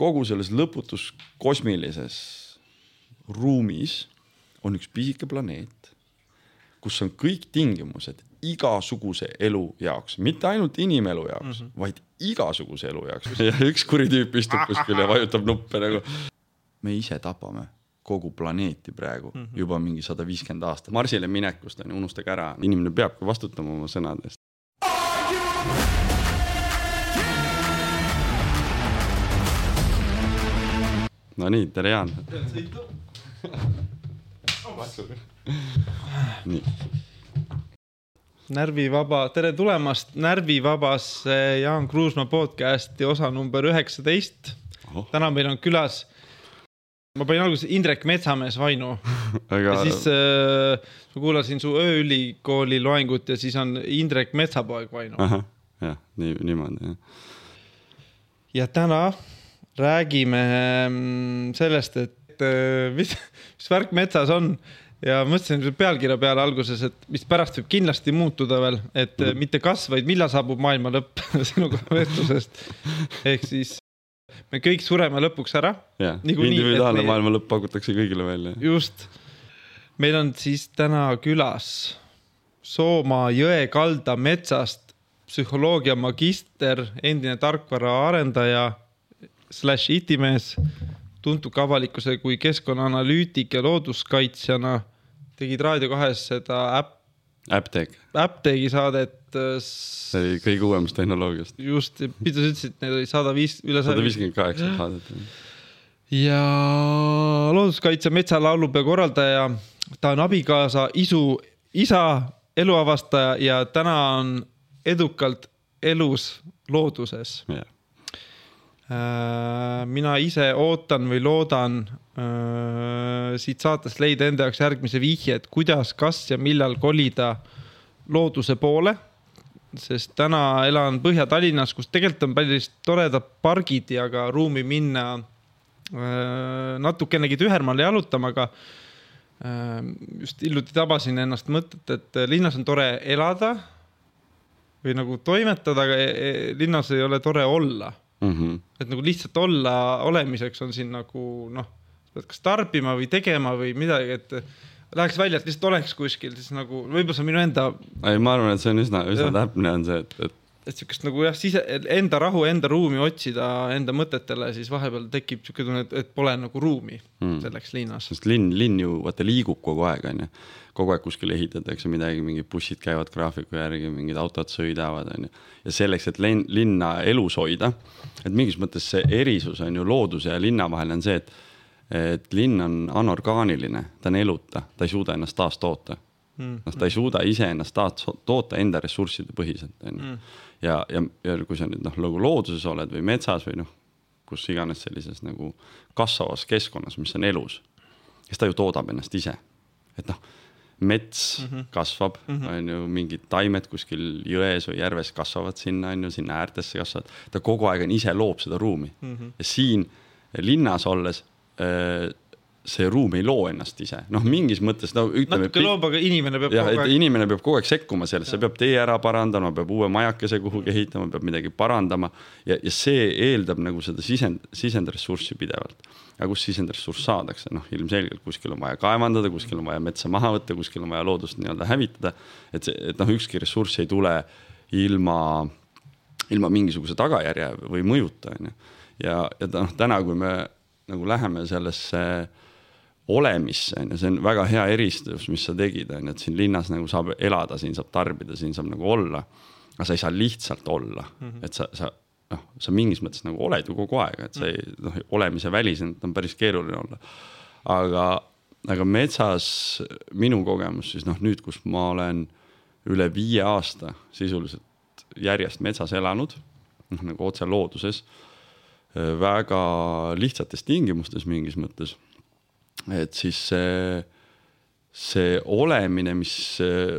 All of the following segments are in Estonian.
kogu selles lõputus kosmilises ruumis on üks pisike planeet, kus on kõik tingimused igasuguse elu jaoks, mitte ainult inimelu jaoks mm, -hmm. vaid igasuguse elu jaoks ja üks kuri tüüp istub kuskil ja vajutab nuppe nagu. me ise tapame kogu planeeti praegu mm -hmm. juba mingi sada viiskümmend aastat. Marsile minekust on ju, unustage ära, inimene peabki vastutama oma sõnade eest. Nonii, tere Jaan. nii. närvivaba, tere tulemast Närvivabasse Jaan Kruusmaa podcasti osa number üheksateist. täna meil on külas ma panin alguses Indrek Metsamees Vainu Aga... ja siis äh, ma kuulasin su ööülikooli loengut ja siis on Indrek Metsapoeg Vainu. jah, nii, niimoodi jah. ja täna räägime mm, sellest, et äh, mis, mis värk metsas on ja mõtlesin pealkirja peale alguses, et mis pärast võib kindlasti muutuda veel, et mm mitte kas, vaid millal saabub maailma lõpp sinuga vestlusest. ehk siis me kõik sureme lõpuks ära. jah, individuaalne meie... maailma lõpp pakutakse kõigile välja. just, meil on siis täna külas Soomaa jõe kalda metsast psühholoogia magister, endine tarkvaraarendaja slaš itimees, tuntud ka avalikkuse kui keskkonnaanalüütik ja looduskaitsjana. tegid Raadio kahes seda äpp. Apteek. Apteegi saadet Äh, see oli kõige uuemast tehnoloogiast. just, mida sa ütlesid, need olid sada viis, üle sada viiskümmend kaheksa saadet. ja looduskaitse metsalaulupeo korraldaja, ta on abikaasa, isu, isa, eluavastaja ja täna on edukalt elus looduses yeah mina ise ootan või loodan äh, siit saatest leida enda jaoks järgmise vihje, et kuidas, kas ja millal kolida looduse poole. Sest täna elan Põhja-Tallinnas, kus tegelikult on palju toredad pargid ja ka ruumi minna äh, natukenegi tühermaale jalutama, aga äh, just hiljuti tabasin ennast mõtet, et linnas on tore elada või nagu toimetada, aga linnas ei ole tore olla mm. -hmm. et nagu lihtsalt olla olemiseks on siin nagu noh, pead kas tarbima või tegema või midagi, et läheks välja, et lihtsalt oleks kuskil, siis nagu võib-olla see on minu enda. ei, ma arvan, et see on üsna, üsna täpne on see, et, et. et sihukest nagu jah, sise, enda rahu, enda ruumi otsida enda mõtetele, siis vahepeal tekib sihuke tunne, et, et pole nagu ruumi mm. selleks linnas. sest linn, linn ju vaata liigub kogu aeg, onju. Kogu aeg kuskil ehitatakse midagi, mingid bussid käivad graafiku järgi, mingid autod sõidavad, onju. ja selleks, et linn, linna elus hoida, et mingis mõttes see erisus on ju looduse ja linna vahel on see, et et linn on anorgaaniline, ta on eluta, ta ei suuda ennast taastoota mm.. noh, ta ei suuda iseennast taastoota enda ressursside põhiselt, on ju. Mm. ja, ja, ja kui sa nüüd noh, nagu looduses oled või metsas või noh, kus iganes sellises nagu kasvavas keskkonnas, mis on elus, siis ta ju toodab ennast ise. et noh, mets mm -hmm. kasvab mm, -hmm. on ju, mingid taimed kuskil jões või järves kasvavad sinna, on ju, sinna äärtesse kasvavad. ta kogu aeg on ise loob seda ruumi mm -hmm. ja siin linnas olles Äh, see ruum ei loo ennast ise, noh, mingis mõttes no ütleme. natuke loob, aga inimene peab jah, et aeg... inimene peab kogu aeg sekkuma sellesse, peab tee ära parandama, peab uue majakese kuhugi ehitama, peab midagi parandama. ja, ja see eeldab nagu seda sisend, sisendressurssi pidevalt. Aga kust sisendressurss saadakse, noh, ilmselgelt kuskil on vaja kaevandada, kuskil on vaja metsa maha võtta, kuskil on vaja loodust nii-öelda hävitada. et see, et noh, ükski ressurss ei tule ilma, ilma mingisuguse tagajärje või mõjuta, on ju. ja, ja noh, täna, kui me nagu läheme sellesse olemisse, on ju, see on väga hea eristus, mis sa tegid, on ju, et siin linnas nagu saab elada, siin saab tarbida, siin saab nagu olla. aga sa ei saa lihtsalt olla mm, -hmm. et sa, sa noh, sa mingis mõttes nagu oled ju kogu aeg, et sa ei noh, olemise väliselt on päris keeruline olla. aga, aga metsas minu kogemus siis noh, nüüd, kus ma olen üle viie aasta sisuliselt järjest metsas elanud, noh nagu otse looduses väga lihtsates tingimustes mingis mõttes. et siis see, see olemine, mis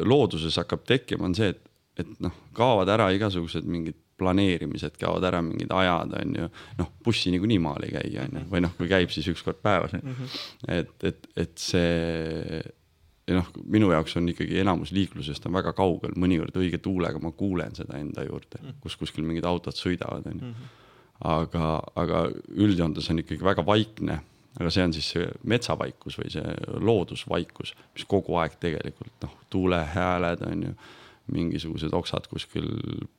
looduses hakkab tekkima, on see, et, et noh, kaovad ära igasugused mingid planeerimised, kaovad ära mingid ajad, on ju. noh, bussi niikuinii maal ei käi, on ju, või noh, kui käib, siis üks kord päevas mm. -hmm. et, et, et see noh, minu jaoks on ikkagi enamus liiklusest on väga kaugel, mõnikord õige tuulega ma kuulen seda enda juurde, mhm. kus kuskil mingid autod sõidavad, on ju. Mhm aga, aga üldjoontes on ikkagi väga vaikne, aga see on siis see metsavaikus või see loodusvaikus, mis kogu aeg tegelikult noh, tuulehääled on ju mingisugused oksad kuskil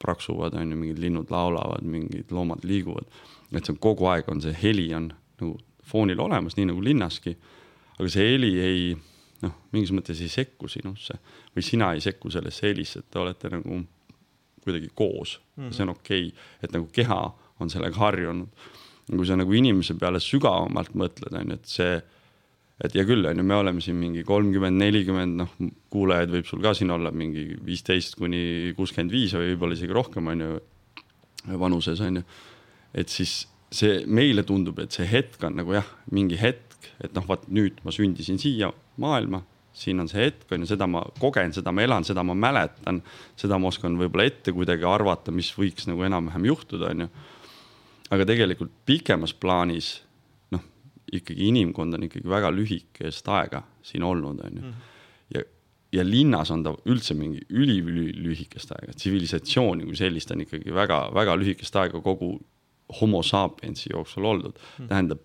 praksuvad, on ju, mingid linnud laulavad, mingid loomad liiguvad. et see on kogu aeg on see heli on nagu foonil olemas, nii nagu linnaski. aga see heli ei noh, mingis mõttes ei sekku sinusse või sina ei sekku sellesse helisse, et te olete nagu kuidagi koos mm, -hmm. see on okei okay., et nagu keha on sellega harjunud. kui sa nagu inimese peale sügavamalt mõtled, on ju, et see et hea küll, on ju, me oleme siin mingi kolmkümmend, nelikümmend, noh, kuulajaid võib sul ka siin olla mingi viisteist kuni kuuskümmend viis või võib-olla isegi rohkem, on ju, vanuses, on ju. et siis see meile tundub, et see hetk on nagu jah, mingi hetk, et noh, vaat nüüd ma sündisin siia maailma, siin on see hetk, on ju, seda ma kogen, seda ma elan, seda ma mäletan, seda ma oskan võib-olla ette kuidagi arvata, mis võiks nagu enam-vähem juhtuda, on ju. aga tegelikult pikemas plaanis ikkagi inimkond on ikkagi väga lühikest aega siin olnud, on ju. Mhm. ja, ja linnas on ta üldse mingi üliülilühikest aega, tsivilisatsiooni kui sellist on ikkagi väga-väga lühikest aega kogu homo sapiensi jooksul oldud mm.. tähendab,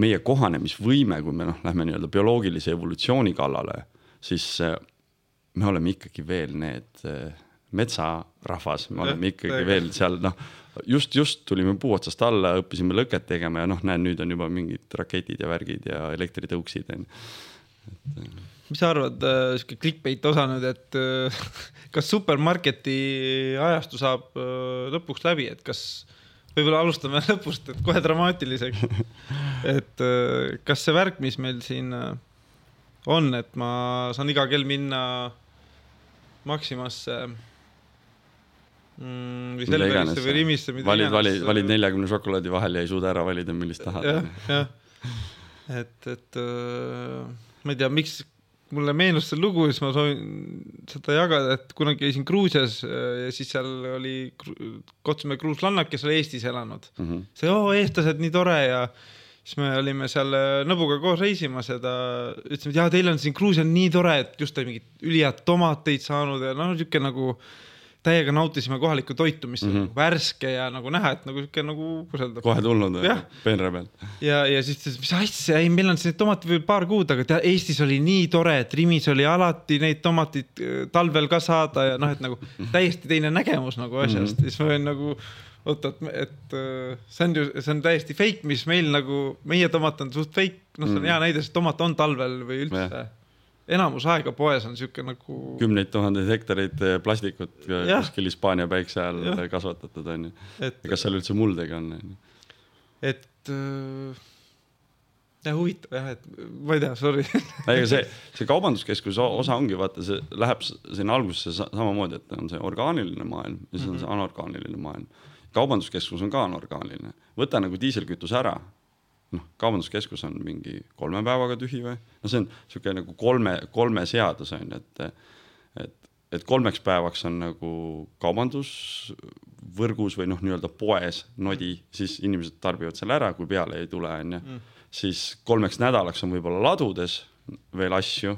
meie kohanemisvõime, kui me noh, lähme nii-öelda bioloogilise evolutsiooni kallale, siis äh, me oleme ikkagi veel need äh, metsarahvas, me oleme ikkagi veel seal noh just, just tulime puu otsast alla, õppisime lõket tegema ja noh, näed, nüüd on juba mingid raketid ja värgid ja elektritõuksid on ju. mis sa arvad äh,, sihuke clickbait osa nüüd, et äh, kas supermarketi ajastu saab äh, lõpuks läbi, et kas võib-olla alustame lõpust, et kohe dramaatiliseks. et äh, kas see värk, mis meil siin äh, on, et ma saan iga kell minna Maximasse mm,. või Selverisse või Rimisse. valid, valid, valid neljakümne šokolaadi vahel ja ei suuda ära valida, millist tahad. jah, jah, et, et äh, ma ei tea, miks mulle meenus see lugu ja siis ma soovin seda jagada, et kunagi käisin Gruusias äh, ja siis seal oli, kohtusime gruuslannak, kes oli Eestis elanud mm. -hmm. see, oo, eestlased, nii tore ja siis me olime seal äh, nõbuga koos reisimas ja ta ütlesime, et jaa, teil on siin Gruusia nii tore, et just mingit ülihead tomateid saanud ja noh, niisugune nagu täiega nautisime kohalikku toitu, mis mm -hmm. on mhm. värske ja nagu näha, et nagu sihuke nagu, kuidas öelda. kohe tulnud, peenra peal. ja, ja siis ütles, mis asja, ei, meil on siin tomateid veel paar kuud, aga tea, Eestis oli nii tore, et Rimis oli alati neid tomateid äh, talvel ka saada ja noh, et nagu täiesti teine nägemus nagu asjast mm, -hmm. siis ma olin nagu oota, et, äh, see on ju, see on täiesti fake, mis meil nagu, meie tomat on suht fake, noh, see on mm. hea näide, sest tomat on talvel või üldse ja enamus aega poes on sihuke nagu. kümneid tuhandeid hektareid eh, plastikut ja. kuskil Hispaania päikse all ja. kasvatatud on ju. kas seal üldse muldegi on? et äh, jah, huvitav jah, et ma ei tea, sorry ega see, see kaubanduskeskuse osa ongi vaata, see läheb sinna algusesse samamoodi, et on see orgaaniline maailm ja siis on mm -hmm. see anorgaaniline maailm. kaubanduskeskus on ka anorgaaniline, võta nagu diiselkütus ära noh, kaubanduskeskus on mingi kolme päevaga tühi või, no see on niisugune nagu kolme, kolme seadus on ju, et, et, et kolmeks päevaks on nagu kaubandusvõrgus või noh, nii-öelda poes nodi, siis inimesed tarbivad selle ära, kui peale ei tule, on ju. Mm. siis kolmeks nädalaks on võib-olla ladudes veel asju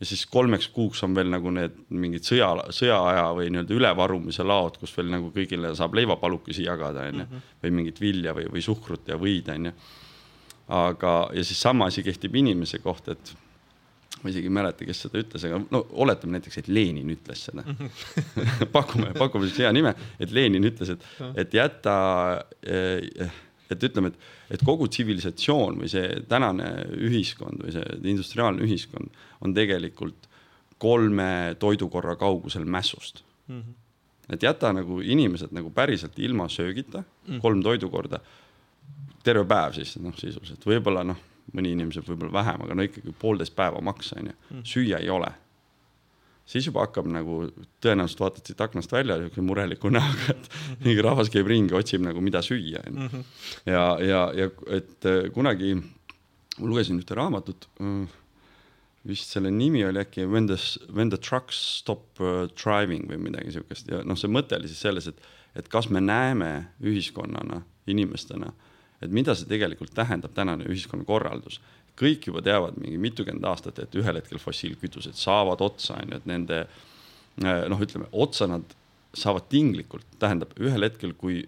ja siis kolmeks kuuks on veel nagu need mingid sõja, sõjaaja või nii-öelda ülevarumise laod, kus veel nagu kõigile saab leivapalukesi jagada, on ju, mhm. või mingit vilja või, või suhkrut ja võid, on ju aga, ja siis sama asi kehtib inimese kohta, et ma isegi ei mäleta, kes seda ütles, aga no oletame näiteks, et Lenin ütles seda pakume, pakume siis hea nime, et Lenin ütles, et, et jäta, et ütleme, et, et kogu tsivilisatsioon või see tänane ühiskond või see industriaalne ühiskond on tegelikult kolme toidukorra kaugusel mässust mm. -hmm. et jäta nagu inimesed nagu päriselt ilma söögita mm, -hmm. kolm toidukorda terve päev siis noh, sisuliselt võib-olla noh, mõni inimene sööb võib-olla vähem, aga no ikkagi poolteist päeva maks on ju, mm. süüa ei ole. siis juba hakkab nagu tõenäoliselt vaatad siit aknast välja niisugune mureliku näoga, et mm-hmm. mingi rahvas käib ringi, otsib nagu mida süüa on ju. Mm-hmm. ja, ja, ja et äh, kunagi ma lugesin ühte raamatut äh, vist selle nimi oli äkki When the, when the trucks stop uh, driving või midagi siukest ja noh, see mõte oli siis selles, et, et kas me näeme ühiskonnana, inimestena äh, et mida see tegelikult tähendab, tänane ühiskonnakorraldus. kõik juba teavad mingi mitukümmend aastat, et ühel hetkel fossiilkütused saavad otsa, on ju, et nende noh, ütleme otsa nad saavad tinglikult, tähendab ühel hetkel, kui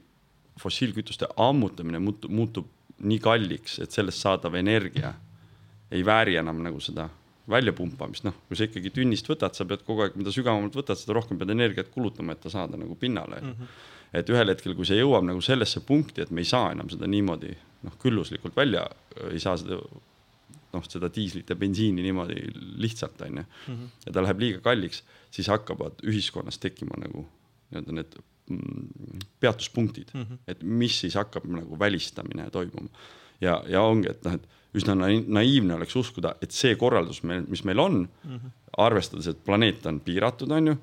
fossiilkütuste ammutamine muutub, muutub nii kalliks, et sellest saadav energia ei vääri enam nagu seda väljapumpamist, noh, kui sa ikkagi tünnist võtad, sa pead kogu aeg, mida sügavamalt võtad, seda rohkem pead energiat kulutama, et ta saada nagu pinnale mm. -hmm. Et ühel hetkel, kui see jõuab nagu sellesse punkti, et me ei saa enam seda niimoodi noh, külluslikult välja, ei saa seda noh, seda diislit ja bensiini niimoodi lihtsalt onju mm -hmm. ja ta läheb liiga kalliks, siis hakkavad ühiskonnas tekkima nagu nii-öelda need mm, peatuspunktid mm, -hmm. et mis siis hakkab nagu välistamine toimuma. ja, ja ongi, et noh, et üsna naiivne oleks uskuda, et see korraldus meil, mis meil on mm, -hmm. arvestades, et planeet on piiratud, on ju.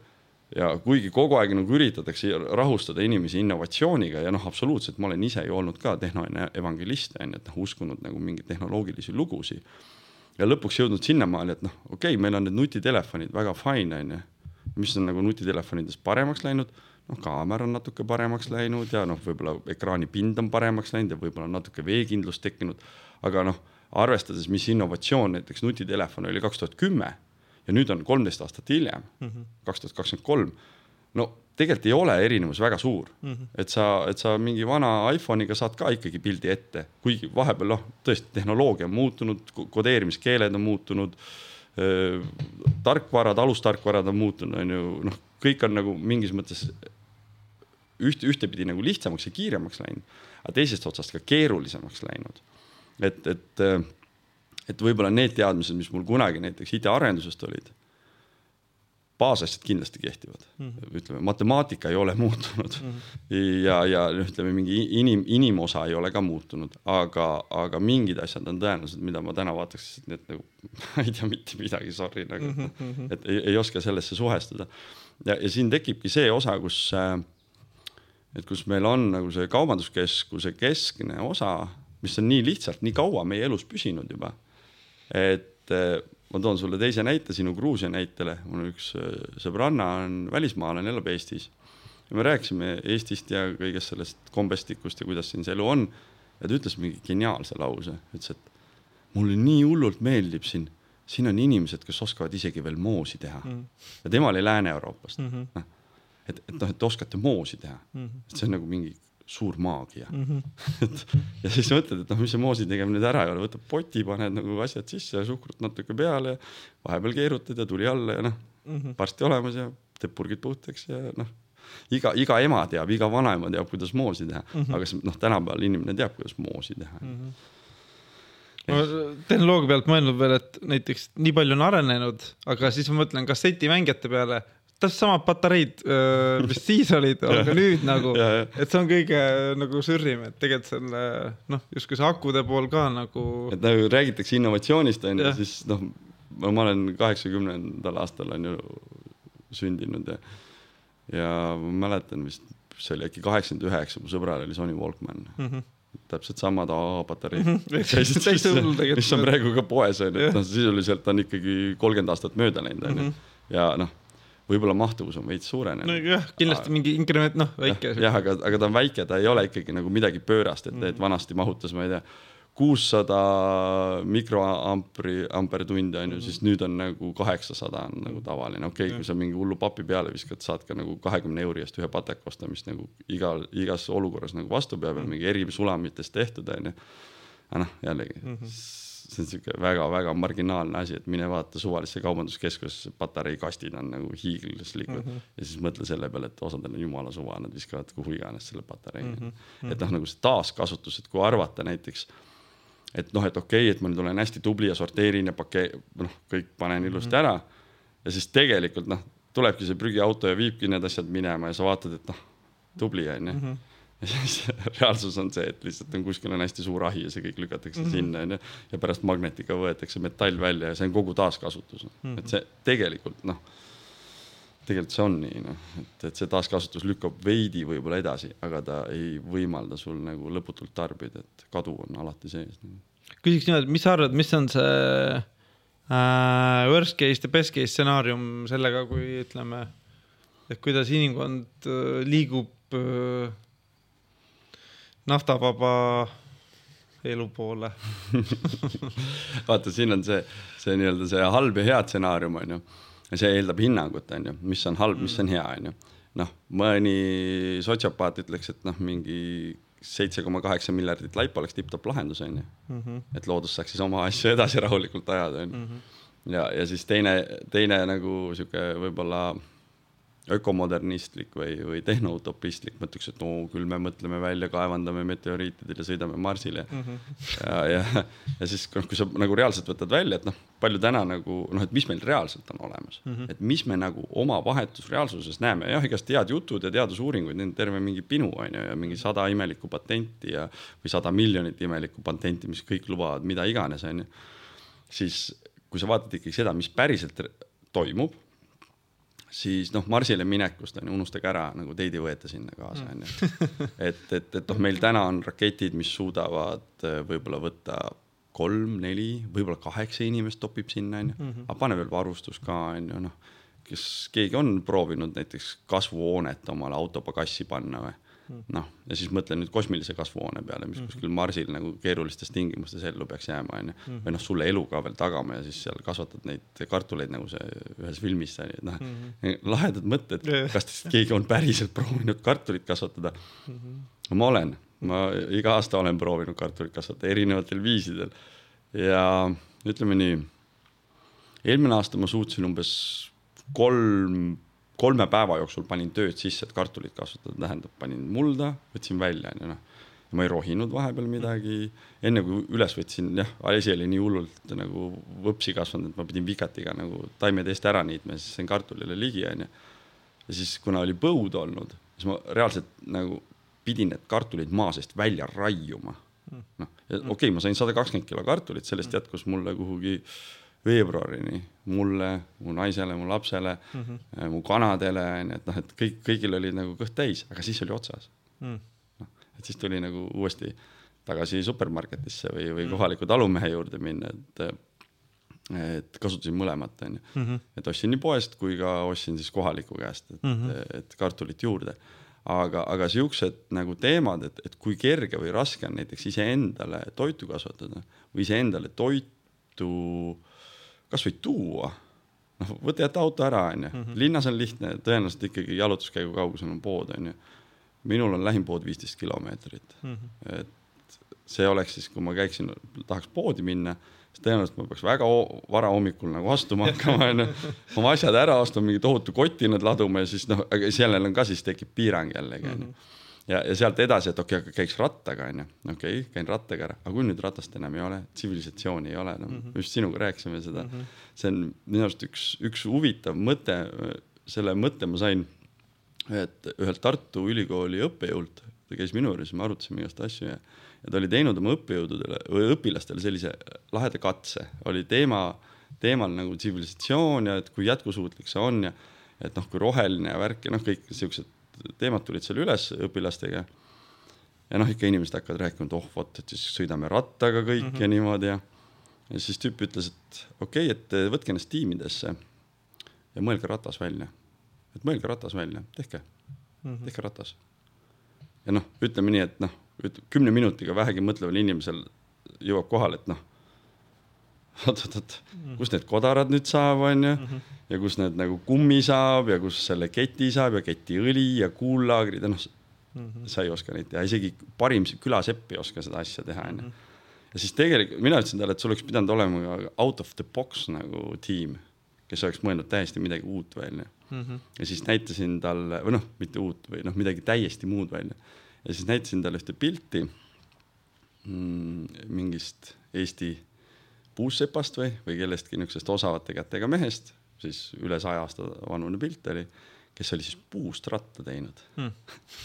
Ja kuigi kogu aeg nagu üritatakse rahustada inimesi innovatsiooniga ja noh, absoluutselt, ma olen ise ju olnud ka tehnoevangelist on ju, et noh, uskunud nagu mingeid tehnoloogilisi lugusid. ja lõpuks jõudnud sinnamaale, et noh, okei okay,, meil on need nutitelefonid väga fine on ju, mis on nagu nutitelefonides paremaks läinud noh, kaamera on natuke paremaks läinud ja noh, võib-olla ekraani pind on paremaks läinud ja võib-olla natuke veekindlust tekkinud. aga noh, arvestades, mis innovatsioon näiteks nutitelefon oli kaks tuhat kümme ja nüüd on kolmteist aastat hiljem, mhm. kaks tuhat kakskümmend kolm. no tegelikult ei ole erinevus väga suur mm, -hmm. et sa, et sa mingi vana iPhone'iga saad ka ikkagi pildi ette, kuigi vahepeal noh, tõesti tehnoloogia on muutunud, kodeerimiskeeled on muutunud tarkvarad, alustarkvarad on muutunud, on ju, noh, kõik on nagu mingis mõttes üht, ühtepidi nagu lihtsamaks ja kiiremaks läinud, aga teisest otsast ka keerulisemaks läinud et, et, et võib-olla need teadmised, mis mul kunagi näiteks IT-arendusest olid, baasasjad kindlasti kehtivad mm, -hmm. ütleme, matemaatika ei ole muutunud mm -hmm. ja, ja ütleme, mingi inim, inimosa ei ole ka muutunud, aga, aga mingid asjad on tõenäoliselt, mida ma täna vaataks, et need nagu, ma ei tea mitte midagi, sorry, nagu mm, -hmm. et ei, ei oska sellesse suhestuda. ja, ja siin tekibki see osa, kus, et kus meil on nagu see kaubanduskeskuse keskne osa mis on nii lihtsalt nii kaua meie elus püsinud juba. Et eh, ma toon sulle teise näite sinu Gruusia näitele, mul on üks eh, sõbranna on välismaalane, elab Eestis. ja me rääkisime Eestist ja kõigest sellest kombestikust ja kuidas siin see elu on. ja ta ütles mingi geniaalse lause, ütles, et mulle nii hullult meeldib siin, siin on inimesed, kes oskavad isegi veel moosi teha mm. ja tema oli Lääne-Euroopast mm. -hmm. et, et noh, et te oskate moosi teha mm, -hmm. et see on nagu mingi suur maagia mm. -hmm. et ja siis mõtled, et noh, mis see moosi tegemine nüüd ära ei ole, võtad poti, paned nagu asjad sisse ja suhkrut natuke peale ja vahepeal keerutad ja tuli alla ja noh mm -hmm., varsti olemas ja teeb purgid puhtaks ja noh, iga, iga ema teab, iga vanaema teab, kuidas moosi teha mm, -hmm. aga noh, tänapäeval inimene teab, kuidas moosi teha mm. -hmm ma tehnoloogia pealt mõelnud veel, et näiteks nii palju on arenenud, aga siis ma mõtlen kassetimängijate peale täpselt samad patareid, mis siis olid, on ka nüüd nagu, et see on kõige nagu sürrim, et tegelikult selle noh, justkui see akude pool ka nagu. et nagu räägitakse innovatsioonist on ju, siis noh, ma olen kaheksakümnendal aastal on ju sündinud ja, ja ma mäletan vist, see oli äkki kaheksakümmend üheksa, mu sõbral oli Sony Walkman mm. -hmm täpselt samad AA-patareid mm. -hmm. mis on praegu ka poes on ju, et noh, sisuliselt on ikkagi kolmkümmend aastat mööda läinud on ju mhm. ja noh võib-olla mahtuvus on veits suurenenud. nojah, kindlasti mingi inkrement, noh, väike. jah, aga, aga ta on väike, ta ei ole ikkagi nagu midagi pöörast, et mm., et vanasti mahutas, ma ei tea, kuussada mikroampri, ampertunde on ju, siis nüüd on nagu kaheksasada on nagu tavaline, okei okay,, kui sa mingi hullu papi peale viskad, saad ka nagu kahekümne euri eest ühe pateka osta, mis nagu igal, igas olukorras nagu vastu peab ja mingi erisulamitest tehtud on ju. aga noh, jällegi mm. -hmm see on sihuke väga-väga marginaalne asi, et mine vaata suvalisse kaubanduskeskusesse, patareikastid on nagu hiiglaslikud mm -hmm. ja siis mõtle selle peale, et osadel on jumala suva, nad viskavad kuhu iganes selle patarei mm. -hmm. et noh, nagu see taaskasutus, et kui arvata näiteks, et noh, et okei okay,, et ma nüüd olen hästi tubli ja sorteerin ja pakee-, noh, kõik panen ilusti mm -hmm. ära ja siis tegelikult noh, tulebki see prügiauto ja viibki need asjad minema ja sa vaatad, et noh, tubli on ju mhm ja siis reaalsus on see, et lihtsalt on kuskil on hästi suur ahi ja see kõik lükatakse mm -hmm. sinna onju. ja pärast magnetiga võetakse metall välja ja see on kogu taaskasutus mm. -hmm. et see tegelikult noh, tegelikult see on nii noh, et, et see taaskasutus lükkab veidi võib-olla edasi, aga ta ei võimalda sul nagu lõputult tarbida, et kadu on alati sees. küsiks niimoodi, mis sa arvad, mis on see äh, worst case ja best case stsenaarium sellega, kui ütleme, et kuidas inimkond äh, liigub äh, naftavaba elu poole vaata, siin on see, see nii-öelda see halb ja hea stsenaarium on ju. see eeldab hinnangut, on ju, mis on halb, mis on hea, on ju. noh, mõni sotsiopaat ütleks, et noh, mingi seitse koma kaheksa miljardit laipa oleks tipp-topp lahendus, on ju. Mhm. et loodus saaks siis oma asju edasi rahulikult ajada, on ju. ja, ja siis teine, teine nagu sihuke võib-olla ökomodernistlik või, või tehnoutopistlik, ma ütleks, et no küll me mõtleme välja, kaevandame meteoriitidel ja sõidame Marsile mm. -hmm. ja, ja, ja siis kui sa nagu reaalselt võtad välja, et noh, palju täna nagu noh, et mis meil reaalselt on olemas mm, -hmm. et mis me nagu oma vahetus reaalsuses näeme, jah, igast head jutud ja teadusuuringuid, neid on terve mingi pinu on ju ja mingi sada imelikku patenti ja või sada miljonit imelikku patenti, mis kõik lubavad mida iganes, on ju. siis kui sa vaatad ikkagi seda, mis päriselt toimub siis noh, Marsile minekust on ju, unustage ära nagu teid ei võeta sinna kaasa on ju. et, et, et noh, meil täna on raketid, mis suudavad äh, võib-olla võtta kolm, neli, võib-olla kaheksa inimest topib sinna on ju, mhm. aga pane veel varustus ka on ju noh, kes keegi on proovinud näiteks kasvuhoonet omale autopagassi panna või noh, ja siis mõtlen nüüd kosmilise kasvuhoone peale, mis mhm. kuskil Marsil nagu keerulistes tingimustes ellu peaks jääma, onju. Mhm. või noh, sulle elu ka veel tagama ja siis seal kasvatad neid kartuleid nagu see ühes filmis, noh mm -hmm., lahedad mõtted, kas keegi on päriselt proovinud kartulit kasvatada mm? -hmm. ma olen, ma iga aasta olen proovinud kartulit kasvatada erinevatel viisidel ja ütleme nii, eelmine aasta ma suutsin umbes kolm kolme päeva jooksul panin tööd sisse, et kartulit kasvatada, tähendab, panin mulda, võtsin välja, onju noh. ma ei rohinud vahepeal midagi, enne kui üles võtsin, jah, asi oli nii hullult nagu võpsi kasvanud, et ma pidin vikatiga nagu taimed eest ära niitma, siis sain kartulile ligi, onju. ja siis, kuna oli põud olnud, siis ma reaalselt nagu pidin need kartulid maa seest välja raiuma. noh, okei okay,, ma sain sada kakskümmend kilo kartulit, sellest jätkus mulle kuhugi veebruarini mulle, mu naisele, mu lapsele mm, -hmm. mu kanadele, onju, et noh, et kõik, kõigil oli nagu kõht täis, aga siis oli otsas mm.. noh, et siis tuli nagu uuesti tagasi supermarketisse või, või mm. kohaliku talumehe juurde minna, et et kasutasin mõlemat, onju. Mhm. et ostsin nii poest kui ka ostsin siis kohaliku käest, et mm, -hmm. et kartulit juurde. aga, aga siuksed nagu teemad, et, et kui kerge või raske on näiteks iseendale toitu kasvatada või iseendale toitu kasvõi tuua, noh, võta jäta auto ära, onju, Mhm. linnas on lihtne, tõenäoliselt ikkagi jalutuskäigu kaugusel on pood, onju. minul on lähim pood viisteist kilomeetrit mm, -hmm. et see oleks siis, kui ma käiksin, tahaks poodi minna, siis tõenäoliselt ma peaks väga vara hommikul nagu astuma hakkama, onju. oma asjad ära ostma, mingi tohutu koti nad laduma ja siis noh, aga sellel on ka siis tekib piirang jällegi, onju ja, ja sealt edasi, et okei okay,, käiks rattaga, onju, okei okay,, käin rattaga ära, aga kui nüüd ratast enam ei ole, tsivilisatsiooni ei ole enam no, mm, -hmm. just sinuga rääkisime seda mm. -hmm. see on minu arust üks, üks huvitav mõte, selle mõtte ma sain et ühelt Tartu Ülikooli õppejõult, ta käis minu juures, me arutasime igast asju ja, ja ta oli teinud oma õppejõududele või õpilastele sellise laheda katse, oli teema, teemal nagu tsivilisatsioon ja et kui jätkusuutlik see on ja et noh, kui roheline ja värk ja noh, kõik siuksed teemad tulid seal üles õpilastega. ja noh, ikka inimesed hakkavad rääkima, et oh vot, et siis sõidame rattaga kõik mm -hmm. ja niimoodi ja. ja siis tüüp ütles, et okei okay,, et võtke ennast tiimidesse ja mõelge ratas välja. et mõelge ratas välja, tehke mm, -hmm. tehke ratas. ja noh, ütleme nii, et noh, kümne minutiga vähegi mõtleval inimesel jõuab kohale, et noh oot-oot-oot, kust need kodarad nüüd saab, onju, ja kus need nagu kummi saab ja kus selle keti saab ja ketiõli ja kuullaagrid ja noh, sa ei oska neid teha, isegi parim külasepp ei oska seda asja teha, onju. ja siis tegelikult mina ütlesin talle, et sul oleks pidanud olema ka out of the box nagu tiim, kes oleks mõelnud täiesti midagi uut välja mm. -hmm. ja siis näitasin talle, või noh, mitte uut või noh, midagi täiesti muud välja. ja siis näitasin talle ühte pilti mm, mingist Eesti puussepast või, või kellestki niisugusest osavate kätega mehest, siis üle saja aasta vanune pilt oli, kes oli siis puust ratta teinud mm.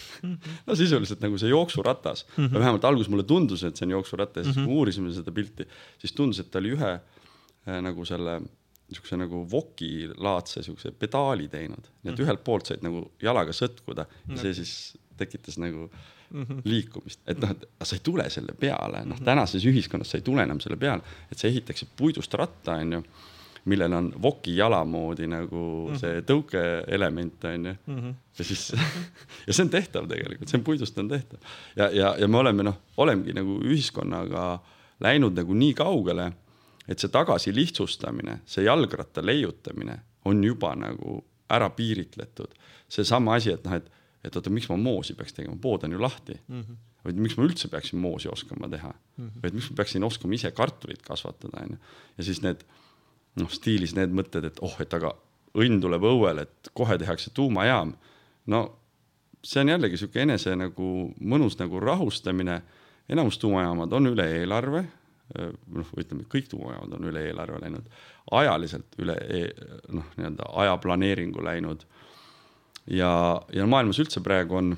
no sisuliselt nagu see jooksuratas mm, -hmm. vähemalt alguses mulle tundus, et see on jooksuratta ja siis mm -hmm. kui uurisime seda pilti, siis tundus, et ta oli ühe äh, nagu selle niisuguse nagu vokilaadse siukse pedaali teinud, nii et mhm. ühelt poolt said nagu jalaga sõtkuda ja see siis tekitas nagu mm -hmm. liikumist, et noh, et sa ei tule selle peale, noh, tänases ühiskonnas sa ei tule enam selle peale, et sa ehitaksid puidust ratta, onju millel on voki jala moodi nagu mm -hmm. see tõukeelement onju mm. -hmm. ja siis ja see on tehtav tegelikult, see on puidust on tehtav ja, ja, ja me oleme noh, olemegi nagu ühiskonnaga läinud nagu nii kaugele, et see tagasi lihtsustamine, see jalgratta leiutamine on juba nagu ära piiritletud. seesama asi, et noh, et et oota, miks ma moosi peaks tegema, pood on ju lahti mm. -hmm. või miks ma üldse peaksin moosi oskama teha mm, -hmm. või miks ma peaksin oskama ise kartulit kasvatada, onju. ja siis need noh, stiilis need mõtted, et oh, et aga õnn tuleb õuele, et kohe tehakse tuumajaam. no see on jällegi sihuke enese nagu mõnus nagu rahustamine. enamus tuumajaamad on üle eelarve noh, ütleme kõik tuumajaamad on üle eelarve läinud, ajaliselt üle e, noh, nii-öelda aja planeeringu läinud. Ja, ja maailmas üldse praegu on,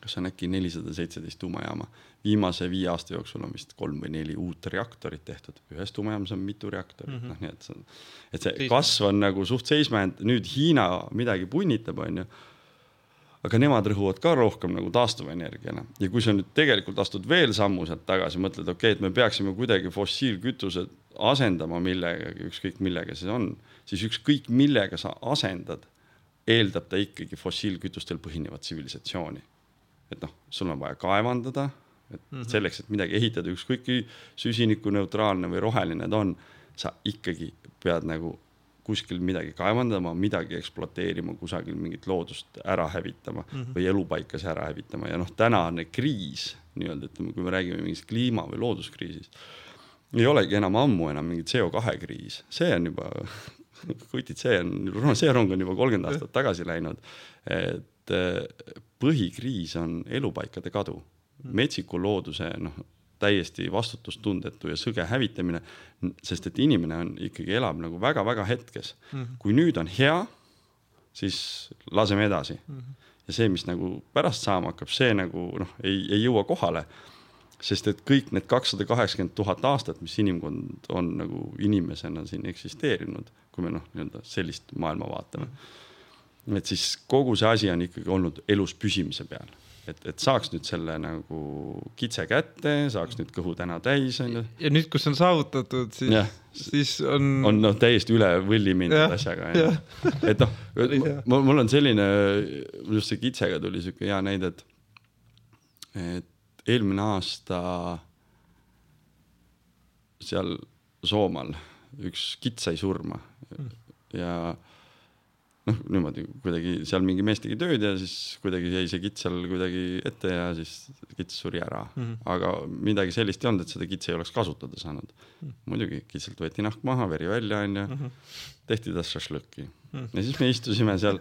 kas on äkki nelisada seitseteist tuumajaama, viimase viie aasta jooksul on vist kolm või neli uut reaktorit tehtud, ühes tuumajaamas on mitu reaktorit. Mm, -hmm. noh, nii et see on, et see kasv on nagu suht seisma jäänud, nüüd Hiina midagi punnitab, onju aga nemad rõhuvad ka rohkem nagu taastuvenergiale. Ja kui sa nüüd tegelikult astud veel sammu sealt tagasi, mõtled, okei okay,, et me peaksime kuidagi fossiilkütused asendama millegagi, ükskõik millega see on, siis ükskõik millega sa asendad, eeldab ta ikkagi fossiilkütustel põhinevat tsivilisatsiooni. et noh, sul on vaja kaevandada, et mm -hmm. selleks, et midagi ehitada, ükskõik kui süsinikuneutraalne või roheline ta on, sa ikkagi pead nagu kuskil midagi kaevandama, midagi ekspluateerima, kusagil mingit loodust ära hävitama mm -hmm. või elupaikasi ära hävitama ja noh, tänane kriis nii-öelda ütleme, kui me räägime mingist kliima või looduskriisist, ei olegi enam ammu enam mingi CO2 kriis, see on juba kutid, see on, see rong on juba kolmkümmend aastat tagasi läinud. et eh, põhikriis on elupaikade kadu, mhm. metsiku looduse noh täiesti vastutustundetu ja sõge hävitamine. sest et inimene on ikkagi elab nagu väga-väga hetkes mm. -hmm. kui nüüd on hea, siis laseme edasi mm. -hmm. ja see, mis nagu pärast saama hakkab, see nagu noh, ei, ei jõua kohale. Sest et kõik need kakssada kaheksakümmend tuhat aastat, mis inimkond on nagu inimesena siin eksisteerinud, kui me noh, nii-öelda sellist maailma vaatame et siis kogu see asi on ikkagi olnud elus püsimise peal et, et saaks nüüd selle nagu kitse kätte, saaks nüüd kõhu täna täis onju. ja nüüd, kus on saavutatud, siis, siis on. on noh, täiesti üle võlli mindud asjaga onju. et noh, mul on selline, just see kitsega tuli siuke hea näide, et, et eelmine aasta seal Soomaal üks kits sai surma ja noh, niimoodi kuidagi seal mingi mees tegi tööd ja siis kuidagi jäi see kits seal kuidagi ette ja siis kits suri ära mm. -hmm. aga midagi sellist ei olnud, et seda kitse ei oleks kasutada saanud mm. -hmm. muidugi kitselt võeti nahk maha, veri välja onju mm, -hmm. tehti tast šašlõkki mm. -hmm. ja siis me istusime seal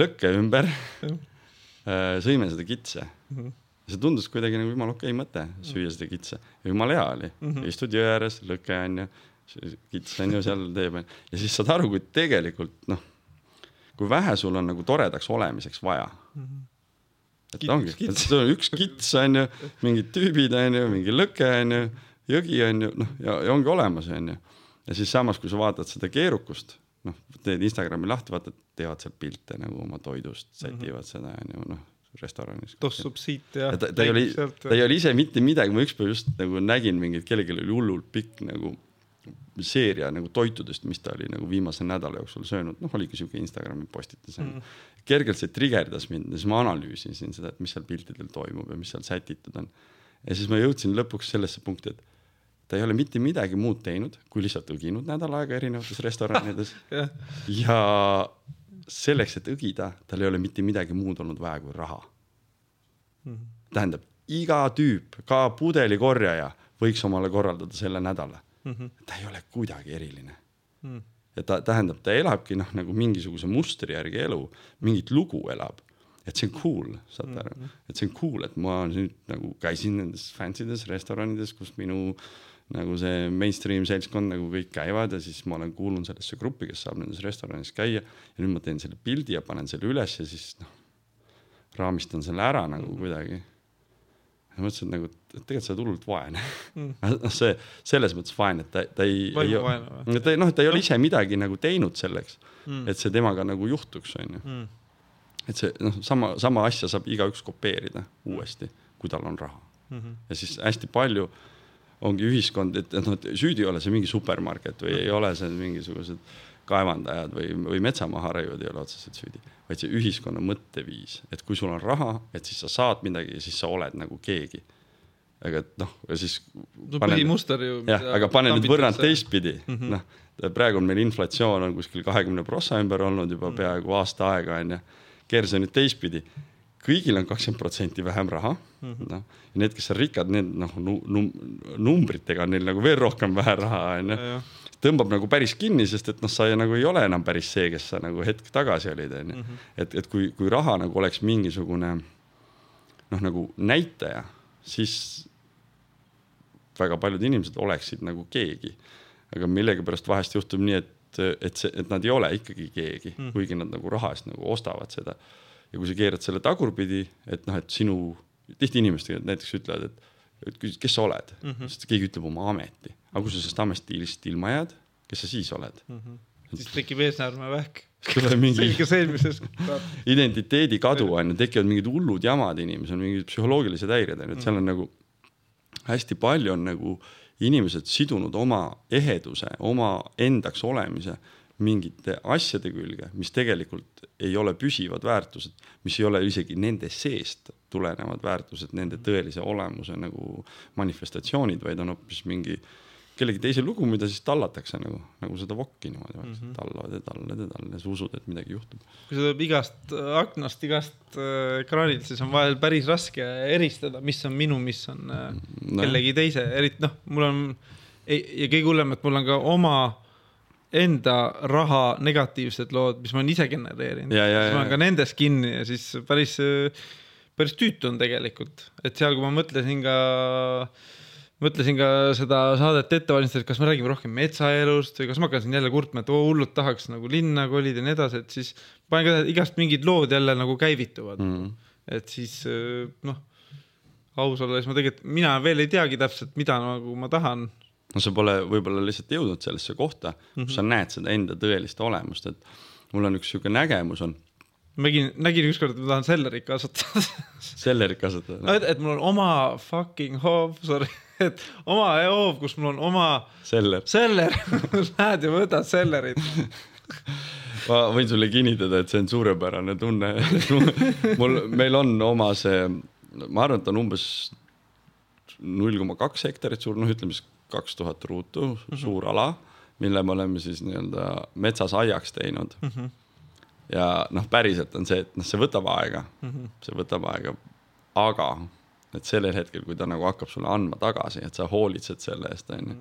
lõkke ümber äh, sõime seda kitse mm. -hmm see tundus kuidagi nagu jumala okei okay mõte, süüa seda kitse jumala hea oli mm, -hmm. istud jõe ääres, lõke onju, kits on ju seal teeb ja siis saad aru, kui tegelikult noh kui vähe sul on nagu toredaks olemiseks vaja mm. -hmm. et kits, ongi, et sul on üks kits on ju, mingid tüübid on ju, mingi lõke on ju, jõgi on ju, noh ja, ja ongi olemas, on ju. ja siis samas, kui sa vaatad seda keerukust, noh, teed Instagrami lahti, vaatad, teevad seal pilte nagu oma toidust, sätivad mm -hmm. seda on ju, noh restoranis. tossub siit ja. ta, ta ei ole, ta ei ole ise mitte midagi, ma ükspäev just nagu nägin mingit, kellelgi oli hullult pikk nagu seeria nagu toitudest, mis ta oli nagu viimase nädala jooksul söönud, noh, oligi sihuke Instagrami postitus mm.. kergelt see trigerdas mind ja siis ma analüüsisin seda, et mis seal piltidel toimub ja mis seal sätitud on. ja siis ma jõudsin lõpuks sellesse punkti, et ta ei ole mitte midagi muud teinud, kui lihtsalt õginud nädal aega erinevates restoranides ja selleks, et õgida, tal ei ole mitte midagi muud olnud vaja kui raha mm.. tähendab, iga tüüp, ka pudelikorjaja võiks omale korraldada selle nädala mm. -hmm. ta ei ole kuidagi eriline mm.. ja ta tähendab, ta elabki noh, nagu mingisuguse mustri järgi elu, mingit lugu elab. et see on cool, saate aru mm, -hmm. et see on cool, et ma nüüd nagu käisin nendes fancy des restoranides, kus minu nagu see mainstream seltskond nagu kõik käivad ja siis ma olen kuulunud sellesse gruppi, kes saab nendes restoranides käia ja nüüd ma teen selle pildi ja panen selle üles ja siis noh, raamistan selle ära nagu mm. kuidagi ja mõtlesin nagu, et tegelikult sa oled hullult vaene mm.. noh, see selles mõttes vaene, et ta, ta ei, ei, ta noh, ta ei ole ise midagi nagu teinud selleks mm., et see temaga nagu juhtuks, onju mm.. et see noh, sama, sama asja saab igaüks kopeerida uuesti, kui tal on raha mm. -hmm. ja siis hästi palju ongi ühiskond, et noh, süüdi ei ole see mingi supermarket või ei ole see mingisugused kaevandajad või, või metsamaha raiujad ei ole otseselt süüdi vaid see ühiskonna mõtteviis, et kui sul on raha, et siis sa saad midagi ja siis sa oled nagu keegi. aga et noh, siis. no põhimuster ju. jah, aga pane nüüd võrrand teistpidi mm -hmm., noh praegu on meil inflatsioon on kuskil kahekümne prossa ümber olnud juba -hmm. peaaegu aasta aega onju. keera see nüüd teistpidi, kõigil on kakskümmend protsenti vähem raha mm -hmm., noh, ja need, kes on rikkad, need noh num, num, numbritega on neil nagu veel rohkem vähe raha, onju tõmbab nagu päris kinni, sest et noh, sa ei, nagu ei ole enam päris see, kes sa nagu hetk tagasi olid, onju. et, et kui, kui raha nagu oleks mingisugune noh, nagu näitaja, siis väga paljud inimesed oleksid nagu keegi. aga millegipärast vahest juhtub nii, et, et see, et nad ei ole ikkagi keegi mm., kuigi nad nagu raha eest nagu ostavad seda. Ja kui sa keerad selle tagurpidi, et noh, et sinu, tihti inimesed näiteks ütlevad, et, et küs- kes sa oled mm, -hmm. sest keegi ütleb oma ameti, aga kui sa sellest ametist ilma jääd, kes sa siis oled mm? -hmm. siis tekib eesnäärmevähk. tuleb mingi identiteedi kadu on ju, tekivad mingid hullud jamad inimesel, mingid psühholoogilised häired on ju, et seal on nagu hästi palju on nagu inimesed sidunud oma eheduse, oma endaks olemise mingite asjade külge, mis tegelikult ei ole püsivad väärtused, mis ei ole isegi nende seest tulenevad väärtused, nende tõelise olemuse nagu manifestatsioonid, vaid on hoopis mingi kellegi teise lugu, mida siis tallatakse nagu, nagu seda vokki niimoodi mm, -hmm. tallavad ja tallad ja tallad ja sa usud, et midagi juhtub. kui see tuleb igast äh, aknast, igast äh, ekraanilt, siis on vahel päris raske eristada, mis on minu, mis on äh, No. kellegi teise, eriti noh, mul on ja kõige hullem, et mul on ka oma enda raha negatiivsed lood, mis ma olen ise genereerinud. Siis ma olen ka nendes kinni ja siis päris, päris tüütu on tegelikult, et seal, kui ma mõtlesin ka mõtlesin ka seda saadet ette valmistades, kas me räägime rohkem metsaelust või kas ma hakkan siin jälle kurtma, et oo hullult tahaks nagu linna kolida ja nii edasi, et siis panen ka igast mingid lood jälle nagu käivituvad mm.. et siis noh, aus olles ma tegelikult, mina veel ei teagi täpselt, mida nagu ma tahan. No sa pole võib-olla lihtsalt jõudnud sellesse kohta, kus mm -hmm. sa näed seda enda tõelist olemust, et mul on üks sihuke nägemus on nägin, nägin ükskord, et ma tahan sellerit kasvatada sellerit kasutada no,. et, et mul on oma fucking hoov, sorry, et oma hoov, kus mul on oma seller, seller Lähed ja võtad sellerit. ma võin sulle kinnitada, et see on suurepärane tunne. mul, meil on oma see, ma arvan, et on umbes null koma kaks hektarit suur, noh, ütleme siis kaks tuhat ruutu mm, -hmm. suur ala, mille me oleme siis nii-öelda metsas aiaks teinud mm. -hmm. ja noh, päriselt on see, et noh, see võtab aega mm, -hmm. see võtab aega, aga et sellel hetkel, kui ta nagu hakkab sulle andma tagasi, et sa hoolitsed selle eest, onju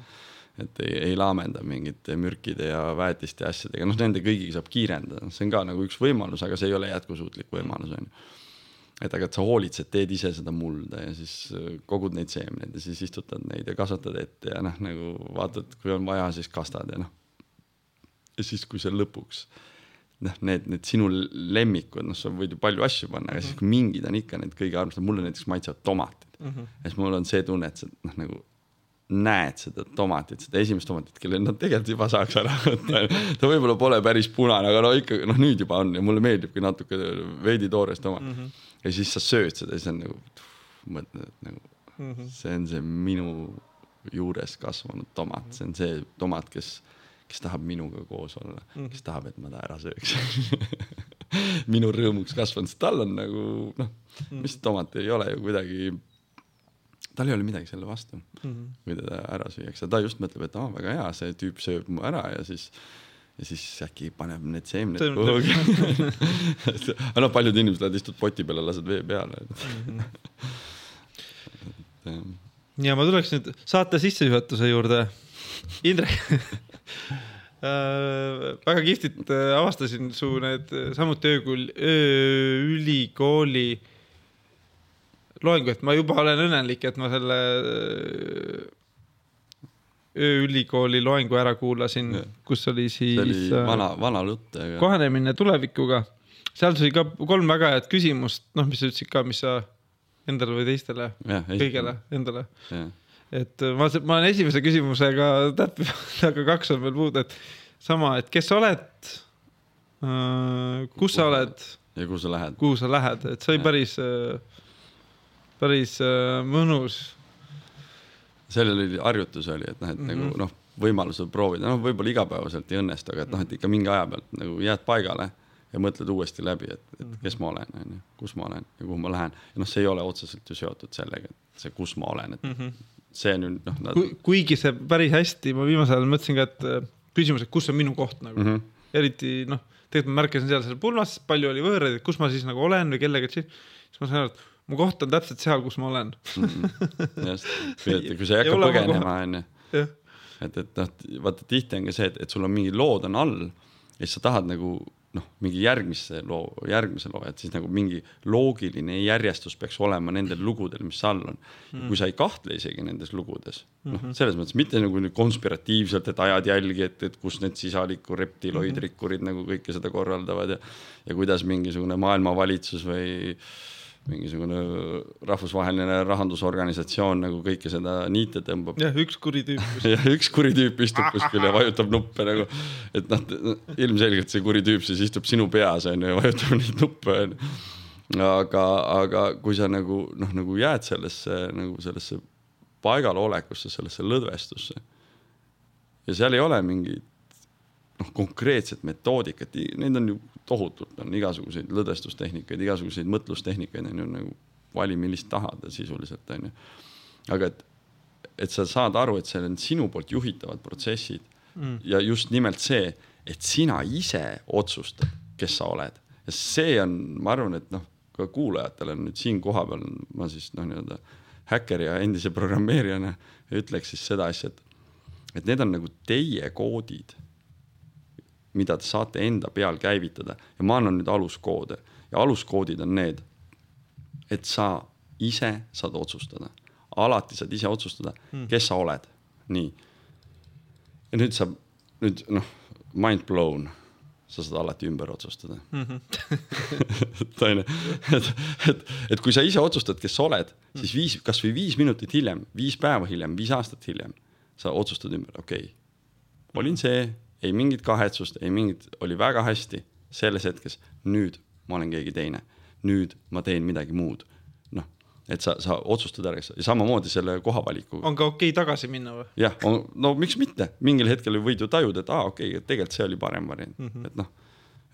et ei, ei laamenda mingite mürkide ja väetiste ja asjadega, noh, nende kõigiga saab kiirendada, see on ka nagu üks võimalus, aga see ei ole jätkusuutlik võimalus, onju. Et aga, et sa hoolitsed, teed ise seda mulda ja siis äh, kogud neid seemneid ja siis istutad neid ja kasvatad ette ja noh, nagu vaatad, kui on vaja, siis kastad ja noh. ja siis, kui sa lõpuks noh, need, need sinu lemmikud, noh, sa võid ju palju asju panna, aga siis kui mingid on ikka need kõige armsamad, mulle näiteks maitsevad tomatid mm. -hmm. ja siis mul on see tunne, et sa noh, nagu näed seda tomatit, seda esimest tomatit, kelle nad tegelikult juba saaks ära võtta. ta võib-olla pole päris punane, aga no ikka, noh nüüd juba on ja mulle meeldibki natuke veidi toores tomat mm. -hmm. Ja siis sa sööd seda siis on nagu, mõtled, nagu mm -hmm. see on see minu juures kasvanud tomat, see on see tomat, kes, kes tahab minuga koos olla mm, -hmm. kes tahab, et ma ta ära sööks minu rõõmuks kasvanud, sest tal on nagu noh, mis tomat ei ole ju kuidagi tal ei ole midagi selle vastu mm, -hmm. kui teda ära süüakse, ta just mõtleb, et aa oh,, väga hea, see tüüp sööb mu ära ja siis, ja siis äkki paneb need seemned kuhugi. aga noh, paljud inimesed lähevad, istud poti peale, lased vee peale mm. -hmm. ja ma tuleks nüüd saate sissejuhatuse juurde. Indrek äh, väga kihvtit äh, avastasin su need äh, samuti öökul-, ööülikooli loengu, et ma juba olen õnnelik, et ma selle äh, ööülikooli loengu ära kuulasin kus oli siis see oli äh, vana, vana jutt, aga kohanemine tulevikuga. seal sai ka kolm väga head küsimust, noh, mis sa ütlesid ka, mis sa endale või teistele, kõigele, endale. et ma, ma olen esimese küsimusega täppinud, aga kaks on veel puudu, et sama, et kes sa oled, kus sa oled, ja kuhu sa lähed? kuhu sa lähed, et see oli päris, päris äh, mõnus. Sellel oli harjutus oli, et noh, et mm -hmm. nagu noh, võimalusel proovida, noh, võib-olla igapäevaselt ei õnnestu, aga et noh, et ikka mingi aja pealt nagu jääd paigale ja mõtled uuesti läbi, et, et kes ma olen, onju, kus ma olen ja kuhu ma lähen. ja noh, see ei ole otseselt ju seotud sellega, et see, kus ma olen, et mm -hmm. see ju noh nad..., kuigi see päris hästi, ma viimasel ajal mõtlesin ka, et äh, küsimus, et kus on minu koht nagu mm. Mhm. -hmm. eriti noh, tegelikult ma märkasin seal seal pulmas, palju oli võõraid, et kus ma siis nagu olen või kellega, siis ma sain aru, et mu koht on täpselt seal, kus ma olen. just, kui, kui sa ei hakka põgenema, onju. et, et noh, vaata tihti on ka see, et, et sul on mingid lood on all ja siis sa tahad nagu noh, mingi järgmisse loo, järgmise loo, et siis nagu mingi loogiline järjestus peaks olema nendel lugudel, mis all on mm.. kui sa ei kahtle isegi nendes lugudes, noh, selles mõttes mitte nagu konspiratiivselt, et ajad jälgi, et, et kus need sisaliku reptiloidrikkurid mm -hmm. nagu kõike seda korraldavad ja ja kuidas mingisugune maailmavalitsus või mingisugune rahvusvaheline rahandusorganisatsioon nagu kõike seda niite tõmbab. jah, üks kuri tüüp. ja üks kuri tüüp istub kuskil ja vajutab nuppe nagu, et noh, ilmselgelt see kuri tüüp siis istub sinu peas onju ja vajutab neid nuppe onju. aga, aga kui sa nagu noh, nagu jääd sellesse nagu sellesse paigalolekusse, sellesse lõdvestusse ja seal ei ole mingit noh, konkreetset metoodikat, neid on ju tohutult, on igasuguseid lõdvestustehnikaid, igasuguseid mõtlustehnikaid on ju nagu vali, millist tahad sisuliselt on ju. aga et, et sa saad aru, et seal on sinu poolt juhitavad protsessid mm. ja just nimelt see, et sina ise otsustad, kes sa oled ja see on, ma arvan, et noh, ka kuulajatele on nüüd siin kohapeal ma siis noh, nii-öelda häkkeri ja endise programmeerijana ütleks siis seda asja, et et need on nagu teie koodid mida te saate enda peal käivitada ja ma annan nüüd aluskoode ja aluskoodid on need, et sa ise saad otsustada, alati saad ise otsustada mm., kes sa oled, nii. ja nüüd sa nüüd noh, mind blown, sa saad alati ümber otsustada mm. -hmm. et onju, et, et, et kui sa ise otsustad, kes sa oled, siis viis, kasvõi viis minutit hiljem, viis päeva hiljem, viis aastat hiljem, sa otsustad ümber, okei okay,, olin see ei mingit kahetsust, ei mingit, oli väga hästi selles hetkes, nüüd ma olen keegi teine, nüüd ma teen midagi muud. noh, et sa, sa otsustad ära, ja samamoodi selle kohavalikuga. on ka okei okay tagasi minna või? jah, no miks mitte, mingil hetkel võid ju tajuda, et aa ah, okei okay,, tegelikult see oli parem variant mm, -hmm. et noh,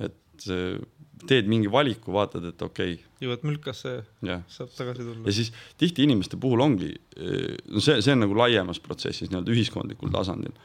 et äh, teed mingi valiku, vaatad, et okei okay,, jõuad mülkasse, saab tagasi tulla ja. siis tihti inimeste puhul ongi, no see, see on nagu laiemas protsessis nii-öelda ühiskondlikul tasandil.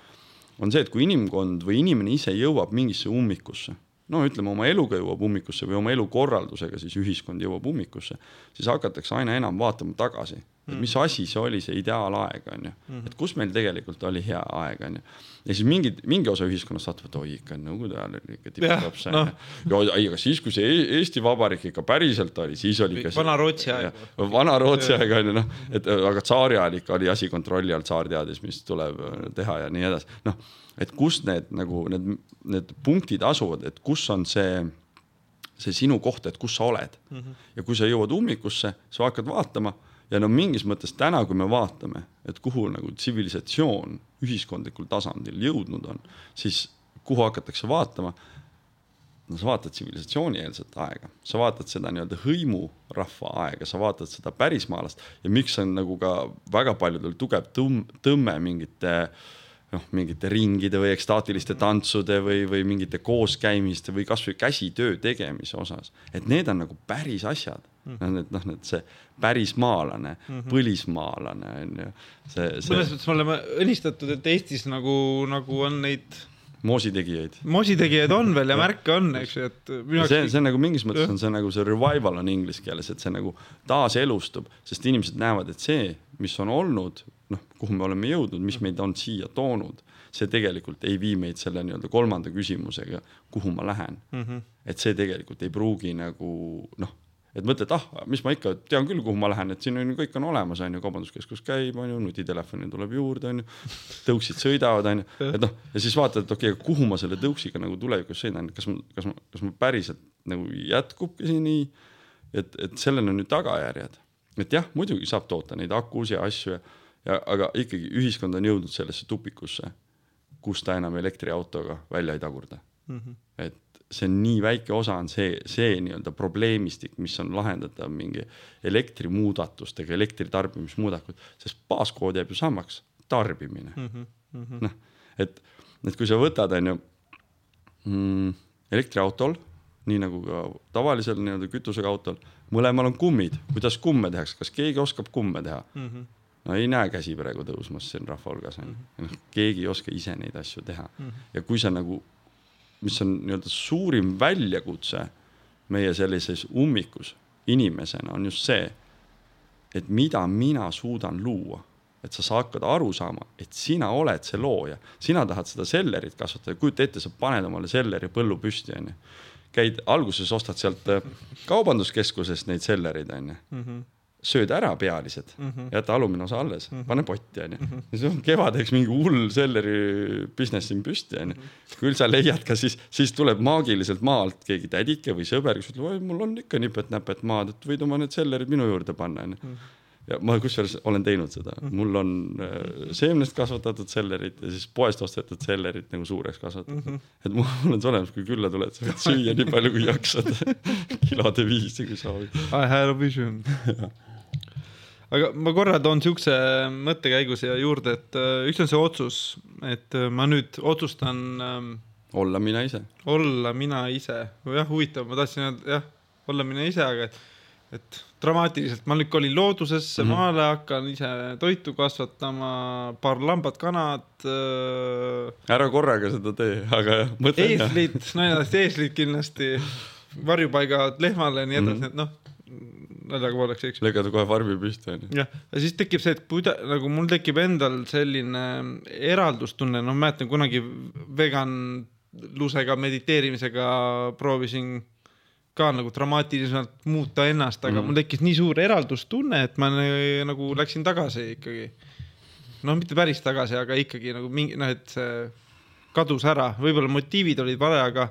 On see, et kui inimkond või inimene ise jõuab mingisse ummikusse, no ütleme oma eluga jõuab ummikusse või oma elukorraldusega siis ühiskond jõuab ummikusse, siis hakatakse aina enam vaatama tagasi, et mis asi see oli, see ideaalaeg on ju, et kus meil tegelikult oli hea aeg on ju. ja siis mingid, mingi osa ühiskonnast vaatavad, oi ikka nõukogude ajal oli ikka tipp-topp see noh. no.. ja ei, aga siis, kui see E- Eesti Vabariik ikka päriselt oli, siis oli ikka. Vana-Rootsi aeg.. Vana-Rootsi aeg on ju noh, et aga tsaari ajal ikka oli asi kontrolli all, tsaar teadis, mis tuleb äh, teha ja nii edasi, noh et kus need nagu need, need punktid asuvad, et kus on see, see sinu koht, et kus sa oled mm. -hmm. ja kui sa jõuad ummikusse, sa hakkad vaatama ja no mingis mõttes täna, kui me vaatame, et kuhu nagu tsivilisatsioon ühiskondlikul tasandil jõudnud on, siis kuhu hakatakse vaatama no sa vaatad tsivilisatsioonieelset aega, sa vaatad seda nii-öelda hõimurahva aega, sa vaatad seda pärismaalast ja miks on nagu ka väga paljudel tugev tõmm, tõmme mingite noh, mingite ringide või ekstaatiliste tantsude või, või mingite kooskäimiste või kasvõi käsitöö tegemise osas, et need on nagu päris asjad mm.. Need noh, need see pärismaalane mm, -hmm. põlismaalane on ju, mõnes mõttes me oleme õnnistatud, et Eestis nagu, nagu on neid moositegijaid moositegijaid on veel ja märke on, eks ju, et see, see on nagu mingis mõttes on see nagu see revival on inglise keeles, et see nagu taaselustub, sest inimesed näevad, et see, mis on olnud, noh, kuhu me oleme jõudnud, mis meid on siia toonud, see tegelikult ei vii meid selle nii-öelda kolmanda küsimusega, kuhu ma lähen mm. -hmm. et see tegelikult ei pruugi nagu noh, et mõtled, ah, mis ma ikka tean küll, kuhu ma lähen, et siin on ju kõik on olemas, on ju, kaubanduskeskus käib, on ju, nutitelefoni tuleb juurde, on ju, tõuksid sõidavad, on ju, et noh, ja siis vaatad, et okei okay,, kuhu ma selle tõuksiga nagu tulevikus sõidan, kas ma, kas ma, kas ma päriselt nagu jätkubki see nii, et, et sellel on ju tagajärjed, et jah, muidugi saab toota neid akusid ja asju ja, ja aga ikkagi ühiskond on jõudnud sellesse tupikusse, kus ta enam elektriautoga välja ei tagurda mm. -hmm. et see on nii väike osa on see, see nii-öelda probleemistik, mis on lahendatav mingi elektrimuudatustega, elektritarbimismuudatud, sest baaskood jääb ju samaks, tarbimine mm -hmm.. noh, et, et kui sa võtad, on ju mm, elektriautol, nii nagu ka tavalisel nii-öelda kütusega autol, mõlemal on kummid, kuidas kumme tehakse, kas keegi oskab kumme teha mm? -hmm. No ei näe käsi praegu tõusmas siin rahva hulgas on ju, noh keegi ei oska ise neid asju teha mm -hmm. ja kui sa nagu mis on nii-öelda suurim väljakutse meie sellises ummikus inimesena on just see, et mida mina suudan luua et sa hakkad aru saama, et sina oled see looja, sina tahad seda sellerit kasvatada, kujuta ette, sa paned omale selleri põllu püsti, onju. käid alguses, ostad sealt äh, kaubanduskeskusest neid sellereid, onju Mhm. Sööd ära pealised mm, -hmm. jäta alumine osa alles mm, -hmm. pane potti, onju. Mhm. ja siis on kevadeks mingi hull selleri business siin püsti, onju. küll sa leiad ka siis, siis tuleb maagiliselt maalt keegi tädike või sõber, kes ütleb, oi, mul on ikka nipet-näpet maad, et võid oma need sellerid minu juurde panna, onju Mhm. ja ma kusjuures olen teinud seda, mul on äh, seemnest kasvatatud sellerit ja siis poest ostetud sellerit nagu suureks kasvatatud mm. -hmm. et mul mul on see olemas, kui külla tuled, sa võid süüa nii palju, kui jaksad kilode viisi, kui soovid. I had a vision aga ma korra toon siukse mõttekäigu siia juurde, et äh, üks on see otsus, et äh, ma nüüd otsustan ähm, olla mina ise. olla mina ise, jah, huvitav, ma tahtsin öelda jah, olla mina ise, aga et, et dramaatiliselt ma nüüd kolin loodusesse mm -hmm. maale, hakkan ise toitu kasvatama, paar lambat, kanad äh,. ära korraga seda tee, aga jah, mõtle. eeslid, naljast eeslid kindlasti, varjupaigad lehmale ja nii edasi mm, -hmm. et noh naljaga pooleks, eks. lõigad kohe farmi püsti onju. jah, ja siis tekib see, et kuida-, nagu mul tekib endal selline eraldustunne, noh, mäletan kunagi veganlusega mediteerimisega proovisin ka nagu dramaatiliselt muuta ennast, aga mm. mul tekkis nii suur eraldustunne, et ma nagu läksin tagasi ikkagi. noh, mitte päris tagasi, aga ikkagi nagu mingi noh, et see kadus ära, võib-olla motiivid olid vale, aga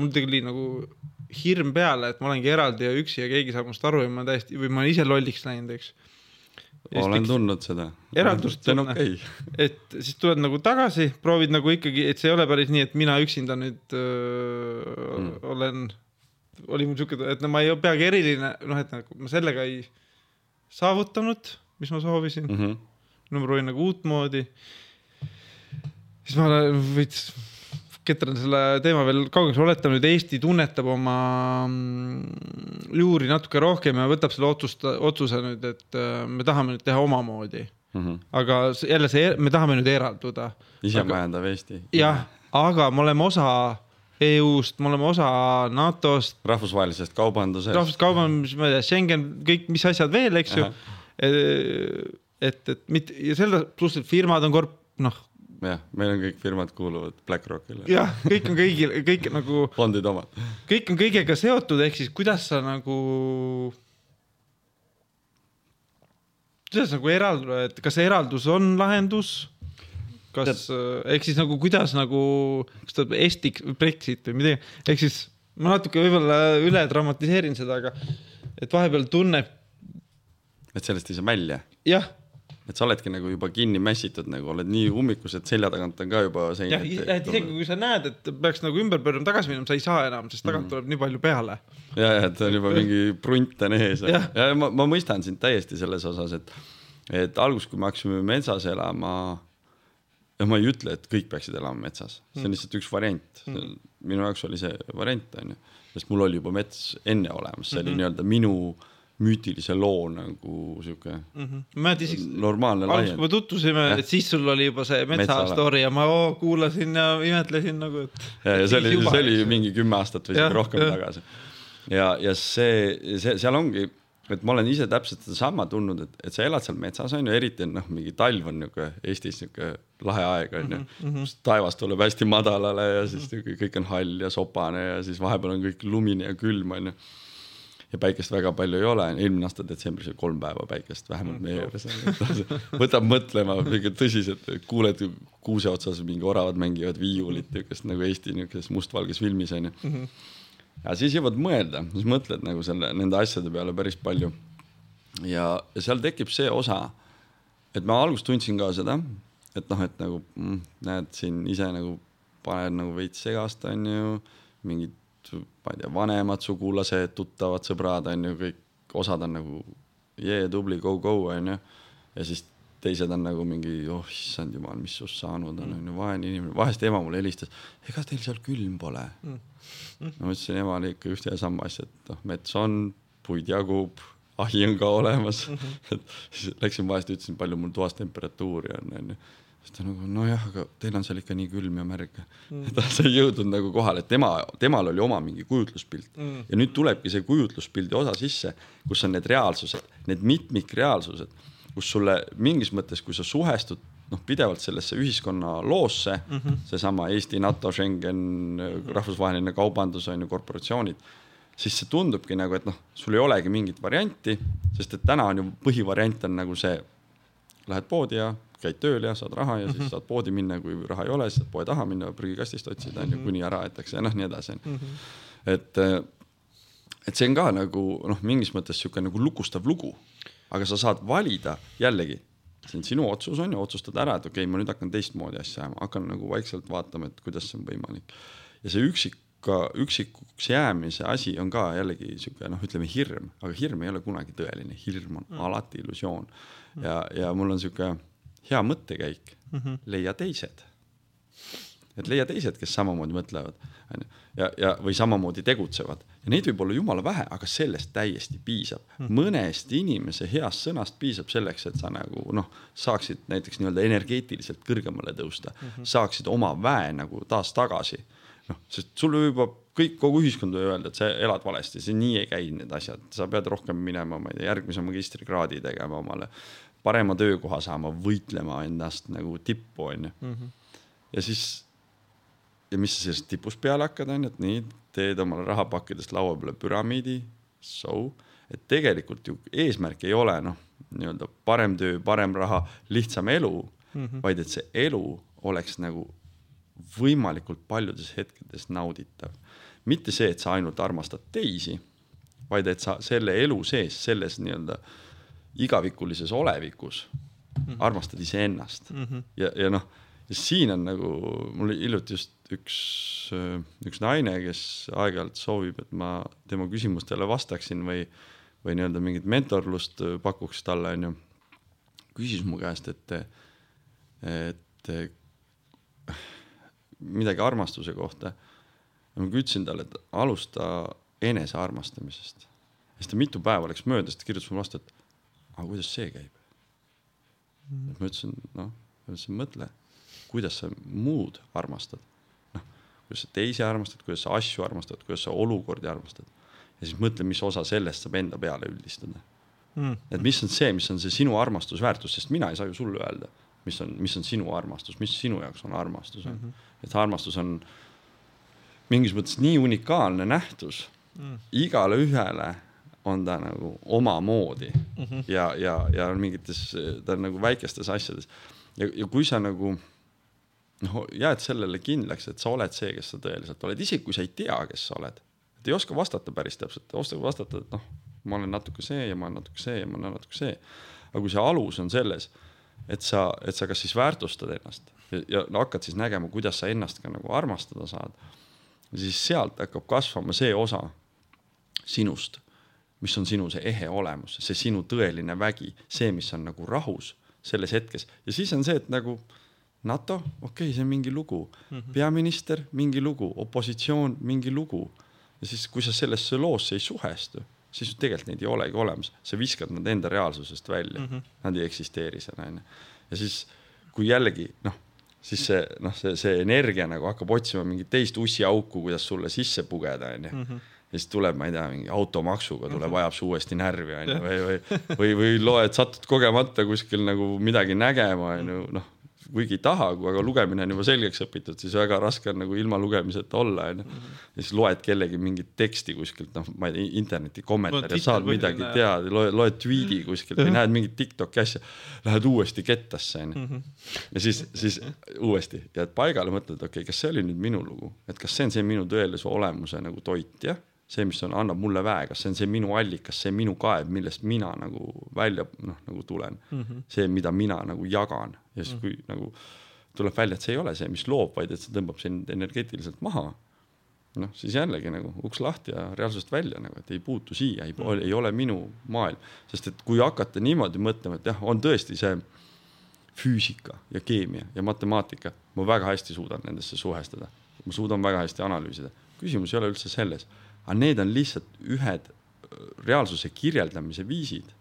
mul tuli nagu hirm peale, et ma olengi eraldi ja üksi ja keegi saab must aru ja ma täiesti või ma olen ise lolliks läinud, eks. olen tundnud seda. eraldust see on okei okay.. et siis tuled nagu tagasi, proovid nagu ikkagi, et see ei ole päris nii, et mina üksinda nüüd öö, mm. olen, oli mul siuke, et no ma ei peagi eriline, noh, et nagu ma sellega ei saavutanud, mis ma soovisin mm. -hmm. no ma proovin nagu uutmoodi. siis ma veits ketran selle teema veel kaugemaks, oletame nüüd Eesti tunnetab oma mm, juuri natuke rohkem ja võtab selle otsust, otsuse nüüd, et äh, me tahame nüüd teha omamoodi mm. -hmm. aga jälle see, me tahame nüüd eralduda. isemajandav Eesti. jah, aga me oleme osa EU-st, me oleme osa NATO-st. rahvusvahelisest kaubandusest. rahvusvahelisest kaubandusest, ma ei tea, Schengen, kõik, mis asjad veel, eks ju. et, et mitte ja selle pluss, et firmad on korp-, noh jah, meil on kõik firmad kuuluvad BlackRockile. jah, kõik on kõigil, kõik nagu. fondid omad. kõik on kõigega seotud, ehk siis kuidas sa nagu. kuidas nagu eralduda, et kas eraldus on lahendus? kas, ehk siis nagu kuidas nagu, kas ta Estik, Brexit või midagi, ehk siis ma natuke võib-olla üle dramatiseerin seda, aga et vahepeal tunneb. et sellest ei saa välja? jah et sa oledki nagu juba kinni mässitud, nagu oled nii ummikus, et selja tagant on ka juba sein. jah, isegi kui sa näed, et peaks nagu ümber pöörama, tagasi minema, sa ei saa enam, sest tagant mm. tuleb nii palju peale. ja, ja et on juba mingi prunt on ees ja, ja ma, ma mõistan sind täiesti selles osas, et, et alguses, kui me hakkasime metsas elama, ja ma ei ütle, et kõik peaksid elama metsas, see on lihtsalt üks variant mm.. minu jaoks oli see variant, onju, sest mul oli juba mets enne olemas, see oli mm -hmm. nii-öelda minu müütilise loo nagu sihuke mm -hmm. ma isegi normaalne laiend. kui me tutvusime, et siis sul oli juba see metsa, story ja ma oo, kuulasin ja imetlesin nagu, et. ja, ja see oli, see oli mingi kümme aastat või isegi rohkem ja. tagasi. ja, ja see, see, seal ongi, et ma olen ise täpselt sedasama tundnud, et, et sa elad seal metsas on ju, eriti noh, mingi talv on niuke Eestis niuke lahe aeg on ju mm -hmm., taevas tuleb hästi madalale ja siis niuke kõik on hall ja sopane ja siis vahepeal on kõik lumine ja külm on ju ja päikest väga palju ei ole, eelmine aasta detsembris oli kolm päeva päikest vähemalt meie juures. võtab mõtlema, mingi tõsiselt, kuuled kuuse otsas mingi oravad mängivad viiulit, niisugust nagu Eesti niisuguses mustvalges filmis onju mm. -hmm. ja siis jõuad mõelda, siis mõtled nagu selle, nende asjade peale päris palju. ja, ja seal tekib see osa, et ma alguses tundsin ka seda, et noh, et nagu mm, näed siin ise nagu paned nagu veits segast onju, mingid ma ei tea, vanemad sugulased, tuttavad, sõbrad on ju kõik, osad on nagu jee, tubli, go, go on ju. ja siis teised on nagu mingi, oh issand jumal, mis sinust saanud on, on ju, vaene inimene, vahest ema mulle helistas, ega teil seal külm pole mm.. Mm. ma ütlesin emale ikka ühte ja sama asja, et noh, mets on, puid jagub, ahi on ka olemas mm. -hmm. et siis läksin vahest, ütlesin, palju mul toas temperatuuri on, on ju siis ta nagu nojah, aga teil on seal ikka nii külm ja märg. Mm.. ta sai jõudnud nagu kohale, et tema, temal oli oma mingi kujutluspilt. Mm. ja nüüd tulebki see kujutluspildi osa sisse, kus on need reaalsused, need mitmikreaalsused, kus sulle mingis mõttes, kui sa suhestud noh, pidevalt sellesse ühiskonna loosse mm -hmm., seesama Eesti, NATO, Schengen, rahvusvaheline kaubandus on ju, korporatsioonid, siis see tundubki nagu, et noh, sul ei olegi mingit varianti, sest et täna on ju põhivariant on nagu see, lähed poodi ja käid tööl ja saad raha ja siis mm -hmm. saad poodi minna, kui raha ei ole, siis saad poe taha minna, prügikastist otsida, on ju, mhm. kuni ära aetakse ja noh, nii edasi, on ju. Mhm. et, et see on ka nagu noh, mingis mõttes sihuke nagu lukustav lugu, aga sa saad valida jällegi see on sinu otsus on ju, otsustad ära, et okei okay,, ma nüüd hakkan teistmoodi asja ajama, hakkan nagu vaikselt vaatama, et kuidas see on võimalik. ja see üksik, üksikuks jäämise asi on ka jällegi sihuke noh, ütleme hirm, aga hirm ei ole kunagi tõeline, hirm on mm. alati illusioon. ja, ja mul on sihuke hea mõttekäik mm, -hmm. leia teised. et leia teised, kes samamoodi mõtlevad, onju, ja, ja, või samamoodi tegutsevad ja neid võib olla jumala vähe, aga sellest täiesti piisab mm. -hmm. mõnest inimese heast sõnast piisab selleks, et sa nagu noh, saaksid näiteks nii-öelda energeetiliselt kõrgemale tõusta mm, -hmm. saaksid oma väe nagu taas tagasi. noh, sest sul võib juba kõik, kogu ühiskond võib öelda, et sa elad valesti, see nii ei käi need asjad, sa pead rohkem minema, ma ei tea, järgmise magistrikraadi tegema omale parema töökoha saama, võitlema ennast nagu tippu, onju. Mhm. ja siis, ja mis sa sellest tipust peale hakkad, onju, et nii, teed omale rahapakkidest laua peale püramiidi, so, et tegelikult ju eesmärk ei ole noh, nii-öelda parem töö, parem raha, lihtsam elu mm, -hmm. vaid et see elu oleks nagu võimalikult paljudes hetkedes nauditav. mitte see, et sa ainult armastad teisi, vaid et sa selle elu sees, selles nii-öelda äh, igavikulises olevikus mm -hmm. armastad iseennast mm -hmm. ja, ja noh, siin on nagu mul hiljuti just üks, üks naine, kes aeg-ajalt soovib, et ma tema küsimustele vastaksin või, või nii-öelda mingit mentorlust pakuks talle, onju. küsis mu käest, et, et midagi armastuse kohta. ma ütlesin talle, et alusta enesearmastamisest. ja siis ta mitu päeva läks mööda, siis ta kirjutas mulle vastu, et aga kuidas see käib mm.? ma ütlesin, noh, ma ütlesin, mõtle, kuidas sa muud armastad. noh, kuidas sa teisi armastad, kuidas sa asju armastad, kuidas sa olukordi armastad. ja siis mõtle, mis osa sellest saab enda peale üldistada mm.. et mis on see, mis on see sinu armastusväärtus, sest mina ei saa ju sulle öelda, mis on, mis on sinu armastus, mis sinu jaoks on armastus mm. -hmm. et armastus on mingis mõttes nii unikaalne nähtus mm. igale ühele on ta nagu omamoodi mm -hmm. ja, ja, ja mingites, ta on nagu väikestes asjades. ja, ja kui sa nagu noh, jääd sellele kindlaks, et sa oled see, kes sa tõeliselt oled, isegi kui sa ei tea, kes sa oled. et ei oska vastata päris täpselt, oskad vastata, et noh, ma olen natuke see ja ma olen natuke see ja ma olen natuke see. aga kui see alus on selles, et sa, et sa kas siis väärtustad ennast ja, ja no, hakkad siis nägema, kuidas sa ennast ka nagu armastada saad, siis sealt hakkab kasvama see osa sinust mis on sinu see ehe olemus, see sinu tõeline vägi, see, mis on nagu rahus selles hetkes ja siis on see, et nagu NATO, okei okay,, see on mingi lugu mm, -hmm. peaminister, mingi lugu, opositsioon, mingi lugu. ja siis, kui sa sellesse loosse ei suhestu, siis tegelikult neid ei olegi olemas, sa viskad nad enda reaalsusest välja mm, -hmm. nad ei eksisteeri seal onju. ja siis, kui jällegi noh, siis see noh, see, see energia nagu hakkab otsima mingit teist ussiauku, kuidas sulle sisse pugeda onju mhm ja siis tuleb, ma ei tea, mingi automaksuga tuleb, mhm. ajab su uuesti närvi, onju, või, või, või, või loed, satud kogemata kuskil nagu midagi nägema, onju, noh kuigi ei taha, aga lugemine on juba selgeks õpitud, siis väga raske on nagu ilma lugemiseta olla, onju. Mhm. ja siis loed kellegi mingit teksti kuskilt, noh, ma ei tea, interneti kommentaari no,, saad midagi teada, loed, loed tweet'i kuskilt või näed mingit Tiktoki asja, lähed uuesti kettasse, onju. Mhm. ja siis, siis uuesti jääd paigale, mõtled, okei okay,, kas see oli nüüd minu lugu, et kas see on see minu tõelise olemuse nagu toit, jah see, mis on, annab mulle väe, kas see on see minu allikas, see minu kaev, millest mina nagu välja noh, nagu tulen mm. -hmm. see, mida mina nagu jagan ja siis mm, -hmm. kui nagu tuleb välja, et see ei ole see, mis loob, vaid et see tõmbab sind energeetiliselt maha. noh, siis jällegi nagu uks lahti ja reaalsusest välja nagu, et ei puutu siia, ei mm, -hmm. ei ole minu maailm, sest et kui hakata niimoodi mõtlema, et jah, on tõesti see füüsika ja keemia ja matemaatika, ma väga hästi suudan nendesse suhestada, ma suudan väga hästi analüüsida. küsimus ei ole üldse selles aga need on lihtsalt ühed äh, reaalsuse kirjeldamise viisid.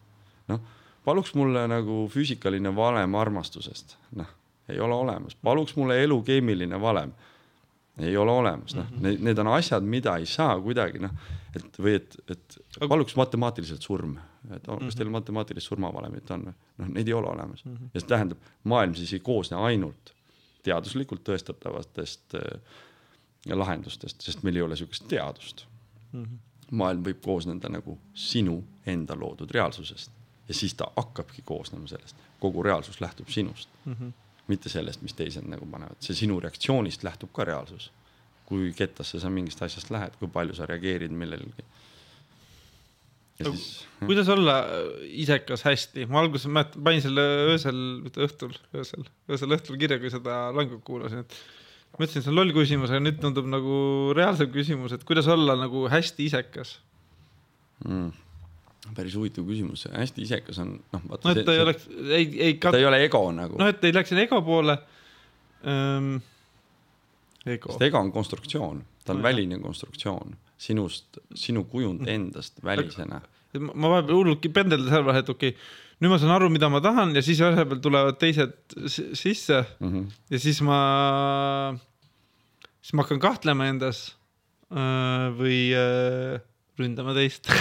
noh, paluks mulle nagu füüsikaline valem armastusest, noh, ei ole olemas, paluks mulle elu keemiline valem. ei ole olemas, noh, need, need on asjad, mida ei saa kuidagi noh, et või et, et paluks matemaatiliselt surm, et oh, kas teil matemaatilist surmavalemit on või, noh, neid ei ole olemas. Ja see tähendab, maailm siis ei koosne ainult teaduslikult tõestatavatest äh, lahendustest, sest meil ei ole sihukest teadust mm. -hmm. maailm võib koosneda nagu sinu enda loodud reaalsusest ja siis ta hakkabki koosnema sellest, kogu reaalsus lähtub sinust mm. -hmm. mitte sellest, mis teised nagu panevad, see sinu reaktsioonist lähtub ka reaalsus. kui kettasse sa mingist asjast lähed, kui palju sa reageerid millelegi. No, siis, kuidas olla isekas hästi, ma alguses mäletan, panin selle öösel, mitte õhtul, öösel, öösel õhtul kirja, kui seda langut kuulasin, et mõtlesin, see on loll küsimus, aga nüüd tundub nagu reaalsem küsimus, et kuidas olla nagu hästi isekas mm.? päris huvitav küsimus, hästi isekas on noh. no et ta ei oleks, ei, ei kat.... ta ei ole ego nagu. noh, et ei läheks sinna ego poole ähm,. ego. sest ego on konstruktsioon, ta on no, väline konstruktsioon sinust, sinu kujund endast välisena. ma vahepeal hullult pendeldan selle vahel, et okei okay, nüüd ma saan aru, mida ma tahan ja siis ühel peal tulevad teised sisse mm -hmm. ja siis ma, siis ma hakkan kahtlema endas äh, või äh, ründama teist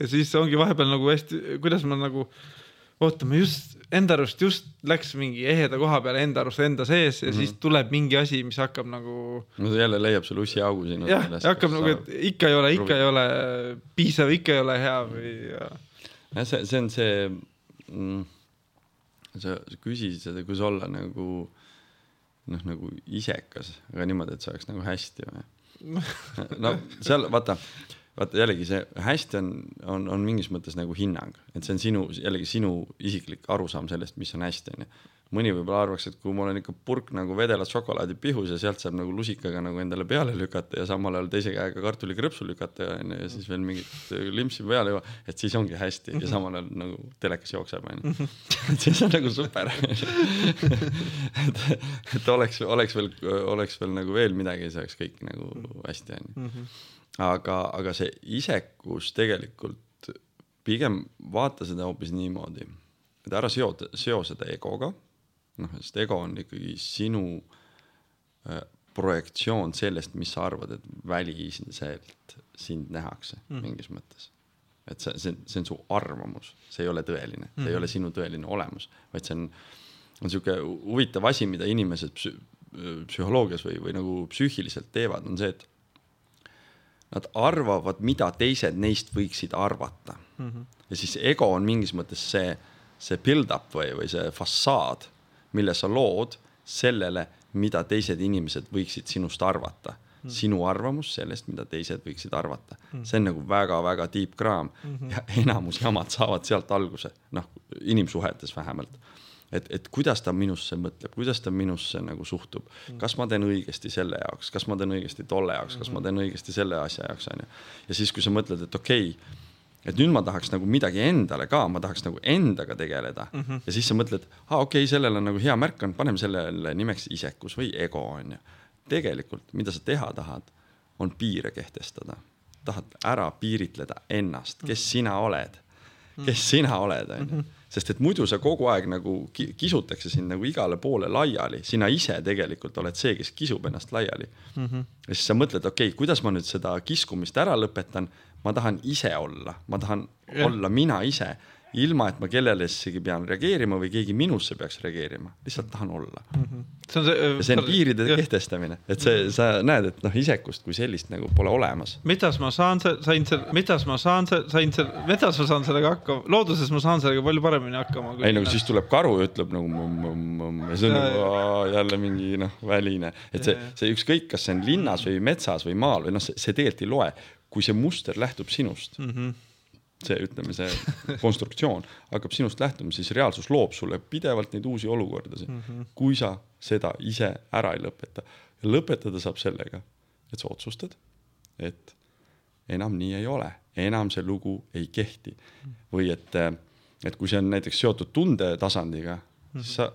ja siis ongi vahepeal nagu hästi, kuidas ma nagu, oota, ma just enda arust just läks mingi eheda koha peale enda arust enda sees ja mm -hmm. siis tuleb mingi asi, mis hakkab nagu. no see jälle leiab selle ussiaugu sinu. jah, hakkab nagu, et ikka ei ole, ikka ei ole piisav, ikka ei ole hea või ja jah, see, see on see mm,, sa, sa küsisid seda, kuidas olla nagu noh, nagu isekas, aga niimoodi, et see oleks nagu hästi või? no seal vaata, vaata jällegi see hästi on, on, on mingis mõttes nagu hinnang, et see on sinu, jällegi sinu isiklik arusaam sellest, mis on hästi, onju mõni võib-olla arvaks, et kui mul on ikka purk nagu vedelat šokolaadi pihus ja sealt saab nagu lusikaga nagu endale peale lükata ja samal ajal teise käega kartulikrõpsu lükata onju ja siis veel mingit limpsi peale juua, et siis ongi hästi ja samal ajal nagu telekas jookseb onju. et siis on nagu super et, et oleks, oleks veel, oleks veel nagu veel midagi, siis oleks kõik nagu hästi onju. aga, aga see isekus tegelikult pigem vaata seda hoopis niimoodi, et ära seo, seo seda egoga noh, sest ego on ikkagi sinu äh, projektsioon sellest, mis sa arvad, et väliselt sind nähakse mm. mingis mõttes. et see, see, see on su arvamus, see ei ole tõeline mm, see ei ole mhm. sinu tõeline olemus, vaid see on, on sihuke huvitav asi, mida inimesed psü, psühholoogias või, või nagu psüühiliselt teevad, on see, et nad arvavad, mida teised neist võiksid arvata mm. -hmm. ja siis ego on mingis mõttes see, see build-up või, või see fassaad mille sa lood sellele, mida teised inimesed võiksid sinust arvata mm.. sinu arvamus sellest, mida teised võiksid arvata mm., see on nagu väga-väga deep kraam mm -hmm. ja enamus jamad saavad sealt alguse, noh, inimsuhetes vähemalt et, et kuidas ta minusse mõtleb, kuidas ta minusse nagu suhtub, mm. kas ma teen õigesti selle jaoks, kas ma teen õigesti tolle jaoks, kas ma mm-hmm. teen õigesti selle asja jaoks, onju. ja siis, kui sa mõtled, et okei okay,, et nüüd ma tahaks nagu midagi endale ka, ma tahaks nagu endaga tegeleda mm. -hmm. ja siis sa mõtled, aa okei okay,, sellel on nagu hea märk on, paneme sellele nimeks isekus või ego onju. tegelikult, mida sa teha tahad, on piire kehtestada. tahad ära piiritleda ennast, kes mhm. sina oled, kes mhm. sina oled onju mhm. sest et muidu sa kogu aeg nagu kisutakse sind nagu igale poole laiali, sina ise tegelikult oled see, kes kisub ennast laiali mm. -hmm. ja siis sa mõtled, okei okay,, kuidas ma nüüd seda kiskumist ära lõpetan ma tahan ise olla, ma tahan ja. olla mina ise, ilma et ma kellelessegi pean reageerima või keegi minusse peaks reageerima, lihtsalt tahan olla mm. -hmm. see on see. ja see on piiride jah. kehtestamine, et see, sa näed, et noh, isekust kui sellist nagu pole olemas. mitas ma saan, sain seal, mitas ma saan, sain seal, mitas ma saan sellega hakkama, looduses ma saan sellega palju paremini hakkama. ei no siis tuleb karu ja ütleb nagu mm, ja see on nagu jälle mingi noh, väline, et see, see ükskõik, kas see on linnas või metsas või maal või noh, see, see tegelikult ei loe kui see muster lähtub sinust mm, -hmm. see, ütleme, see konstruktsioon hakkab sinust lähtuma, siis reaalsus loob sulle pidevalt neid uusi olukordasid mm, -hmm. kui sa seda ise ära ei lõpeta. lõpetada saab sellega, et sa otsustad, et enam nii ei ole, enam see lugu ei kehti või et, et kui see on näiteks seotud tundetasandiga mm, -hmm. siis sa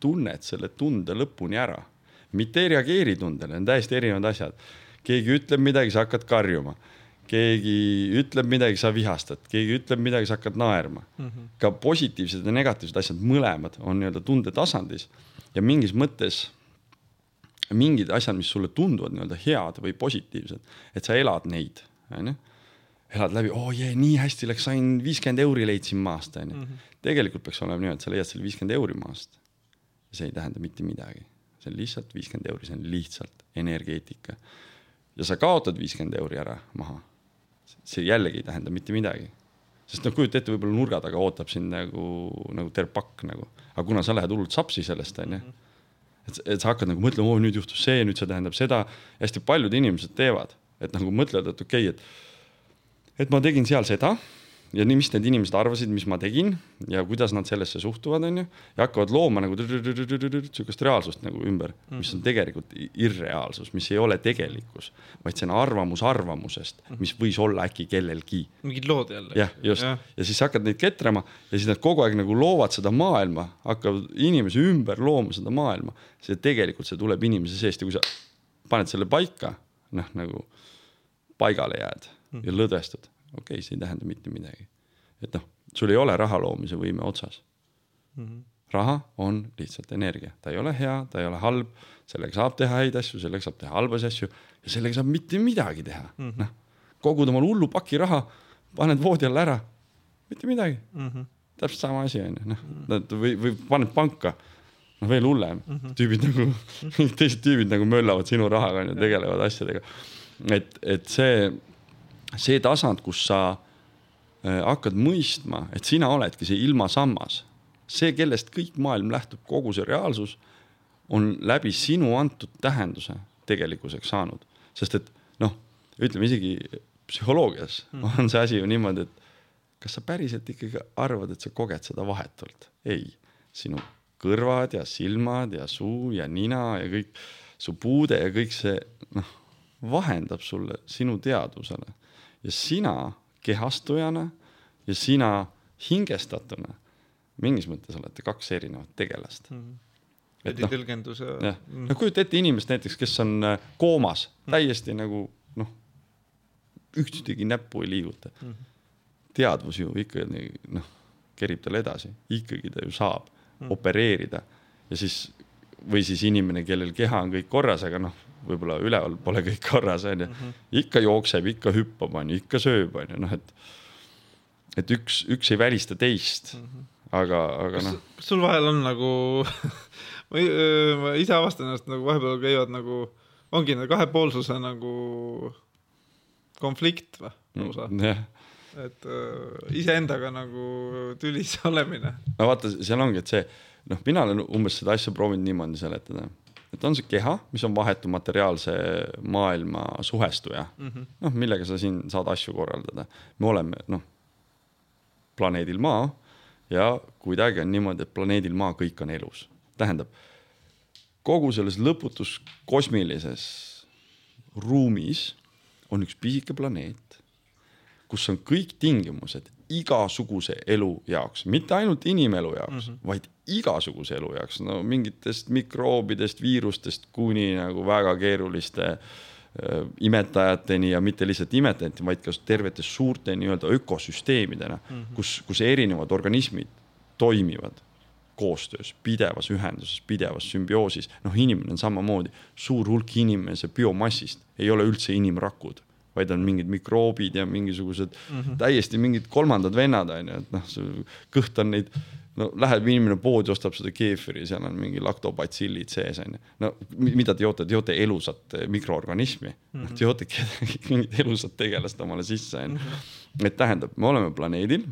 tunned selle tunde lõpuni ära, mitte ei reageeri tundele, on täiesti erinevad asjad keegi ütleb midagi, sa hakkad karjuma. keegi ütleb midagi, sa vihastad, keegi ütleb midagi, sa hakkad naerma mm. -hmm. ka positiivsed ja negatiivsed asjad, mõlemad on nii-öelda tundetasandis ja mingis mõttes mingid asjad, mis sulle tunduvad nii-öelda head või positiivsed, et sa elad neid, onju. elad läbi, oo oh, jee, nii hästi läks, sain viiskümmend euri leidsin maast, onju. Mhm. tegelikult peaks olema niimoodi, et sa leiad selle viiskümmend euri maast. see ei tähenda mitte midagi, see on lihtsalt viiskümmend euri, see on lihtsalt energeetika. Ja sa kaotad viiskümmend euri ära maha see jällegi ei tähenda mitte midagi. sest noh, kujuta ette, võib-olla nurga taga ootab sind nagu, nagu terve pakk nagu, aga kuna sa lähed hullult sapsi sellest, onju. et, et sa hakkad nagu mõtlema, oo nüüd juhtus see, nüüd see tähendab seda. hästi paljud inimesed teevad, et nagu mõtlevad, et okei okay,, et, et ma tegin seal seda ja nii, mis need inimesed arvasid, mis ma tegin ja kuidas nad sellesse suhtuvad, onju. ja hakkavad looma nagu sihukest reaalsust nagu ümber, mis on tegelikult irreaalsus, mis ei ole tegelikkus, vaid see on arvamus arvamusest, mis võis olla äkki kellelgi. mingid lood jälle. jah, just ja. ja siis hakkad neid ketrama ja siis nad kogu aeg nagu loovad seda maailma, hakkavad inimesi ümber looma seda maailma. see tegelikult, see tuleb inimese seest ja kui sa paned selle paika, noh nagu paigale jääd ja lõdvestud okei okay,, see ei tähenda mitte midagi. et noh, sul ei ole raha loomise võime otsas mm. -hmm. raha on lihtsalt energia, ta ei ole hea, ta ei ole halb, sellega saab teha häid asju, sellega saab teha halbasid asju ja sellega saab mitte midagi teha mm -hmm., noh. kogud omale hullu paki raha, paned voodi alla ära, mitte midagi mm. -hmm. täpselt sama asi on ju, noh, või, või paned panka noh, veel hullem mm, -hmm. tüübid nagu teised tüübid nagu möllavad sinu rahaga on ju, tegelevad asjadega. et, et see see tasand, kus sa äh, hakkad mõistma, et sina oledki see ilmasammas, see, kellest kõik maailm lähtub, kogu see reaalsus on läbi sinu antud tähenduse tegelikkuseks saanud, sest et noh, ütleme isegi psühholoogias mm. on see asi ju niimoodi, et kas sa päriselt ikkagi arvad, et sa koged seda vahetult? ei, sinu kõrvad ja silmad ja suu ja nina ja kõik su puude ja kõik see noh, vahendab sulle sinu teadvusele ja sina kehastujana ja sina hingestatuna mingis mõttes olete kaks erinevat tegelast mm. -hmm et noh, tõlgendus ja. jah, no kujuta ette inimest näiteks, kes on äh, koomas mm, -hmm. täiesti nagu noh, ühtegi näppu ei liiguta mm. -hmm. teadvus ju ikkagi noh, kerib talle edasi, ikkagi ta ju saab mm -hmm. opereerida ja siis või siis inimene, kellel keha on kõik korras, aga noh, võib-olla üleval pole kõik korras, onju. Mhm. ikka jookseb, ikka hüppab, onju, ikka sööb, onju, noh, et, et üks, üks ei välista teist mm. -hmm. aga, aga noh. kas sul vahel on nagu ma, ma ise avastan ennast nagu vahepeal käivad nagu, ongi nagu kahepoolsuse nagu konflikt või lausa mm,? jah et iseendaga nagu tülis olemine. no vaata, seal ongi, et see noh, mina olen umbes seda asja proovinud niimoodi seletada et on see keha, mis on vahetu materiaalse maailma suhestuja mm -hmm., noh, millega sa siin saad asju korraldada. me oleme, noh, planeedil Maa ja kuidagi on niimoodi, et planeedil Maa kõik on elus. tähendab, kogu selles lõputus kosmilises ruumis on üks pisike planeet, kus on kõik tingimused igasuguse elu jaoks, mitte ainult inimelu jaoks mm, -hmm. vaid igasuguse elu jaoks, no mingitest mikroobidest, viirustest kuni nagu väga keeruliste imetajateni ja mitte lihtsalt imetajateni, vaid ka tervete suurte nii-öelda ökosüsteemidena mm, -hmm. kus, kus erinevad organismid toimivad koostöös, pidevas ühenduses, pidevas sümbioosis. noh, inimene on samamoodi, suur hulk inimese biomassist ei ole üldse inimrakud vaid on mingid mikroobid ja mingisugused mm -hmm. täiesti mingid kolmandad vennad on ju, et noh, see kõht on neid no läheb inimene poodi, ostab seda keefiri, seal on mingi laktobatsillid sees onju. no mida te joote, te joote elusat mikroorganismi mm, -hmm. te joote mingit elusat tegelast omale sisse onju. Mhm. et tähendab, me oleme planeedil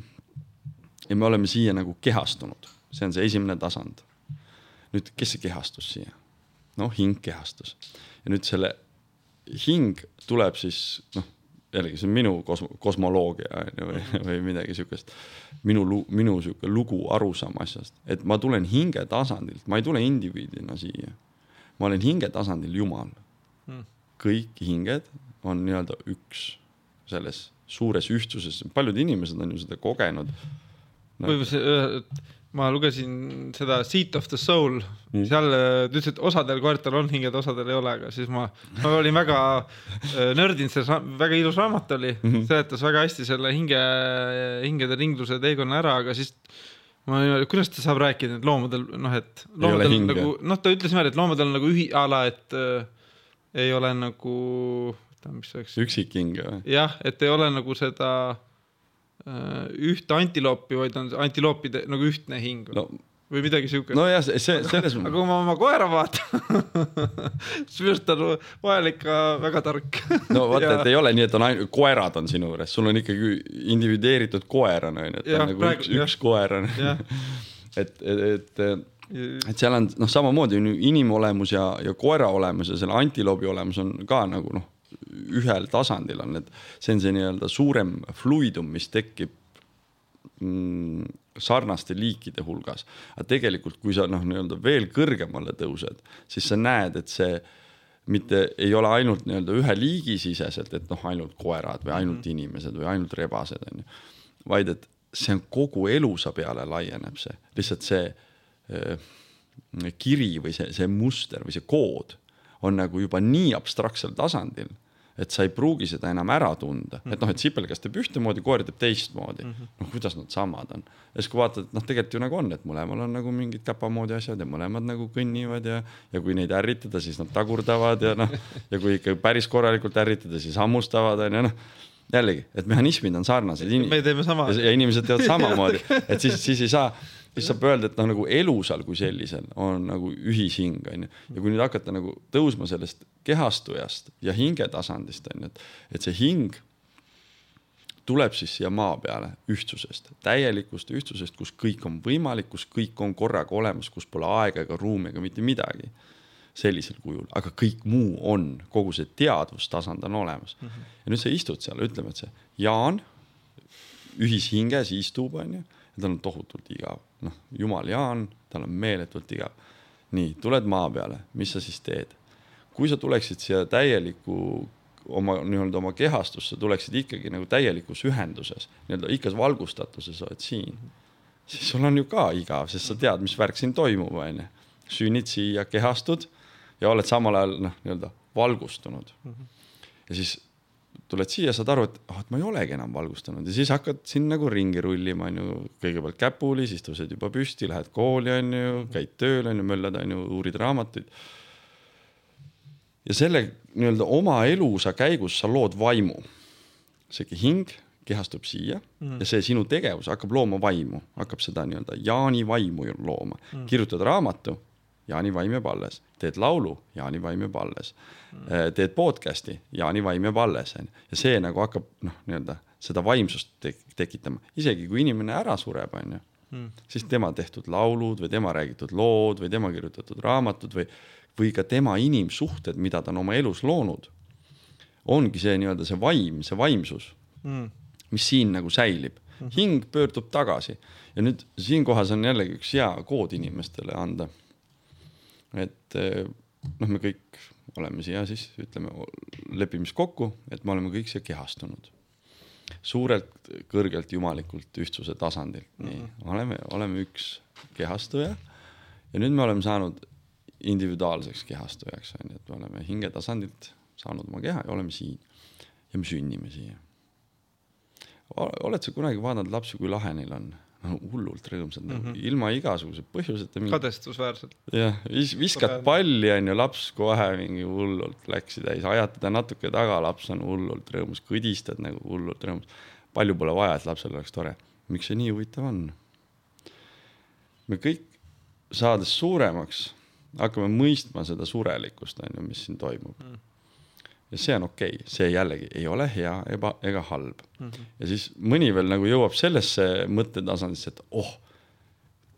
ja me oleme siia nagu kehastunud, see on see esimene tasand. nüüd, kes see kehastus siia? noh, hing kehastus ja nüüd selle hing tuleb siis noh, jällegi see on minu kos-, kosmoloogia on ju või, või midagi siukest. minu, minu sihuke lugu, arusaam asjast, et ma tulen hinge tasandilt, ma ei tule indiviidina siia. ma olen hinge tasandil Jumal. Hmm.. kõik hinged on nii-öelda üks selles suures ühtsuses, paljud inimesed on ju seda kogenud. No.. või see ma lugesin seda Seat of the Soul mm., seal äh, ta ütles, et osadel koertel on hinged, osadel ei ole, aga siis ma, ma olin väga äh, nördinud, see väga ilus raamat oli mm, -hmm. seletas väga hästi selle hinge, hingede ringluse teekonna ära, aga siis ma olin, kuidas ta saab rääkida, et loomadel noh, et loomadel nagu noh, ta ütles niimoodi, et loomadel on nagu ühi-, a la, et äh, ei ole nagu, mis see oleks. üksikhing või? jah, et ei ole nagu seda ühte antiloopi, vaid on antiloopide nagu ühtne hing no, või midagi siukest. nojah, see selles aga kui ma oma koera vaatan siis minu arust on vahel ikka väga tark. No vaata, et ei ole nii, et on ainult koerad on sinu juures, sul on ikkagi individueeritud koer on onju, et ja, on nagu praegu, üks, üks koer on et, et, et et seal on noh, samamoodi on ju inimolemus ja, ja koera olemus ja selle antiloobi olemus on ka nagu noh, ühel tasandil on need, see on see nii-öelda suurem fluidum, mis tekib mm, sarnaste liikide hulgas. aga tegelikult, kui sa noh, nii-öelda veel kõrgemale tõused, siis sa näed, et see mitte ei ole ainult nii-öelda ühe liigi siseselt, et noh, ainult koerad või ainult mm. inimesed või ainult rebased on ju, vaid et see on kogu elusa peale laieneb see, lihtsalt see äh, kiri või see, see muster või see kood on nagu juba nii abstraktsel tasandil et sa ei pruugi seda enam ära tunda mm, -hmm. et noh, et sipelgas teeb ühtemoodi, koer teeb teistmoodi mm. -hmm. noh, kuidas nad samad on. ja siis, kui vaatad, noh, tegelikult ju nagu on, et mõlemal on nagu mingid käpamoodi asjad ja mõlemad nagu kõnnivad ja, ja kui neid ärritada, siis nad tagurdavad ja noh, ja kui ikka päris korralikult ärritada, siis hammustavad on ju noh jällegi, et mehhanismid on sarnased. me teeme sama. ja inimesed teevad samamoodi, et siis, siis ei saa siis saab öelda, et noh, nagu elusal kui sellisel on nagu ühishing, on ju. ja kui nüüd hakata nagu tõusma sellest kehastujast ja hingetasandist, on ju, et, et see hing tuleb siis siia maa peale ühtsusest, täielikust ühtsusest, kus kõik on võimalik, kus kõik on korraga olemas, kus pole aega ega ruumi ega mitte midagi sellisel kujul, aga kõik muu on, kogu see teadvustasand on olemas mm. -hmm. ja nüüd sa istud seal, ütleme, et see Jaan ühishinges istub, onju ja tal on tohutult igav, noh, jumal Jaan, tal on meeletult igav. nii, tuled maa peale, mis sa siis teed? kui sa tuleksid siia täieliku oma nii-öelda oma kehastusse, tuleksid ikkagi nagu täielikus ühenduses, nii-öelda ikka valgustatuses oled siin, siis sul on ju ka igav, sest sa tead, mis värk siin toimub, onju. sünnid siia, kehastud ja oled samal ajal noh, nii-öelda valgustunud mm. -hmm. ja siis tuled siia, saad aru, et ah oh,, et ma ei olegi enam valgustanud ja siis hakkad siin nagu ringi rullima, on ju, kõigepealt käpuli, siis tõused juba püsti, lähed kooli, on ju, käid tööl, on ju, möllad, on ju, uurid raamatuid. ja selle nii-öelda oma elusa käigus sa lood vaimu. see hing kehastub siia mm. ja see sinu tegevus hakkab looma vaimu, hakkab seda nii-öelda Jaani vaimu looma mm.. kirjutad raamatu Jaani vaim jääb alles, teed laulu, Jaani vaim jääb alles mm.. teed podcast'i, Jaani vaim jääb alles, onju. ja see nagu hakkab noh, nii-öelda seda vaimsust tek tekitama, isegi kui inimene ära sureb, onju mm., siis tema tehtud laulud või tema räägitud lood või tema kirjutatud raamatud või, või ka tema inimsuhted, mida ta on oma elus loonud, ongi see nii-öelda see vaim, see vaimsus mm., mis siin nagu säilib mm. -hmm. hing pöördub tagasi ja nüüd siinkohas on jällegi üks hea kood inimestele anda et eh, noh, me kõik oleme siia siis ütleme, lepime siis kokku, et me oleme kõik siia kehastunud. suurelt, kõrgelt, jumalikult ühtsuse tasandilt, nii mm, -hmm. oleme, oleme üks kehastuja. ja nüüd me oleme saanud individuaalseks kehastujaks, on ju, et me oleme hingetasandilt saanud oma keha ja oleme siin. ja me sünnime siia. oled sa kunagi vaadanud lapsi, kui lahe neil on? Hullult rõõmsad mm, -hmm. ilma igasuguse põhjuseta mingi.... kadestusväärselt. jah, vis-, viskad palli, onju, laps kohe mingi hullult läksi täis, ajad teda natuke taga, laps on hullult rõõmus, kõdistad nagu hullult rõõmus. palju pole vaja, et lapsel oleks tore. miks see nii huvitav on? me kõik, saades suuremaks, hakkame mõistma seda surelikkust, onju, mis siin toimub mm ja see on okei okay., see jällegi ei ole hea eba, ega halb mm. -hmm. ja siis mõni veel nagu jõuab sellesse mõttetasandisse, et oh,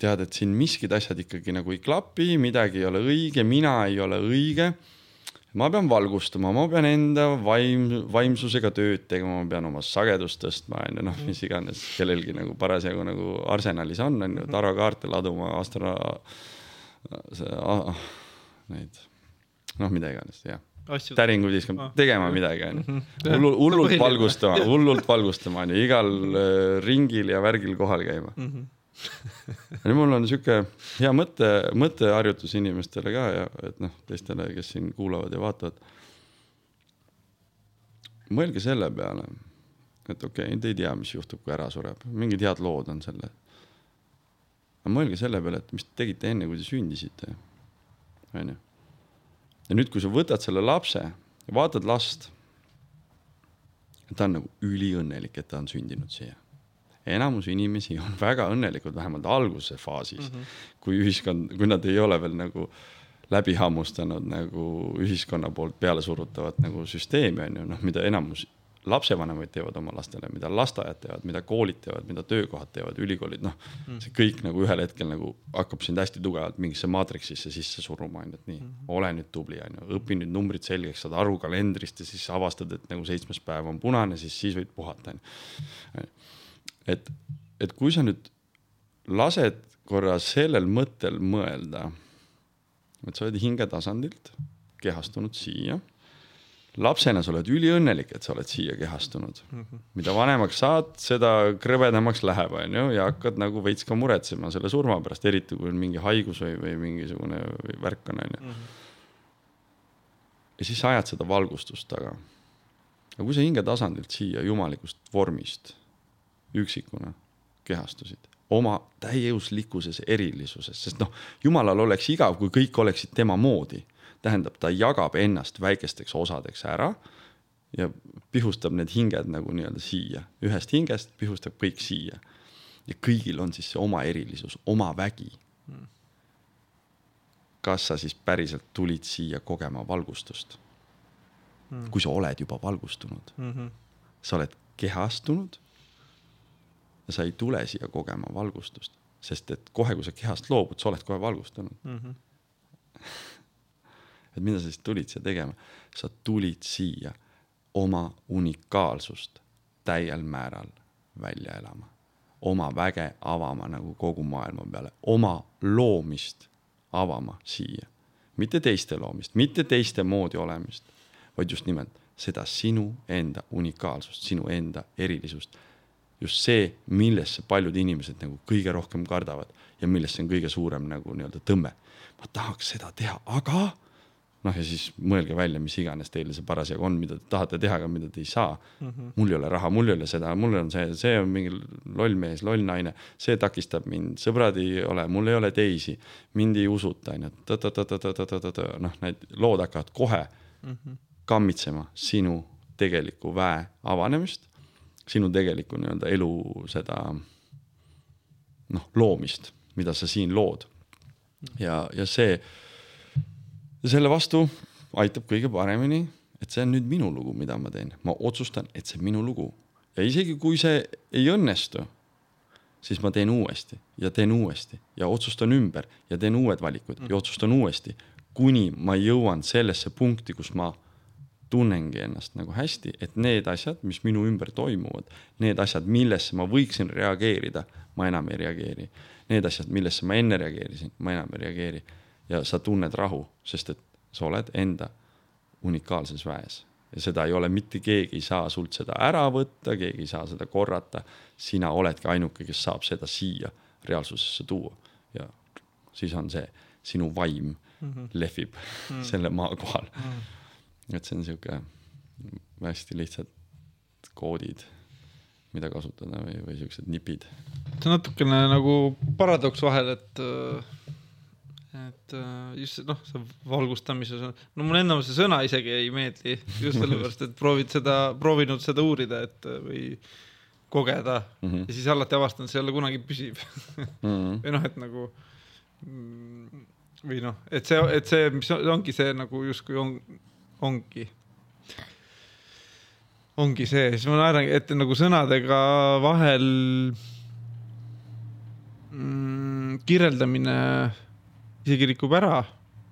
tead, et siin miskid asjad ikkagi nagu ei klapi, midagi ei ole õige, mina ei ole õige. ma pean valgustuma, ma pean enda vaim, vaimsusega tööd tegema, ma pean oma sagedust tõstma, on ju, noh, mis iganes kellelgi nagu parasjagu nagu arsenalis on, on ju, tarokaarte laduma, astro, see neid, noh, mida iganes, jah täringuid viskama ah., tegema midagi, onju. Mhm. hullult, hullult valgustama, hullult valgustama, onju, igal äh, ringil ja värgil kohal käima mm. -hmm. ja nüüd mul on sihuke hea mõte, mõtteharjutus inimestele ka ja et noh, teistele, kes siin kuulavad ja vaatavad. mõelge selle peale, et okei okay,, te ei tea, mis juhtub, kui ära sureb, mingid head lood on selle. aga mõelge selle peale, et mis te tegite enne, kui te sündisite. onju. Ja nüüd, kui sa võtad selle lapse ja vaatad last. ta on nagu üliõnnelik, et ta on sündinud siia enamus inimesi on väga õnnelikud, vähemalt alguse faasis mm, -hmm. kui ühiskond, kui nad ei ole veel nagu läbi hammustanud nagu ühiskonna poolt peale surutavat nagu süsteemi on ju, noh, mida enamus lapsevanemaid teevad oma lastele, mida lasteaiad teevad, mida koolid teevad, mida töökohad teevad, ülikoolid, noh mm.. see kõik nagu ühel hetkel nagu hakkab sind hästi tugevalt mingisse maatriksisse sisse suruma, on ju, et nii mm, -hmm. ole nüüd tubli, on ju, õpi nüüd numbrid selgeks, saad aru kalendrist ja siis avastad, et nagu seitsmes päev on punane, siis, siis võid puhata, on ju et, et kui sa nüüd lased korra sellel mõttel mõelda, et sa oled hingetasandilt kehastunud siia. Lapsena sa oled üliõnnelik, et sa oled siia kehastunud mm. -hmm. mida vanemaks saad, seda krõbedamaks läheb, onju, ja hakkad nagu veits ka muretsema selle surma pärast, eriti kui on mingi haigus või, või mingisugune või värk on, onju. Mhm. ja siis sa ajad seda valgustust taga. aga kui sa hingetasandilt siia jumalikust vormist üksikuna kehastusid oma täiuslikkuses erilisuses, sest noh, jumalal oleks igav, kui kõik oleksid tema moodi. Tähendab, ta jagab ennast väikesteks osadeks ära ja pihustab need hinged nagu nii-öelda siia, ühest hingest pihustab kõik siia. ja kõigil on siis see oma erilisus, oma vägi. kas sa siis päriselt tulid siia kogema valgustust? kui sa oled juba valgustunud mm, -hmm. sa oled kehastunud ja sa ei tule siia kogema valgustust, sest et kohe, kui sa kehast loobud, sa oled kohe valgustunud mm. -hmm. et mida sa siis tulid siia tegema? sa tulid siia oma unikaalsust täiel määral välja elama, oma väge avama nagu kogu maailma peale, oma loomist avama siia, mitte teiste loomist, mitte teiste moodi olemist, vaid just nimelt seda sinu enda unikaalsust, sinu enda erilisust just see, millesse paljud inimesed nagu kõige rohkem kardavad ja millesse on kõige suurem nagu nii-öelda tõmme. ma tahaks seda teha, aga noh, ja siis mõelge välja, mis iganes teil see parasjagu on, mida te tahate teha, aga mida te ei saa mm. -hmm. mul ei ole raha, mul ei ole seda, mul on see, see on mingi loll mees, loll naine, see takistab mind, sõbrad ei ole, mul ei ole teisi, mind ei usuta, onju, noh, need lood hakkavad kohe mm -hmm. kammitsema sinu tegeliku väe avanemist sinu tegelikku nii-öelda elu seda noh, loomist, mida sa siin lood. ja, ja see, selle vastu aitab kõige paremini, et see on nüüd minu lugu, mida ma teen, ma otsustan, et see on minu lugu ja isegi kui see ei õnnestu, siis ma teen uuesti ja teen uuesti ja otsustan ümber ja teen uued valikud ja otsustan uuesti, kuni ma jõuan sellesse punkti, kus ma tunnengi ennast nagu hästi, et need asjad, mis minu ümber toimuvad, need asjad, millesse ma võiksin reageerida, ma enam ei reageeri. Need asjad, millesse ma enne reageerisin, ma enam ei reageeri. Ja sa tunned rahu, sest et sa oled enda unikaalses väes ja seda ei ole mitte keegi ei saa sult seda ära võtta, keegi ei saa seda korrata. sina oledki ainuke, kes saab seda siia reaalsusesse tuua ja siis on see sinu vaim mm -hmm. lehvib mm -hmm. selle maa kohal mm. -hmm et see on sihuke hästi lihtsad koodid, mida kasutada või, või siuksed nipid. see on natukene nagu paradoks vahel, et, et just noh, see valgustamises on, no mulle endale see sõna isegi ei meeldi just sellepärast, et proovid seda, proovinud seda uurida, et või kogeda mm -hmm. ja siis alati avastanud, see ei ole kunagi püsiv mm. -hmm. või noh, et nagu mm, või noh, et see, et see, mis ongi see nagu justkui on ongi, ongi see, siis ma naeran, et nagu sõnadega vahel mm, kirjeldamine isegi rikub ära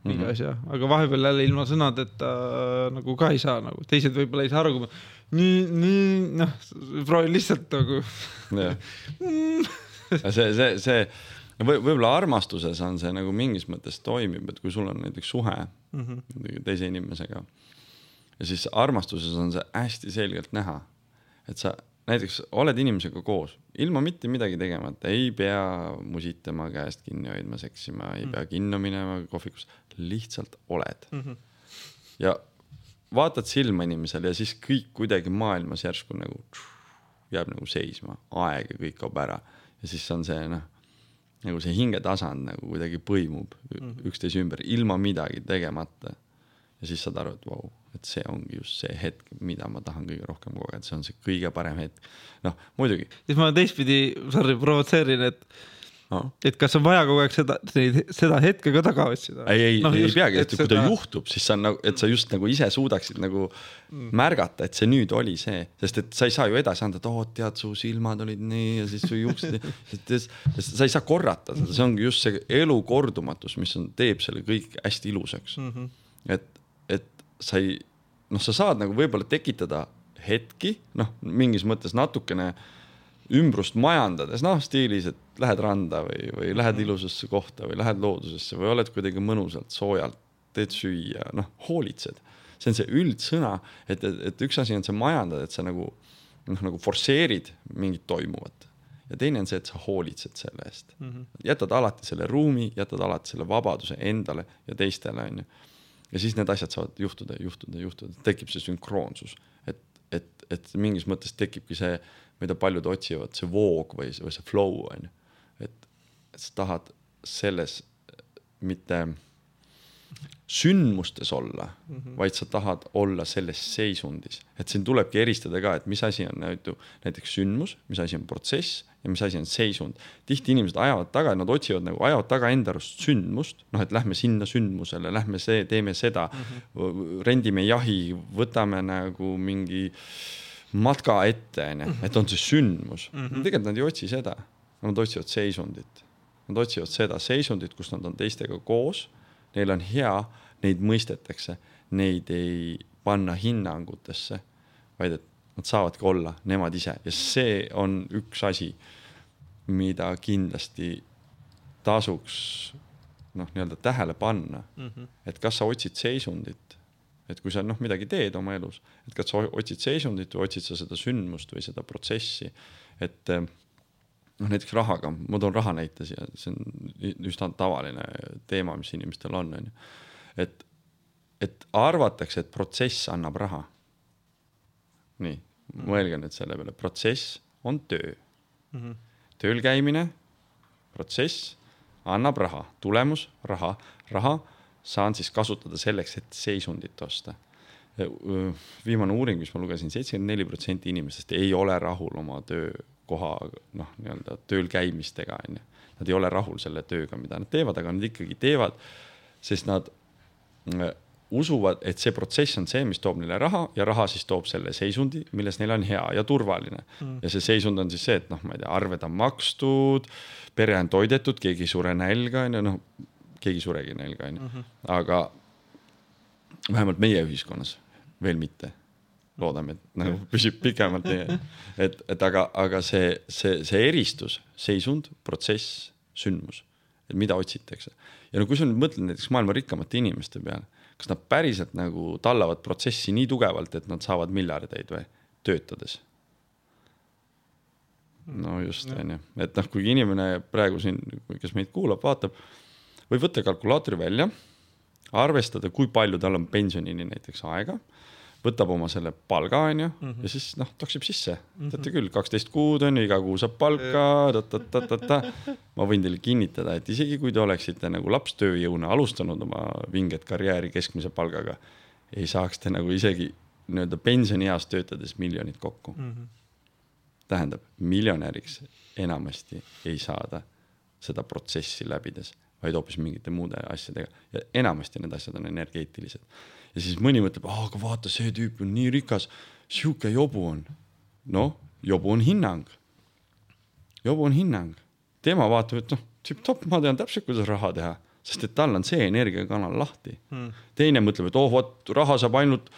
mingi mm -hmm. asja, aga vahepeal jälle ilma sõnadeta nagu ka ei saa nagu, teised võib-olla ei saa aru, kui ma nii, nii noh, proovin lihtsalt nagu see, see, see või võib-olla armastuses on see nagu mingis mõttes toimib, et kui sul on näiteks suhe mm -hmm. teise inimesega ja siis armastuses on see hästi selgelt näha, et sa näiteks oled inimesega koos, ilma mitte midagi tegemata, ei pea musitama, käest kinni hoidma, seksima, ei Mm. pea kinno minema kohvikusse, lihtsalt oled mm. -hmm. ja vaatad silma inimesele ja siis kõik kuidagi maailmas järsku nagu tš, jääb nagu seisma, aeg ja kõik kaob ära ja siis on see noh, nagu see hingetasand nagu kuidagi põimub mm. üksteise ümber ilma midagi tegemata. ja siis saad aru, et vau, et see ongi just see hetk, mida ma tahan kõige rohkem kogeda, see on see kõige parem hetk. noh, muidugi siis ma teistpidi, sorry, provotseerin, et, no,. et kas on vaja kogu aeg seda, seda hetke ka taga otsida? ei, ei no,, ei just, peagi, et et kui seda- ta juhtub, siis sa on nagu, et sa just nagu ise suudaksid nagu mm. märgata, et see nüüd oli see, sest et sa ei saa ju edasi anda, et oo, tead, su silmad olid nii ja siis su juuksed, sest sa ei saa korrata seda, see ongi just see elu kordumatus, mis on, teeb selle kõik hästi ilusaks mm. -hmm. et sa ei, noh, sa saad nagu võib-olla tekitada hetki, noh, mingis mõttes natukene ümbrust majandades, noh stiilis, et lähed randa või, või lähed ilusasse kohta või lähed loodusesse või oled kuidagi mõnusalt, soojalt, teed süüa, noh, hoolitsed. see on see üldsõna, et, et, et üks asi on see majandada, et sa nagu noh, nagu forsseerid mingit toimuvat ja teine on see, et sa hoolitsed selle eest mm. -hmm. jätad alati selle ruumi, jätad alati selle vabaduse endale ja teistele, onju. Ja siis need asjad saavad juhtuda, juhtuda, juhtuda, tekib see sünkroonsus, et, et, et mingis mõttes tekibki see, mida paljud otsivad, see voog või, või see flow on ju. et, sa tahad selles mitte sündmustes olla mm, -hmm. vaid sa tahad olla selles seisundis, et siin tulebki eristada ka, et mis asi on näiteks sündmus, mis asi on protsess ja mis asi on seisund. tihti inimesed ajavad taga, nad otsivad nagu, ajavad taga enda arust sündmust, noh, et lähme sinna sündmusele, lähme see, teeme seda mm, -hmm. rendime jahi, võtame nagu mingi matka ette, onju, et on see sündmus mm. -hmm. tegelikult nad ei otsi seda, nad otsivad seisundit. Nad otsivad seda seisundit, kus nad on teistega koos, neil on hea, neid mõistetakse, neid ei panna hinnangutesse, vaid et nad saavadki olla nemad ise. Ja see on üks asi, mida kindlasti tasuks noh, nii-öelda tähele panna. Mm, -hmm. et kas sa otsid seisundit, et kui sa noh, midagi teed oma elus, et kas sa otsid seisundit või otsid sa seda sündmust või seda protsessi, et eh, noh, näiteks rahaga, ma toon raha näite siia, see on üsna tavaline teema, mis inimestel on, on ju. et, et arvatakse, et protsess annab raha. nii, mõelge nüüd selle peale, protsess on töö mm. -hmm. tööl käimine, protsess annab raha, tulemus, raha, raha saan siis kasutada selleks, et seisundit osta. viimane uuring, mis ma lugesin, seitsekümmend neli protsenti inimestest ei ole rahul oma töökoha noh, nii-öelda tööl käimistega onju. Nad ei ole rahul selle tööga, mida nad teevad, aga nad ikkagi teevad, sest nad äh, usuvad, et see protsess on see, mis toob neile raha ja raha siis toob selle seisundi, milles neil on hea ja turvaline mm.. ja see seisund on siis see, et noh, ma ei tea, arved on makstud, pere on toidetud, keegi ei sure nälga onju, noh keegi ei suregi nälga onju, aga vähemalt meie ühiskonnas veel mitte. loodame, et nagu püsib pikemalt nii, et, et aga, aga see, see, see eristus, seisund, protsess, sündmus, et mida otsitakse. Ja no kui sa nüüd mõtled näiteks maailma rikkamate inimeste peale, kas nad päriselt nagu tallavad protsessi nii tugevalt, et nad saavad miljardeid või töötades? no just onju, et noh, kui inimene praegu siin, kes meid kuulab, vaatab, võib võtta kalkulaatori välja, arvestada, kui palju tal on pensionini näiteks aega, võtab oma selle palga onju mm -hmm. ja siis noh, toksib sisse, teate küll, kaksteist kuud on ju, iga kuu saab palka, ma võin teile kinnitada, et isegi kui te oleksite nagu lapstööjõuna alustanud oma vinget karjääri keskmise palgaga, ei saaks te nagu isegi nii-öelda pensionieas töötades miljonit kokku mm. -hmm. tähendab, miljonäriks enamasti ei saada seda protsessi läbides, vaid hoopis mingite muude asjadega ja enamasti need asjad on energeetilised ja siis mõni mõtleb, aga vaata, see tüüp on nii rikas, sihuke jobu on. noh, jobu on hinnang. jobu on hinnang, tema vaatab, et noh, tipp-topp, ma tean täpselt, kuidas raha teha, sest et tal on see energiakanal lahti hmm.. teine mõtleb, et oh vot raha saab ainult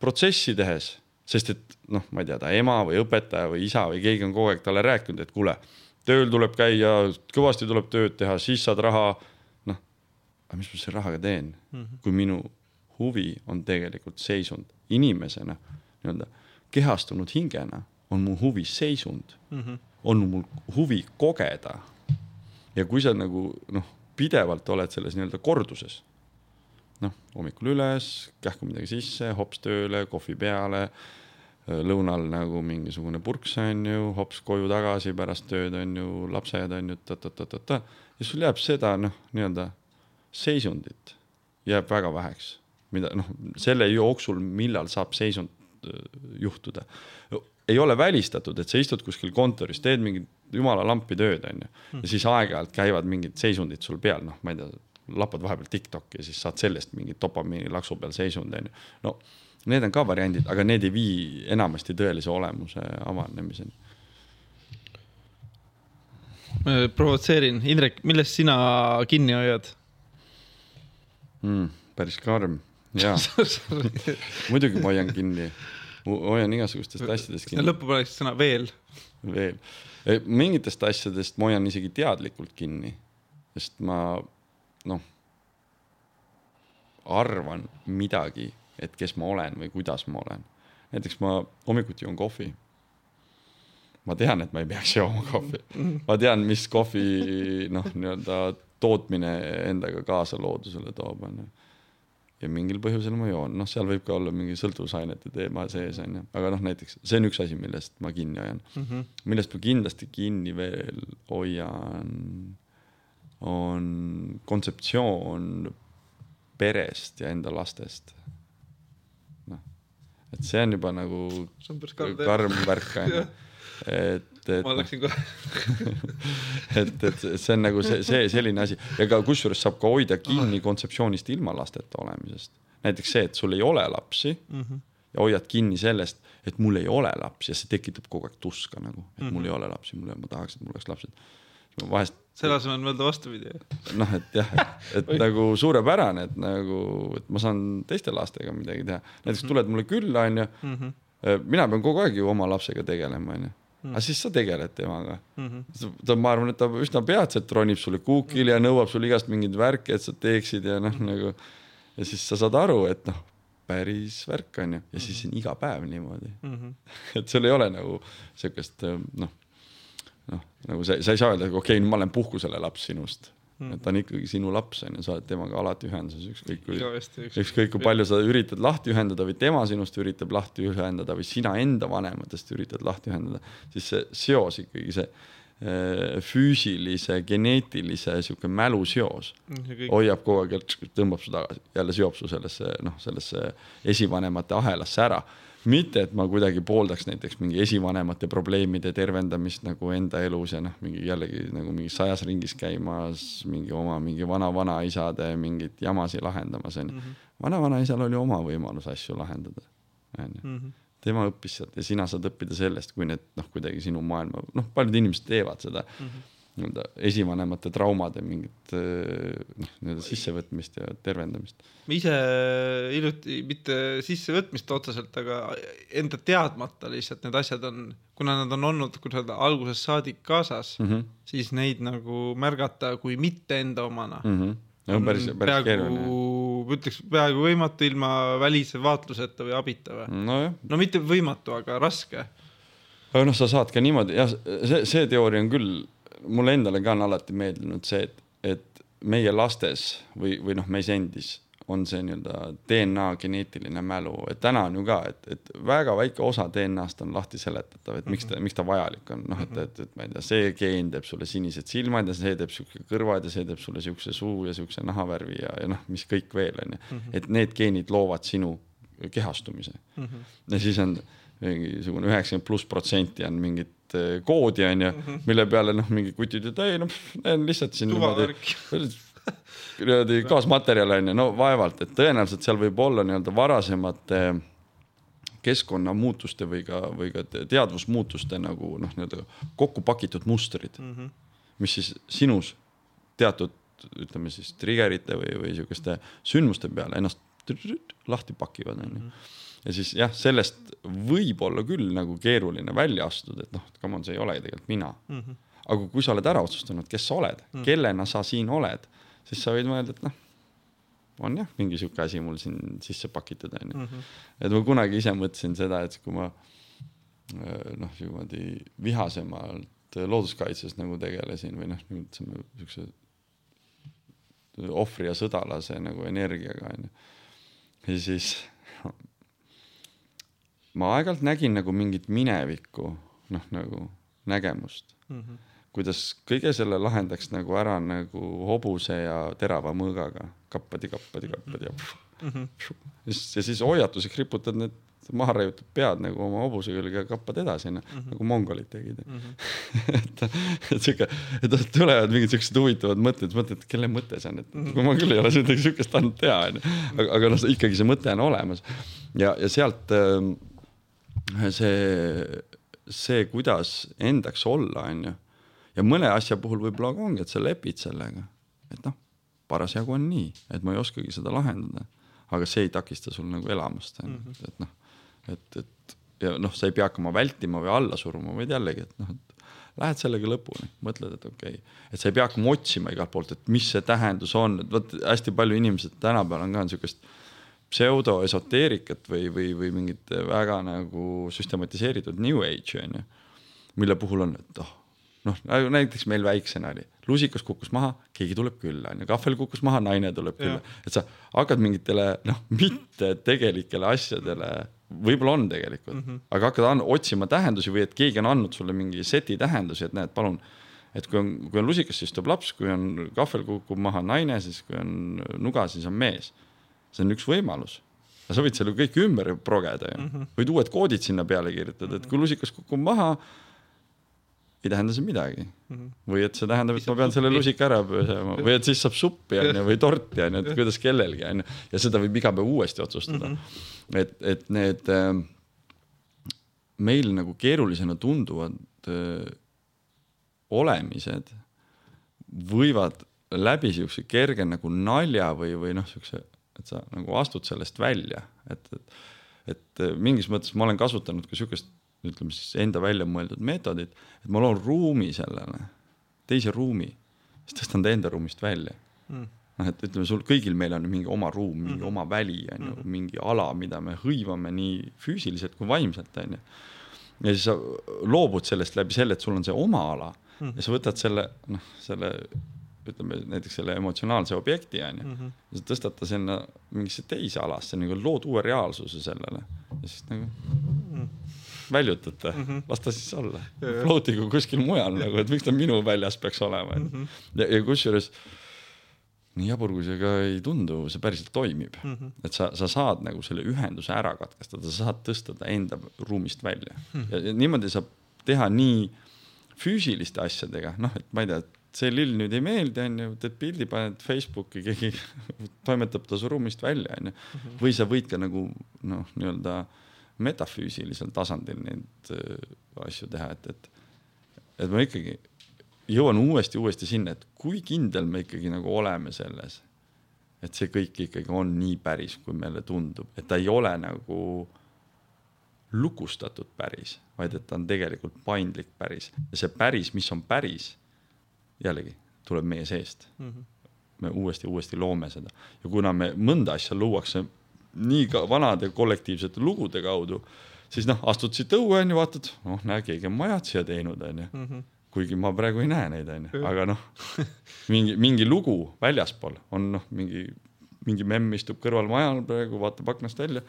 protsessi tehes, sest et noh, ma ei tea, ta ema või õpetaja või isa või keegi on kogu aeg talle rääkinud, et kuule, tööl tuleb käia, kõvasti tuleb tööd teha, siis saad raha. noh, aga mis ma selle rahaga teen mm, -hmm. kui minu huvi on tegelikult seisund inimesena, nii-öelda kehastunud hingena on mu huvi seisund mm. -hmm. on mul huvi kogeda. ja kui sa nagu noh, pidevalt oled selles nii-öelda korduses, noh, hommikul üles, kähku midagi sisse, hops tööle, kohvi peale, lõunal nagu mingisugune purks on ju, hops koju tagasi pärast tööd on ju, lapsed on ju ta-ta-ta-ta-ta ja sul jääb seda noh, nii-öelda seisundit jääb väga väheks, mida noh, selle jooksul, millal saab seisund juhtuda ei ole välistatud, et sa istud kuskil kontoris, teed mingit jumala lampi tööd, onju. ja siis aeg-ajalt käivad mingid seisundid sul peal, noh, ma ei tea, lapad vahepeal Tiktoki ja siis saad sellest mingit dopamiini laksu peal seisund, onju. no need on ka variandid, aga need ei vii enamasti tõelise olemuse avanemiseni. provotseerin, Indrek, millest sina kinni hoiad mm,? päris karm, jaa muidugi ma hoian kinni hoian igasugustest asjadest kinni. lõppu paneks sõna veel. veel, e, mingitest asjadest ma hoian isegi teadlikult kinni, sest ma noh, arvan midagi, et kes ma olen või kuidas ma olen. näiteks ma hommikuti joon kohvi. ma tean, et ma ei peaks jooma kohvi, ma tean, mis kohvi noh, nii-öelda tootmine endaga kaasa loodusele toob, onju ja mingil põhjusel ma joon, noh, seal võib ka olla mingi sõltuvusainete teema sees onju, aga noh, näiteks see on üks asi, millest ma kinni hoian mm. -hmm. millest ma kindlasti kinni veel hoian, on kontseptsioon perest ja enda lastest. noh, et see on juba nagu karm värk onju et, et. ma läksin kohe et, et see on nagu see, see selline asi ja ka kusjuures saab ka hoida kinni kontseptsioonist ilma lasteta olemisest. näiteks see, et sul ei ole lapsi mm -hmm. ja hoiad kinni sellest, et mul ei ole lapsi ja see tekitab kogu aeg tuska nagu, et mm -hmm. mul ei ole lapsi, mul, ma tahaks, et mul oleks lapsed. vahest. selle asemel mõelda vastupidi. noh, et jah, et, et nagu suurepärane, et nagu, et ma saan teiste lastega midagi teha, näiteks mhm. tuled mulle külla, onju. Mhm. mina pean kogu aeg ju oma lapsega tegelema, onju. Aga siis sa tegeled temaga mm. -hmm. ta, ma arvan, et ta üsna peatselt ronib sulle kuukile mm ja nõuab sul igast mingeid värke, et sa teeksid ja noh mm, nagu. ja siis sa saad aru, et noh, päris värk on ju, ja siis mm -hmm. on iga päev niimoodi mm. -hmm. et sul ei ole nagu sihukest noh, noh nagu sa, sa ei saa öelda, okei okay,, ma olen puhkusele laps sinust Mm. et ta on ikkagi sinu laps on ju, sa oled temaga alati ühenduses, ükskõik kui, ükskõik kui palju sa üritad lahti ühendada või tema sinust üritab lahti ühendada või sina enda vanematest üritad lahti ühendada, siis see seos ikkagi see äh, füüsilise, geneetilise sihuke mäluseos mm, hoiab kogu aeg, tõmbab su tagasi, jälle seob su sellesse noh, sellesse esivanemate ahelasse ära mitte, et ma kuidagi pooldaks näiteks mingi esivanemate probleemide tervendamist nagu enda elus ja noh, mingi jällegi nagu mingi sajas ringis käimas, mingi oma mingi vana-vanaisade mingeid jamasid lahendamas onju mm -hmm.. vana-vanaisal oli oma võimalus asju lahendada, onju. Mhm. tema õppis sealt ja sina saad õppida sellest, kui need noh, kuidagi sinu maailma, noh, paljud inimesed teevad seda mm. -hmm nii-öelda esivanemate traumade mingit noh, nii-öelda sissevõtmist ja tervendamist. ma ise hiljuti mitte sissevõtmist otseselt, aga enda teadmata lihtsalt need asjad on, kuna nad on olnud, kuidas öelda, algusest saadik kaasas mm, -hmm. siis neid nagu märgata kui mitte enda omana mm. -hmm. no päris, päris keeruline. ütleks peaaegu võimatu ilma välise vaatluseta või abita või no,? no mitte võimatu, aga raske aga noh, sa saad ka niimoodi, jah, see, see teooria on küll mulle endale ka on alati meeldinud see, et, et meie lastes või, või noh, meis endis on see nii-öelda DNA geneetiline mälu, et täna on ju ka, et, et väga väike osa DNA-st on lahti seletatav, et miks ta, miks ta vajalik on, noh, et, et, et ma ei tea, see geen teeb sulle sinised silmad ja see teeb sihuke kõrvad ja see teeb sulle siukse suu ja siukse nahavärvi ja, ja noh, mis kõik veel on ju. Mhm. et need geenid loovad sinu kehastumise mm. -hmm. ja siis on mingisugune üheksakümmend pluss protsenti on mingit eh, koodi onju -hmm. mille peale noh, mingid kutid ütlevad ei noh, lihtsalt siin niimoodi kaasmaterjal onju, no vaevalt, et tõenäoliselt seal võib olla nii-öelda varasemate keskkonnamuutuste või ka, või ka teadvusmuutuste nagu noh, nii-öelda kokku pakitud mustrid mm, -hmm. mis siis sinus teatud ütleme siis triggerite või, või sihukeste sündmuste peale ennast lahti pakivad onju -hmm ja siis jah, sellest võib olla küll nagu keeruline välja astuda, et noh, come on, see ei ole tegelikult mina mm. -hmm. aga kui sa oled ära otsustanud, kes sa oled mm, -hmm. kellena sa siin oled, siis sa võid mõelda, et noh, on jah, mingi sihuke asi mul siin sisse pakitud onju mm. -hmm. et ma kunagi ise mõtlesin seda, et kui ma noh, niimoodi vihasemalt looduskaitses nagu tegelesin või noh, ütleme siukse ohvri ja sõdalase nagu energiaga onju. ja siis ma aeg-ajalt nägin nagu mingit minevikku, noh nagu nägemust, kuidas kõige selle lahendaks nagu ära nagu hobuse ja terava mõõgaga, kappadi, kappadi, kappadi ja Mhm. ja siis, ja siis hoiatuseks riputad need maha raiutud pead nagu oma hobuse külge ja kappad edasi onju, nagu mongolid tegid. Et, et siuke, et tulevad mingid siuksed huvitavad mõtted, mõtled, kelle mõte see on, et kui ma küll ei ole midagi siukest tahtnud teha onju, aga, aga noh, ikkagi see mõte on olemas. Ja, ja sealt ähm, see, see, kuidas endaks olla, onju. ja mõne asja puhul võib-olla ongi, et sa lepid sellega, et noh, parasjagu on nii, et ma ei oskagi seda lahendada, aga see ei takista sul nagu elamast, onju, et noh, et, et ja noh, sa ei pea hakkama vältima või alla suruma, vaid jällegi, et noh, et lähed sellega lõpuni, mõtled, et okei. Okay., et sa ei pea hakkama otsima igalt poolt, et mis see tähendus on, et vot hästi palju inimesed tänapäeval on ka niisugust pseudoesoteerikat või, või, või mingit väga nagu süstematiseeritud new age'i onju, mille puhul on, et oh, noh, näiteks meil väiksena oli, lusikas kukkus maha, keegi tuleb külla onju, kahvel kukkus maha, naine tuleb külla, et sa hakkad mingitele noh, mitte tegelikele asjadele, võib-olla on tegelikult mm, -hmm. aga hakkad otsima tähendusi või et keegi on andnud sulle mingi seti tähendusi, et näed, palun et kui on, kui on lusikas, siis tuleb laps, kui on kahvel kukub maha naine, siis kui on nuga, siis on mees see on üks võimalus. sa võid selle kõik ümber progeda ju mm, -hmm. võid uued koodid sinna peale kirjutada, et kui lusikas kukub maha, ei tähenda see midagi mm. -hmm. või et see tähendab, et ma pean selle lusika ära pesema või et siis saab suppi onju või torti onju, et kuidas kellelgi onju ja seda võib iga päev uuesti otsustada mm. -hmm. et, et need äh, meil nagu keerulisena tunduvad äh, olemised võivad läbi siukse kerge nagu nalja või, või noh, siukse et sa nagu astud sellest välja, et, et, et mingis mõttes ma olen kasutanud ka sihukest, ütleme siis enda välja mõeldud meetodit, et ma loon ruumi sellele, teise ruumi, siis tõstan ta enda ruumist välja mm.. noh, et ütleme, sul kõigil meil on mingi oma ruum, mingi mm. oma väli on ju, mingi ala, mida me hõivame nii füüsiliselt kui vaimselt on ju. ja siis sa loobud sellest läbi selle, et sul on see oma ala mm. ja sa võtad selle, noh, selle ütleme näiteks selle emotsionaalse objekti onju mm -hmm. ja sa tõstad ta sinna mingisse teise alasse nagu lood uue reaalsuse sellele ja siis nagu mm. väljutad ta mm, -hmm. las ta siis olla. float igu kuskil mujal nagu, et miks ta minu väljas peaks olema onju mm -hmm. ja, ja kusjuures nii jabur kui see ka ei tundu, see päriselt toimib mm, -hmm. et sa, sa saad nagu selle ühenduse ära katkestada, sa saad tõsta ta enda ruumist välja mm -hmm. ja, ja niimoodi saab teha nii füüsiliste asjadega, noh, et ma ei tea, see lill nüüd ei meeldi, onju, teed pildi, paned Facebooki, keegi toimetab ta su ruumist välja, onju. või sa võid ka nagu noh, nii-öelda metafüüsilisel tasandil neid äh, asju teha, et, et, et ma ikkagi jõuan uuesti, uuesti sinna, et kui kindel me ikkagi nagu oleme selles, et see kõik ikkagi on nii päris, kui meile tundub, et ta ei ole nagu lukustatud päris, vaid et ta on tegelikult paindlik päris ja see päris, mis on päris jällegi tuleb meie seest mm. -hmm. me uuesti, uuesti loome seda ja kuna me mõnda asja luuakse nii ka vanade kollektiivsete lugude kaudu, siis noh, astud siit õue onju, vaatad, noh, näe, keegi on majad siia teinud onju mm. -hmm. kuigi ma praegu ei näe neid onju, aga noh, mingi, mingi lugu väljaspool on noh, mingi, mingi memm istub kõrval majal praegu, vaatab aknast välja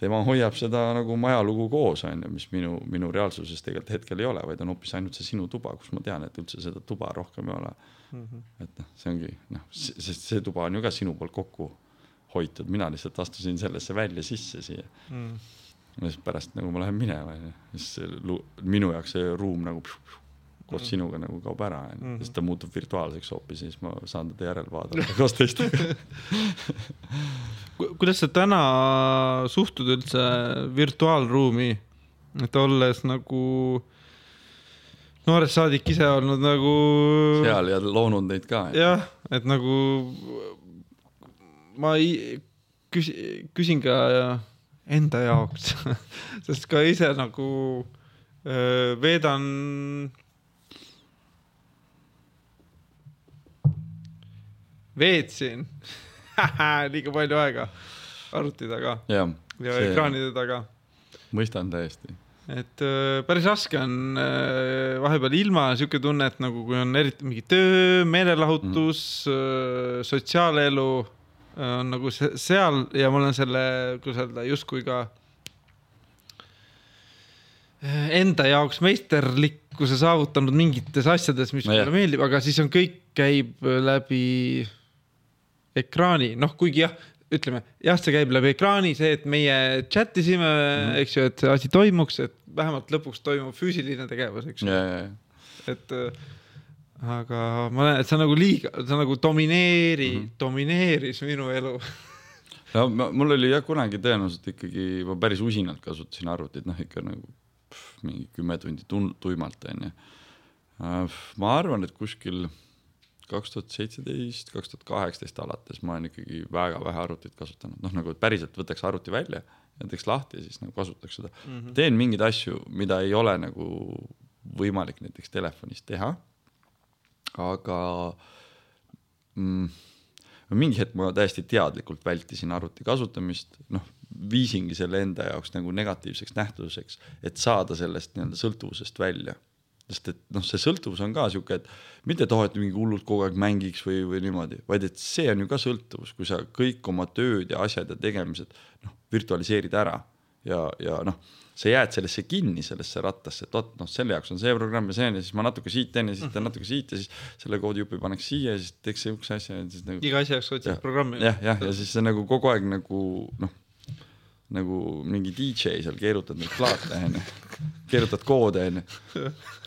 tema hoiab seda nagu majalugu koos onju, mis minu, minu reaalsuses tegelikult hetkel ei ole, vaid on hoopis ainult see sinu tuba, kus ma tean, et üldse seda tuba rohkem ei ole mm. -hmm. et noh, see ongi noh, sest see tuba on ju ka sinu poolt kokku hoitud, mina lihtsalt astusin sellesse välja sisse siia mm.. ja siis pärast nagu ma lähen minema onju, siis see lu- minu jaoks see ruum nagu pšu, pšu, koos mm. sinuga nagu kaob ära onju -hmm., siis ta muutub virtuaalseks hoopis ja siis ma saan teda järel vaadata koos teistega kuidas sa täna suhtud üldse virtuaalruumi, et olles nagu noorest saadik ise olnud nagu. seal ja loonud neid ka. jah, et nagu ma ei, küsi-, küsin ka enda jaoks, sest ka ise nagu veedan veetsin liiga palju aega arvuti taga jah, ja See- ekraanide taga. mõistan täiesti. et äh, päris raske on äh, vahepeal ilma sihuke tunne, et nagu kui on eriti mingi töö, meelelahutus mm., sotsiaalelu on nagu seal ja ma olen selle, kuidas öelda, justkui ka enda jaoks meisterlikkuse saavutanud mingites asjades, mis no mulle meeldib, aga siis on kõik käib läbi ekraani, noh, kuigi jah, ütleme jah, see käib läbi ekraani, see, et meie chat isime mm, eks ju, et see asi toimuks, et vähemalt lõpuks toimub füüsiline tegevus, eks ju. et äh, aga ma näen, et see on nagu liiga, see nagu domineeri mm, -hmm. domineeris minu elu no mul oli jah kunagi tõenäoliselt ikkagi, ma päris usinalt kasutasin arvutit, noh ikka nagu pff, mingi kümme tundi tuimalt onju. Äh, ma arvan, et kuskil kaks tuhat seitseteist, kaks tuhat kaheksateist alates ma olen ikkagi väga vähe arvutit kasutanud, noh nagu päriselt võtaks arvuti välja ja teeks lahti ja siis nagu kasutaks seda mm. -hmm. teen mingeid asju, mida ei ole nagu võimalik näiteks telefonis teha. aga mm, mingi hetk ma täiesti teadlikult vältisin arvuti kasutamist, noh, viisingi selle enda jaoks nagu negatiivseks nähtuseks, et saada sellest nii-öelda sõltuvusest välja sest et noh, see sõltuvus on ka sihuke, et mitte et oh, et mingi hullult kogu aeg mängiks või, või niimoodi, vaid et see on ju ka sõltuvus, kui sa kõik oma tööd ja asjad ja tegemised noh, virtualiseerid ära ja, ja noh, sa jääd sellesse kinni, sellesse rattasse, et vot noh, selle jaoks on see programm ja see on ja siis ma natuke siit teen ja siis teen natuke siit ja siis selle koodijupi paneks siia ja siis teeks sihukese asja ja siis nagu. iga asja jaoks otsid programmi. jah, jah, ja siis see nagu kogu aeg nagu noh, nagu mingi DJ seal keerutad neid plaate onju, keerutad koode onju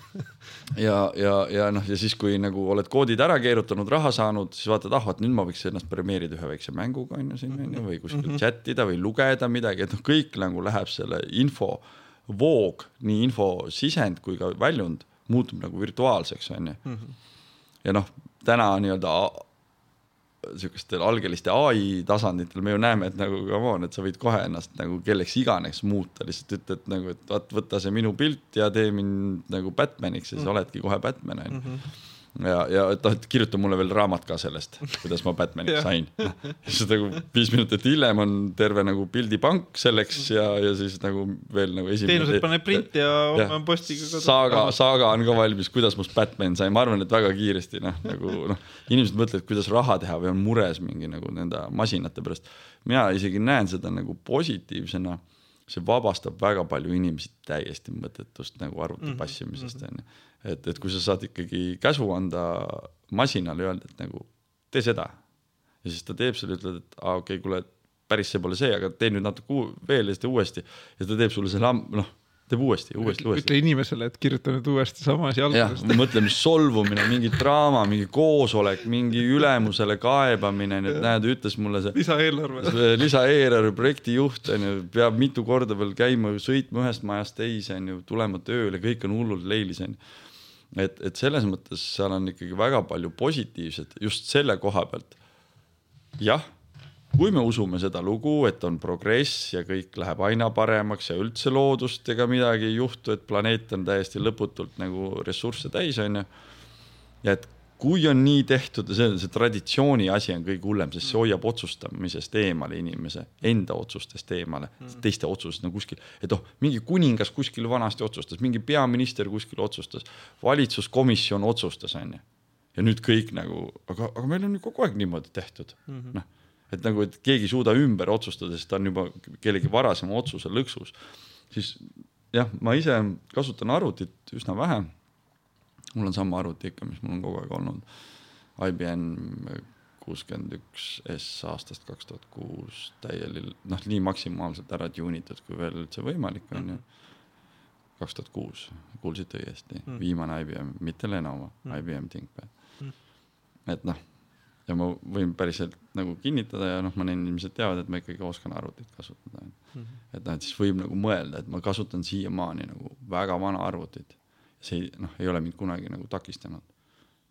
ja, ja, ja noh, ja siis, kui nagu oled koodid ära keerutanud, raha saanud, siis vaatad, ah, vot nüüd ma võiks ennast premeerida ühe väikse mänguga on ju siin on ju, või kuskil -hmm. chat ida või lugeda midagi, et noh, kõik nagu läheb selle info voog, nii infosisend kui ka väljund muutub nagu virtuaalseks on ju. Mhm. ja noh, täna nii-öelda sihukestel algelistel ai tasanditel me ju näeme, et nagu come on, et sa võid kohe ennast nagu kelleks iganes muuta, lihtsalt ütled nagu, et vaat võta see minu pilt ja tee mind nagu Batmaniks ja siis mm. oledki kohe Batman on ju. Mm -hmm ja, ja et noh, et kirjuta mulle veel raamat ka sellest, kuidas ma Batmaniks sain. siis nagu viis minutit hiljem on terve nagu pildipank selleks ja, ja siis nagu veel nagu esimene. teenused paneb printi ja homme on postiga kodus. saaga, saaga on ka valmis, kuidas must Batman sai, ma arvan, et väga kiiresti noh, nagu noh, inimesed mõtlevad, kuidas raha teha või on mures mingi nagu nende masinate pärast. mina isegi näen seda nagu positiivsena see vabastab väga palju inimesi täiesti mõttetust nagu arvuti mm -hmm. passimisest onju mm -hmm et, et kui sa saad ikkagi käsu anda masinale, öelda, et nagu tee seda. ja siis ta teeb selle, ütled, et aa okei okay,, kuule, päris see pole see, aga tee nüüd natuke veel ja siis tee uuesti. ja ta teeb sulle selle, noh, teeb uuesti, uuesti, uuesti. ütle inimesele, et kirjuta nüüd uuesti sama asi algusest. mõtle, mis solvumine, mingi draama, mingi koosolek, mingi ülemusele kaebamine, et näed, ütles mulle see. lisaeelarve. lisaeelarve projektijuht on ju, peab mitu korda veel käima, sõitma ühest majast teise on ju, tulema tööle, kõik on hullult leilis on ju et, et selles mõttes seal on ikkagi väga palju positiivset just selle koha pealt. jah, kui me usume seda lugu, et on progress ja kõik läheb aina paremaks ja üldse loodust ega midagi ei juhtu, et planeet on täiesti lõputult nagu ressursse täis, onju. ja et kui on nii tehtud ja see, see traditsiooni asi on kõige hullem, sest see hoiab otsustamisest eemale inimese, enda otsustest eemale, mm. teiste otsusest no kuskil, et oh, mingi kuningas kuskil vanasti otsustas, mingi peaminister kuskil otsustas, valitsuskomisjon otsustas, onju. ja nüüd kõik nagu, aga, aga meil on ju kogu aeg niimoodi tehtud mm -hmm., noh, et nagu, et keegi ei suuda ümber otsustada, sest ta on juba kellegi varasema otsuse lõksus, siis jah, ma ise kasutan arvutit üsna vähe mul on sama arvuti ikka, mis mul on kogu aeg olnud. IBM kuuskümmend üks S aastast kaks tuhat kuus täiel-, noh, nii maksimaalselt ära tuunitud, kui veel üldse võimalik on ju. Mhm. kaks tuhat kuus, kuulsite õiesti mm., viimane IBM, mitte Lenovo mm., IBM ThinkPad mm.. et noh, ja ma võin päriselt nagu kinnitada ja noh, ma need inimesed teavad, et ma ikkagi oskan arvutit kasutada mm. -hmm. et noh, et siis võib nagu mõelda, et ma kasutan siiamaani nagu väga vana arvutit see noh, ei ole mind kunagi nagu takistanud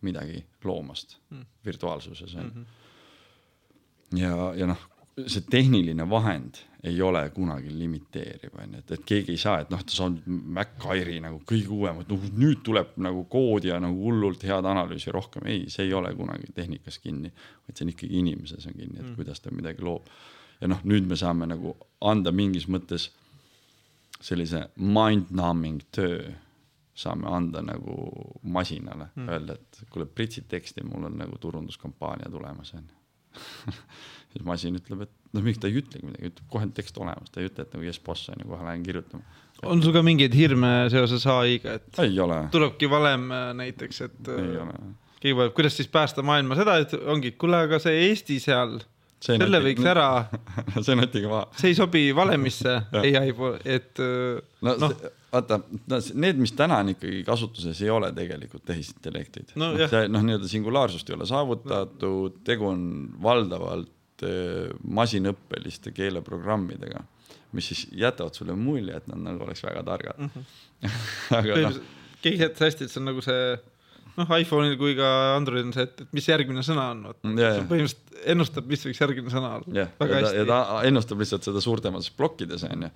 midagi loomast mm. virtuaalsuses on mm. -hmm. ja, ja noh, see tehniline vahend ei ole kunagi limiteeriv, on ju, et, et keegi ei saa, et noh, ta saab Mac-Airi nagu kõige uuem, et noh, nüüd tuleb nagu koodi ja nagu hullult head analüüsi rohkem. ei, see ei ole kunagi tehnikas kinni, vaid see on ikkagi inimeses on kinni, et mm. kuidas ta midagi loob. ja noh, nüüd me saame nagu anda mingis mõttes sellise mind-numbing töö saame anda nagu masinale mm., öelda, et kuule, pritsid teksti, mul on nagu turunduskampaania tulemas, onju. siis masin ütleb, et noh, miks ta ei ütlegi midagi, ütleb kohe tekst olemas, ta ei ütle, et nagu yes boss on ju, kohe lähen kirjutama. on sul ka mingeid hirme seoses ai-ga, et ei ole, tulebki valem äh, näiteks, et ei äh, ole. keegi vajab, kuidas siis päästa maailma seda, et ongi, kuule, aga see Eesti seal, See selle võiks ära, see notige maha. see ei sobi valemisse ai pool, et äh, no, no. Vaata, need, mis täna on ikkagi kasutuses, ei ole tegelikult tehisintellektid No noh, noh, nii-öelda singulaarsust ei ole saavutatud, tegu on valdavalt eh, masinõppeliste keeleprogrammidega, mis siis jätavad sulle mulje, et nad nagu oleks väga targad. Mm. -hmm. aga noh, keegi seletas hästi, et see on nagu see noh, iPhone'il kui ka Androidil on see, et, mis järgmine sõna on, vot Jaa, jaa. põhimõtteliselt ennustab, mis võiks järgmine sõna olla. Väga ja, ta- ja ta ennustab lihtsalt seda suurtemates plokkides onju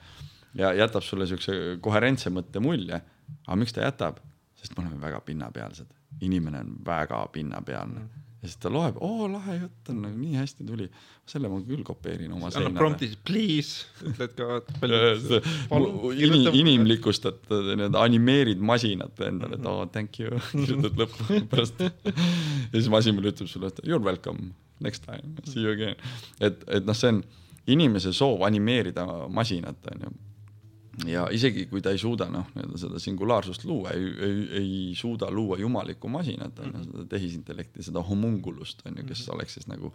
ja jätab sulle siukse koherentse mõtte mulje. aga miks ta jätab? sest me oleme väga pinnapealsed, inimene on väga pinnapealne Mm. ja siis ta loeb, oo lahe jutt on nagu nii hästi tuli, selle ma küll kopeerin oma seinale. prompti siis please, ütled ka vaata, palju Palun, inimlikustad nii-öelda animeerid masinat endale, et oo thank you, kirjutad lõppu pärast. ja siis masin ütleb sulle, et you are welcome, next time, see you again. et, et noh, see on inimese soov animeerida masinat, onju. Ja isegi kui ta ei suuda noh, nii-öelda seda singulaarsust luua, ei, ei, ei suuda luua jumalikku masinat, onju, seda tehisintellekti, seda homungulust, onju, kes oleks siis nagu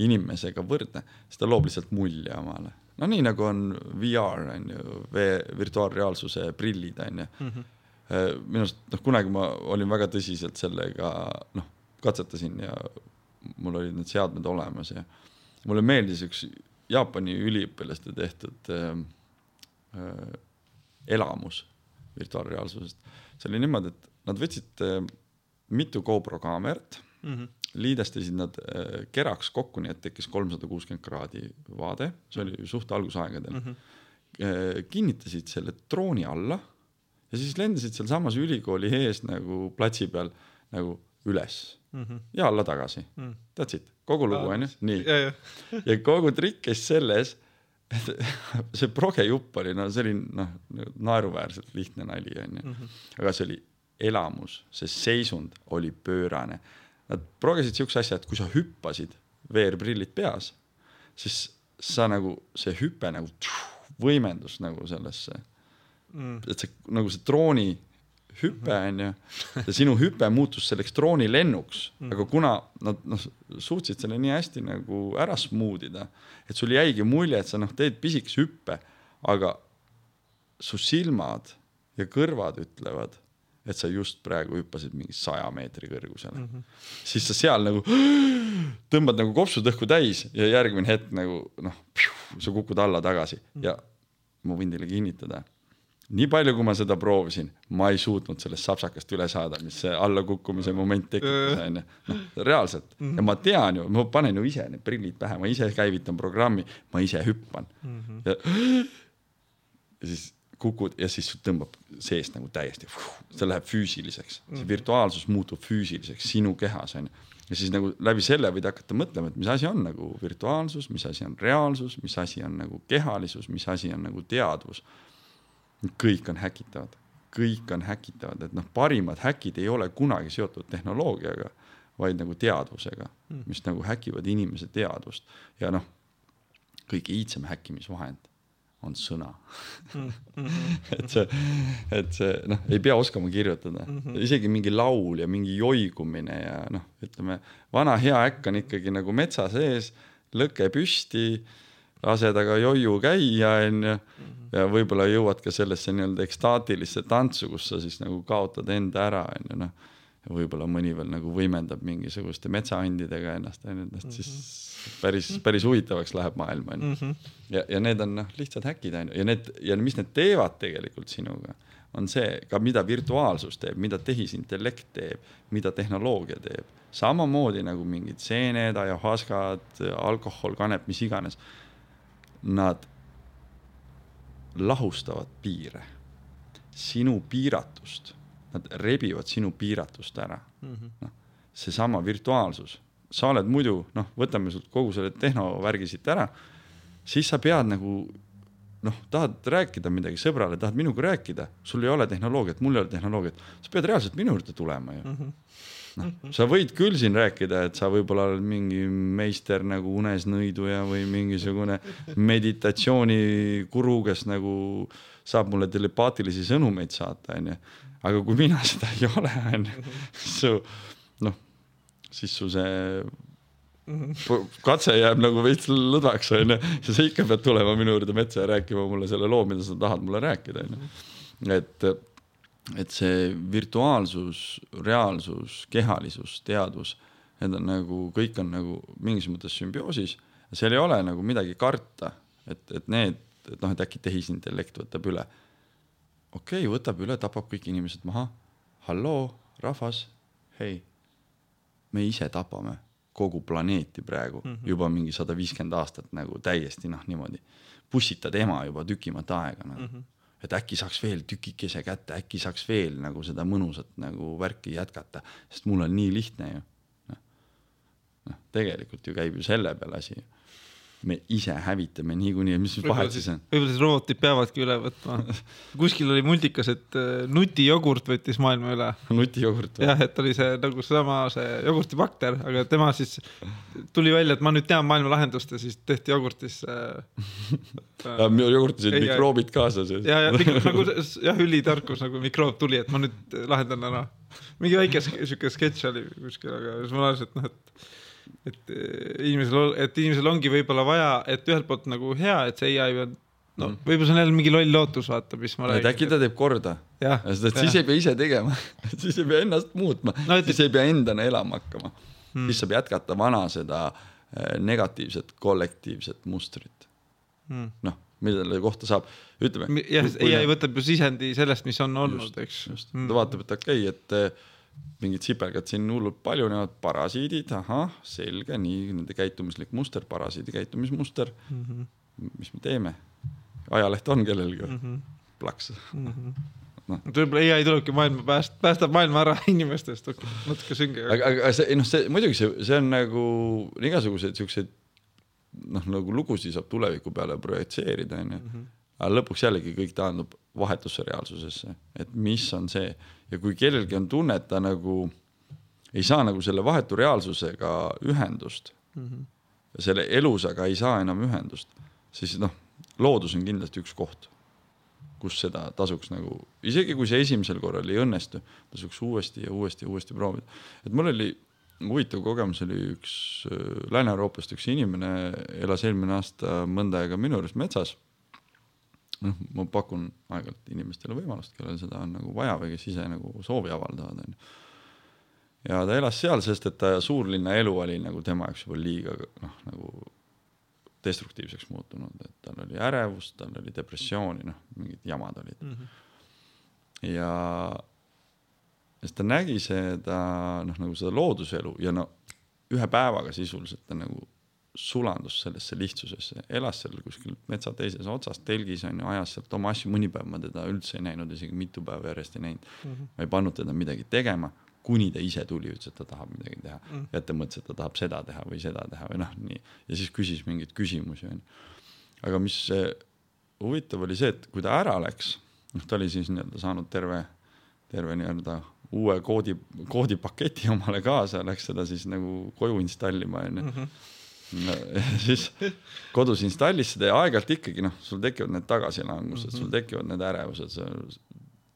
inimesega võrdne, siis ta loob lihtsalt mulje omale. no nii nagu on VR on ju, virtuaalreaalsuse prillid on ju. minu arust noh, kunagi ma olin väga tõsiselt sellega noh, katsetasin ja mul olid need seadmed olemas ja mulle meeldis üks Jaapani üliõpilaste tehtud äh, äh, elamus virtuaalreaalsusest. see oli niimoodi, et nad võtsid äh, mitu GoPro kaamerat Mhm. liidestasid nad äh, keraks kokku, nii et tekkis kolmsada kuuskümmend kraadi vaade, see oli suht algusaegadel mm. -hmm. kinnitasid selle drooni alla ja siis lendasid sealsamas ülikooli ees nagu platsi peal nagu üles mm -hmm. ja alla tagasi mm.. That's it, kogu lugu onju, nii. ja, kogu trikk käis selles, see progejupp oli, no see oli noh, naeruväärselt lihtne nali onju, aga see oli elamus, see seisund oli pöörane. Nad progesid siukse asja, et kui sa hüppasid, VR-prillid peas, siis sa nagu see hüpe nagu tšuh, võimendus nagu sellesse Mm. et see nagu see drooni hüpe onju, ja sinu hüpe muutus selleks droonilennuks, aga kuna nad noh suutsid selle nii hästi nagu ära smooth ida, et sul jäigi mulje, et sa noh teed pisikese hüppe, aga su silmad ja kõrvad ütlevad, et sa just praegu hüppasid mingi saja meetri kõrgusele. Mm. -hmm. siis sa seal nagu tõmbad nagu kopsud õhku täis ja järgmine hetk nagu noh, sa kukud alla tagasi. Ja ma võin teile kinnitada nii palju, kui ma seda proovisin, ma ei suutnud sellest sapsakast üle saada, mis see allakukkumise moment tekitas, onju. noh, reaalselt. Ja ma tean ju, ma panen ju ise need prillid pähe, ma ise käivitan programmi, ma ise hüppan. Ja, ja siis kukud ja siis tõmbab seest nagu täiesti, see läheb füüsiliseks, see virtuaalsus muutub füüsiliseks sinu kehas onju. ja siis nagu läbi selle võid hakata mõtlema, et mis asi on nagu virtuaalsus, mis asi on reaalsus, mis asi on nagu kehalisus, mis asi on nagu teadvus kõik on häkitavad, kõik on häkitavad, et noh, parimad häkid ei ole kunagi seotud tehnoloogiaga, vaid nagu teadvusega, mis nagu häkivad inimese teadvust. Ja noh, kõige iidsem häkkimisvahend on sõna. Et see, et see noh, ei pea oskama kirjutada. Mm, -hmm. isegi mingi laul ja mingi joigumine ja noh, ütleme vana hea äkk on ikkagi nagu metsa sees, lõke püsti, lased aga joiu käia, onju. ja võib-olla jõuad ka sellesse nii-öelda ekstaatilisse tantsu, kus sa siis nagu kaotad enda ära, onju noh. ja võib-olla mõni veel nagu võimendab mingisuguste metsaandidega ennast, onju, et noh siis päris, päris huvitavaks läheb maailm, onju. ja, ja need on noh, lihtsad häkid, onju, ja need ja mis need teevad tegelikult sinuga, on see ka, mida virtuaalsus teeb, mida tehisintellekt teeb, mida tehnoloogia teeb. samamoodi nagu mingid seened, ajahuaskad, alkohol, kanep, mis iganes. Nad lahustavad piire, sinu piiratust, nad rebivad sinu piiratust ära mm -hmm.. noh, seesama virtuaalsus, sa oled muidu noh, võtame sult kogu selle tehnovärgi siit ära, siis sa pead nagu noh, tahad rääkida midagi sõbrale, tahad minuga rääkida, sul ei ole tehnoloogiat, mul ei ole tehnoloogiat, sa pead reaalselt minu juurde tulema ju. noh, sa võid küll siin rääkida, et sa võib-olla oled mingi meister nagu unesnõiduja või mingisugune meditatsiooniguru, kes nagu saab mulle telepaatilisi sõnumeid saata, onju. aga kui mina seda ei ole, onju, siis su noh, siis su see p- katse jääb nagu veits lõdvaks, onju, ja sa ikka pead tulema minu juurde metsa ja rääkima mulle selle loo, mida sa tahad mulle rääkida, onju. et, et see virtuaalsus, reaalsus, kehalisus, teadvus, need on nagu, kõik on nagu mingis mõttes sümbioosis. seal ei ole nagu midagi karta, et, et need, et noh, et äkki tehisintellekt võtab üle. okei okay,, võtab üle, tapab kõik inimesed maha. halloo, rahvas, hei, me ise tapame kogu planeeti praegu mm -hmm. juba mingi sada viiskümmend aastat nagu täiesti noh, niimoodi. pussitad ema juba tükimat aega nagu mm. -hmm. Et äkki saaks veel tükikese kätte, äkki saaks veel nagu seda mõnusat nagu värki jätkata, sest mul on nii lihtne ju. noh, noh, tegelikult ju käib ju selle peale asi. Me ise hävitame niikuinii, mis vahet siis on? võib-olla siis robotid peavadki üle võtma. kuskil oli multikas, et äh, nutijogurt võttis maailma üle. nutijogurt või? jah, et oli see nagu seesama see jogurtibakter, aga tema siis tuli välja, et ma nüüd tean maailma lahendust ja siis tehti jogurtis äh,. jogurtis olid mikroobid kaasas ju. ja, ja mikro, nagu jah, ülitarkus nagu mikroob tuli, et ma nüüd lahendan ära. mingi väike siuke sketš oli kuskil, aga siis ma lasen, et noh, et et eh, inimesel, et inimesel ongi võib-olla vaja, et ühelt poolt nagu hea, et see ai on, no Mm. võib-olla see on jälle mingi loll lootus, vaata, mis ma et äkki ta teeb korda. sest et siis ei pea ise tegema, siis ei pea ennast muutma No et- siis ei pea endana elama hakkama hmm.. siis saab jätkata vana seda eh, negatiivset kollektiivset mustrit. Mm. noh, mille kohta saab, ütleme. jah, ai võtab ju sisendi sellest, mis on olnud, eks. just, ta vaatab, et okei okay,, et eh, mingid sipelgad siin hullult paljunevad, parasiidid, ahah, selge, nii nende käitumislik muster, parasiidi käitumismuster mm. Mhm. -hmm. mis me teeme? ajaleht on kellelgi või mm? -hmm. plaks. võib-olla ai tulebki maailma pääst-, päästab maailma ära inimestest, natuke sünge. aga, aga see, noh, see muidugi see, see on nagu igasuguseid siukseid noh, nagu lugusid saab tuleviku peale projitseerida, onju. Aga lõpuks jällegi kõik taandub vahetusse reaalsusesse, et mis on see ja kui kellelgi on tunne, et ta nagu ei saa nagu selle vahetu reaalsusega ühendust mm, -hmm. selle elusaga ei saa enam ühendust, siis noh, loodus on kindlasti üks koht, kus seda tasuks nagu, isegi kui see esimesel korral ei õnnestu, tasuks uuesti ja uuesti ja uuesti proovida. et mul oli huvitav kogemus oli üks äh, Lääne-Euroopast üks inimene elas eelmine aasta mõnda aega minu juures metsas. noh, ma pakun aeg-ajalt inimestele võimalust, kellel seda on nagu vaja või kes ise nagu soovi avaldavad, onju. ja ta elas seal, sest et ta suurlinna elu oli nagu tema jaoks juba liiga noh, nagu destruktiivseks muutunud, et tal oli ärevust, tal oli depressiooni, noh, mingid jamad olid mm. -hmm. ja siis ta nägi seda noh, nagu seda looduselu ja no ühe päevaga sisuliselt ta nagu sulandus sellesse lihtsusesse, elas seal kuskil metsa teises otsas telgis on ju, ajas sealt oma asju, mõni päev ma teda üldse ei näinud, isegi mitu päeva järjest ei näinud mm. -hmm. ma ei pannud teda midagi tegema, kuni ta ise tuli, ütles, et ta tahab midagi teha mm. -hmm. ja et ta mõtles, et ta tahab seda teha või seda teha või noh, nii. ja siis küsis mingeid küsimusi onju. aga mis huvitav oli see, et kui ta ära läks, noh, ta oli siis nii-öelda saanud terve, terve nii-öelda uue koodi, koodipaketi omale kaasa, läks seda siis nagu koju installima onju Mhm. no,. siis kodus installis seda ja aeg-ajalt ikkagi noh, sul tekivad need tagasilangused mm, -hmm. sul tekivad need ärevused,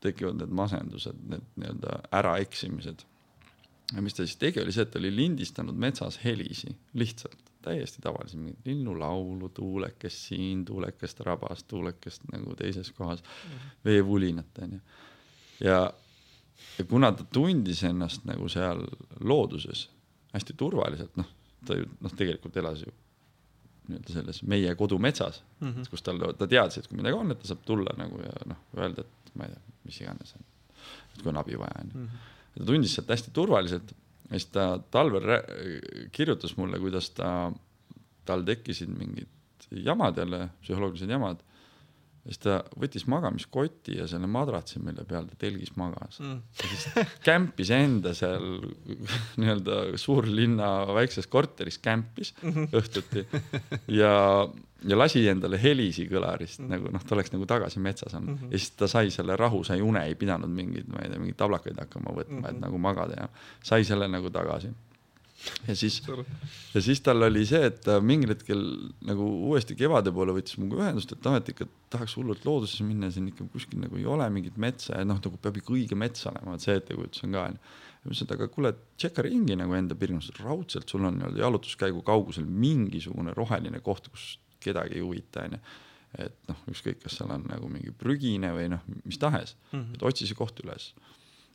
tekivad need masendused, need nii-öelda äraeksimised. ja mis ta siis tegi, oli see, et ta oli lindistanud metsas helisi, lihtsalt täiesti tavalisi, mingit linnulaulu, tuulekest siin, tuulekest rabas, tuulekest nagu teises kohas mm, -hmm. veevulinat onju. ja, ja kuna ta tundis ennast nagu seal looduses hästi turvaliselt, noh, ta ju noh, tegelikult elas ju nii-öelda selles meie kodumetsas mm, -hmm. kus tal, ta teadis, et kui midagi on, et ta saab tulla nagu ja noh, öelda, et ma ei tea, mis iganes, et kui on abi vaja onju. ta tundis sealt hästi turvaliselt ja siis ta talvel kirjutas mulle, kuidas ta, tal tekkisid mingid jamad jälle, psühholoogilised jamad. Siis ta võttis magamiskoti ja selle madratsi, mille peal ta telgis magas. Mm. siis kämpis enda seal nii-öelda suurlinna väikses korteris kämpis õhtuti. Ja, ja lasi endale helisi kõlarist nagu noh, ta oleks nagu tagasi metsas olnud. Ja siis ta sai selle rahu, sai une, ei pidanud mingeid, ma ei tea, mingeid tablakaid hakkama võtma, et nagu magada ja sai selle nagu tagasi ja siis, ja siis tal oli see, et ta mingil hetkel nagu uuesti kevade poole võttis minuga ühendust, et noh, et ikka tahaks hullult loodusesse minna siin ikka kuskil nagu ei ole mingit metsa ja noh, nagu peab ikka õige mets olema, et see ettekujutus on ka onju. ja ma ütlesin, et aga kuule, tšekka ringi nagu enda piirkonnas, raudselt sul on nii-öelda jalutuskäigu kaugusel mingisugune roheline koht, kus kedagi ei huvita onju. et noh, ükskõik, kas seal on nagu mingi prügine või noh, mis tahes mm, -hmm. et otsi see koht üles.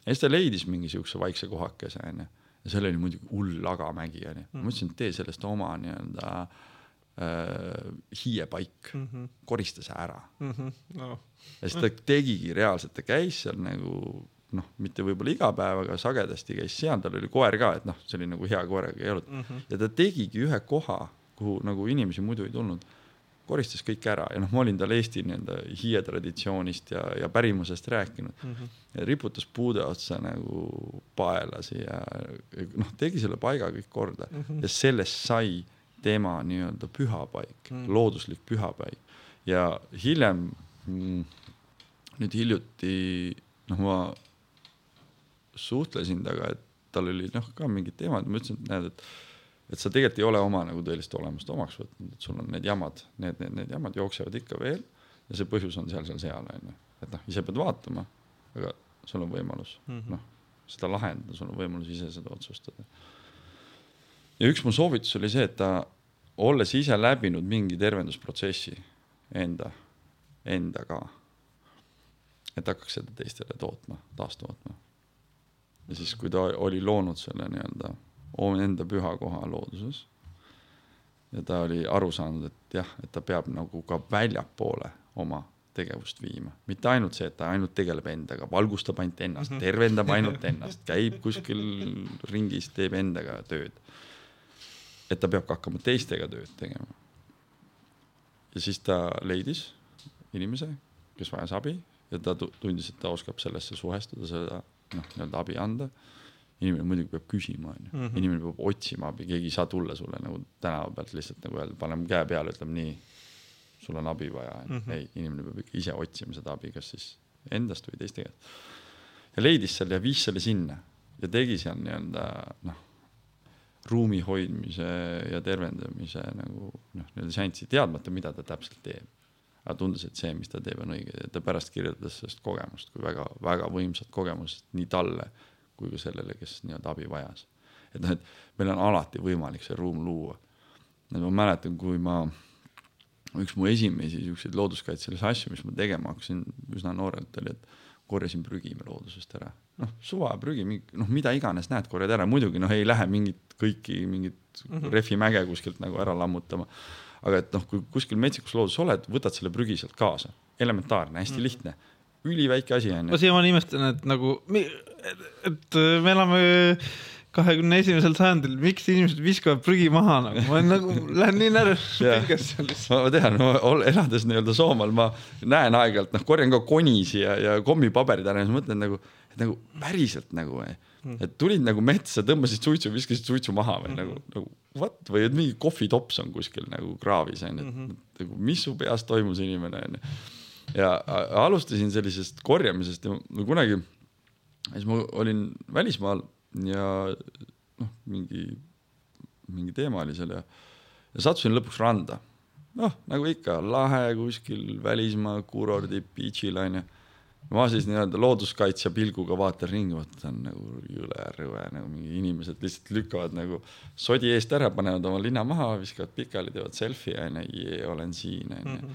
ja siis ta leidis mingi siukse vaikse kohakese onju ja seal oli muidugi hull lagamägi onju mm. ma ütlesin, et tee sellest oma nii-öelda äh, hiiepaik mm, -hmm. korista see ära mm. -hmm. No. ja siis ta tegigi reaalselt, ta käis seal nagu noh, mitte võib-olla iga päev, aga sagedasti käis seal, tal oli koer ka, et noh, see oli nagu hea koeraga jalutada mm -hmm. ja ta tegigi ühe koha, kuhu nagu inimesi muidu ei tulnud koristas kõik ära ja noh, ma olin talle Eesti nii-öelda hiie traditsioonist ja, ja pärimusest rääkinud mm. -hmm. riputas puude otsa nagu paelasi ja noh, tegi selle paiga kõik korda mm -hmm. ja sellest sai tema nii-öelda pühapaik mm, -hmm. looduslik pühapaik ja hiljem mm, nüüd hiljuti noh, ma suhtlesin temaga, et tal oli noh, ka mingid teemad, ma ütlesin, et näed, et et sa tegelikult ei ole oma nagu tõelist olemust omaks võtnud, et sul on need jamad, need, need, need jamad jooksevad ikka veel ja see põhjus on seal, seal, seal onju, et noh, ise pead vaatama, aga sul on võimalus mm -hmm. noh, seda lahendada, sul on võimalus ise seda otsustada. ja üks mu soovitus oli see, et ta, olles ise läbinud mingi tervendusprotsessi enda, endaga, et hakkaks seda teistele tootma, taastootma. ja siis, kui ta oli loonud selle nii-öelda enda püha koha looduses. ja ta oli aru saanud, et jah, et ta peab nagu ka väljapoole oma tegevust viima, mitte ainult see, et ta ainult tegeleb endaga, valgustab ainult ennast, Mhm. tervendab ainult ennast, käib kuskil ringis, teeb endaga tööd. et ta peab ka hakkama teistega tööd tegema. ja siis ta leidis inimese, kes vajas abi ja ta tu- tundis, et ta oskab sellesse suhestuda, seda noh, nii-öelda abi anda inimene muidugi peab küsima, onju, Mhm. inimene peab otsima abi, keegi ei saa tulla sulle nagu tänava pealt lihtsalt nagu öelda, paneme käe peale, ütleme nii, sul on abi vaja mm, Mhm. ei, inimene peab ikka ise otsima seda abi, kas siis endast või teiste käest. ja leidis selle ja viis selle sinna ja tegi seal nii-öelda noh, ruumi hoidmise ja tervendamise nagu noh, nii-öelda seanssi, teadmata, mida ta täpselt teeb. aga tundus, et see, mis ta teeb, on õige ja ta pärast kirjeldas sellest kogemust kui väga-väga võimsat kogemust nii talle kui ka sellele, kes nii-öelda abi vajas. et noh, et meil on alati võimalik see ruum luua. et ma mäletan, kui ma, üks mu esimesi siukseid looduskaitselisi asju, mis ma tegema hakkasin üsna noorelt, oli, et korjasin prügi loodusest ära. noh, suvaprügi, noh, mida iganes näed, korjad ära, muidugi noh, ei lähe mingit kõiki mingit mm -hmm. rehvimäge kuskilt nagu ära lammutama. aga et noh, kui kuskil metsikus looduses oled, võtad selle prügi sealt kaasa, elementaarne, hästi mm -hmm. lihtne üliväike asi on ma ju. siiamaani imestan, et nagu, et, me elame kahekümne esimesel sajandil, miks inimesed viskavad prügi maha nagu, ma nagu, lähen nii närvi Jah. pingesse seal lihtsalt. ma ma tean, ma elades nii-öelda Soomaal, ma näen aeg-ajalt, noh, korjan ka konisi ja, ja kommipaberid ära ja siis mõtlen nagu, et nagu päriselt nagu, et tulid nagu metsa, tõmbasid suitsu, viskasid suitsu maha või nagu, nagu what või et mingi kohvitops on kuskil nagu kraavis onju, et nagu mis su peas toimus, inimene onju. Ja alustasin sellisest korjamisest ja ma kunagi, siis ma olin välismaal ja noh, mingi, mingi teema oli seal ja, ja sattusin lõpuks randa noh, nagu ikka lahe kuskil välismaa kurordi beach'il onju. ma siis nii-öelda looduskaitsja pilguga vaatan ringi, vaatan nagu jõle rõve nagu mingi inimesed lihtsalt lükkavad nagu sodi eest ära, panevad oma lina maha, viskavad pikali, teevad selfie onju, olen siin onju.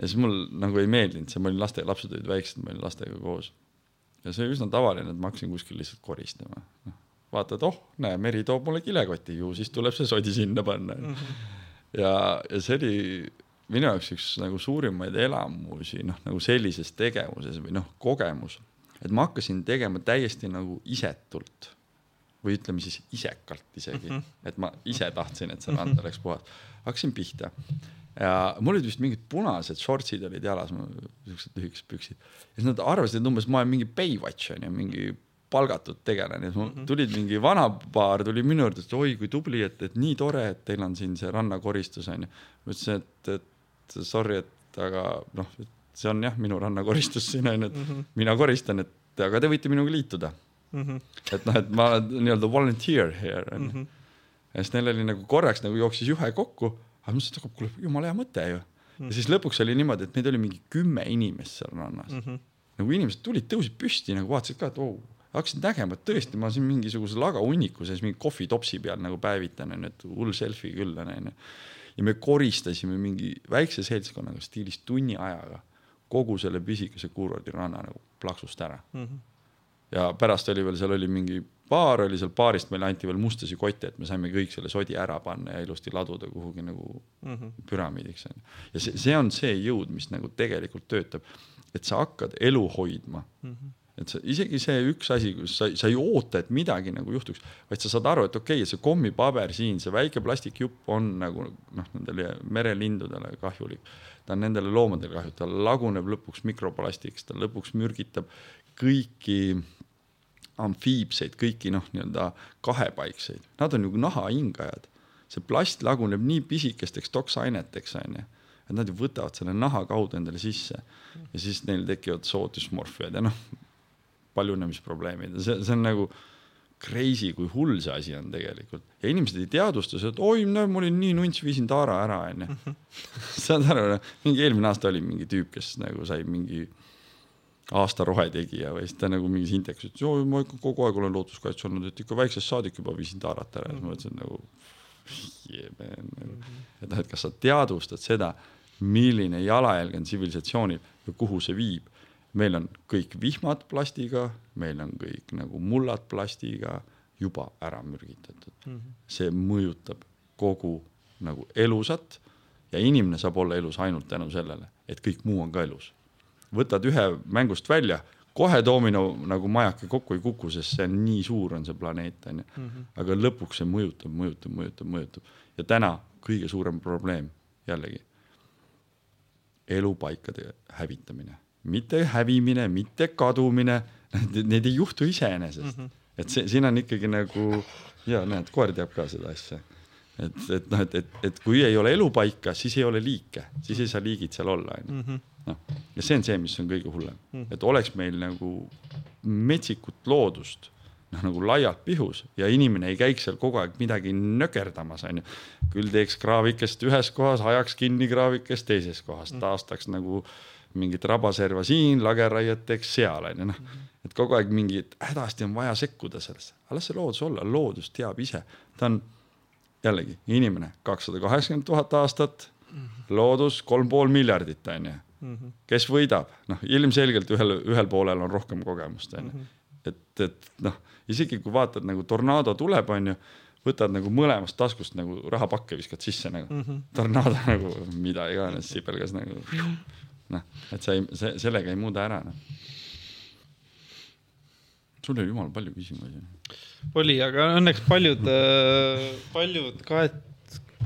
Ja siis mul nagu ei meeldinud see, ma olin laste, lapsed olid väiksed, ma olin lastega koos. ja see oli üsna tavaline, et ma hakkasin kuskil lihtsalt koristama. vaatad, oh, näe, meri toob mulle kilekoti, ju siis tuleb see sodi sinna panna mm. -hmm. ja, ja see oli minu jaoks üks nagu suurimaid elamusi, noh, nagu sellises tegevuses või noh, kogemus. et ma hakkasin tegema täiesti nagu isetult või ütleme siis isekalt isegi mm, -hmm. et ma ise tahtsin, et see rand oleks puhas. hakkasin pihta ja mul olid vist mingid punased shortsid olid jalas, siuksed lühikesed püksid. ja siis nad arvasid, et umbes ma olen mingi Baywatch on ju, mingi palgatud tegelane, siis mul tulid mingi vanapaar tuli minu juurde, et oi kui tubli, et, et nii tore, et teil on siin see rannakoristus on ju. ma ütlesin, et, et sorry, et aga noh, see on jah, minu rannakoristus siin on ju, et mm -hmm. mina koristan, et aga te võite minuga liituda mm. -hmm. et noh, et ma olen nii-öelda volunteer here on ju. Mhm. ja siis neil oli nagu korraks nagu jooksis juhe kokku aga ma mõtlesin, et kuule, jumala hea mõte ju mm. ja siis lõpuks oli niimoodi, et meid oli mingi kümme inimest seal rannas mm. -hmm. nagu inimesed tulid, tõusid püsti nagu vaatasid ka, et oo oh,, hakkasid nägema, et tõesti, ma siin mingisuguse lagahunniku sees mingi kohvitopsi peal nagu päevitan onju, et hull selfie küll onju. ja me koristasime mingi väikse seltskonnaga stiilis tunni ajaga kogu selle pisikese kuurordi ranna nagu plaksust ära mm. -hmm. ja pärast oli veel, seal oli mingi baar oli seal baarist, meile anti veel mustasi kotte, et me saime kõik selle sodi ära panna ja ilusti laduda kuhugi nagu mm -hmm. püramiidiks onju. ja see, see on see jõud, mis nagu tegelikult töötab, et sa hakkad elu hoidma mm. -hmm et sa isegi see üks asi, kus sa, sa ei oota, et midagi nagu juhtuks, vaid sa saad aru, et okei okay,, see kommipaber siin, see väike plastikjupp on nagu noh, nendele merelindudele kahjulik. ta on nendele loomadele kahju, ta laguneb lõpuks mikroplastiks, ta lõpuks mürgitab kõiki amfiibseid, kõiki noh, nii-öelda kahepaikseid, nad on ju nahahingajad. see plast laguneb nii pisikesteks toksaineteks, onju, et nad ju võtavad selle naha kaudu endale sisse ja siis neil tekivad soodusmorfiad ja noh, paljunemisprobleemid ja see, see on nagu crazy, kui hull see asi on tegelikult ja inimesed ei teadvusta seda, et oi, no mul oli nii nunts, viisin taara ära, onju. saad aru, mingi eelmine aasta oli mingi tüüp, kes nagu sai mingi aasta rohetegija või siis ta nagu mingis indeksis ütles, joo ma ikka kogu aeg olen looduskaitse olnud, et ikka väiksest saadik juba viisin taarat ära ja siis ma mõtlesin nagu yeah, man. Mhm. et noh, et kas sa teadvustad seda, milline jalajälg on tsivilisatsioonil ja kuhu see viib. meil on kõik vihmad plastiga, meil on kõik nagu mullad plastiga juba ära mürgitatud mm. -hmm. see mõjutab kogu nagu elusat ja inimene saab olla elus ainult tänu sellele, et kõik muu on ka elus võtad ühe mängust välja, kohe doomino nagu majake kokku ei kuku, sest see on nii suur, on see planeet onju. Mhm. aga lõpuks see mõjutab, mõjutab, mõjutab, mõjutab ja täna kõige suurem probleem jällegi elupaikade hävitamine, mitte hävimine, mitte kadumine, need ei juhtu iseenesest mm. -hmm. et see, siin on ikkagi nagu ja näed, koer teab ka seda asja et, et noh, et, et, et kui ei ole elupaika, siis ei ole liike, siis ei saa liigid seal olla, onju. Noh, ja see on see, mis on kõige hullem, mhm. et oleks meil nagu metsikut loodust noh, nagu laialt pihus ja inimene ei käiks seal kogu aeg midagi nökerdamas, onju. küll teeks kraavikest ühes kohas, ajaks kinni kraavikest teises kohas, mhm. taastaks nagu mingit rabaserva siin, lageraiet teeks seal, onju, noh. et kogu aeg mingi, hädasti on vaja sekkuda sellesse, aga las see loodus olla, loodus teab ise, ta on jällegi inimene kakssada kaheksakümmend tuhat aastat, loodus kolm pool miljardit, onju. Kes võidab, noh, ilmselgelt ühel, ühel poolel on rohkem kogemust, onju. et, et noh, isegi kui vaatad nagu tornaado tuleb, onju, võtad nagu mõlemast taskust nagu rahapakke viskad sisse nagu mm -hmm. tornaado nagu mida iganes sipelgas nagu noh, et sa ei, see, sellega ei muuda ära noh sul oli jumala palju küsimusi. oli, aga õnneks paljud, äh, paljud kaet-,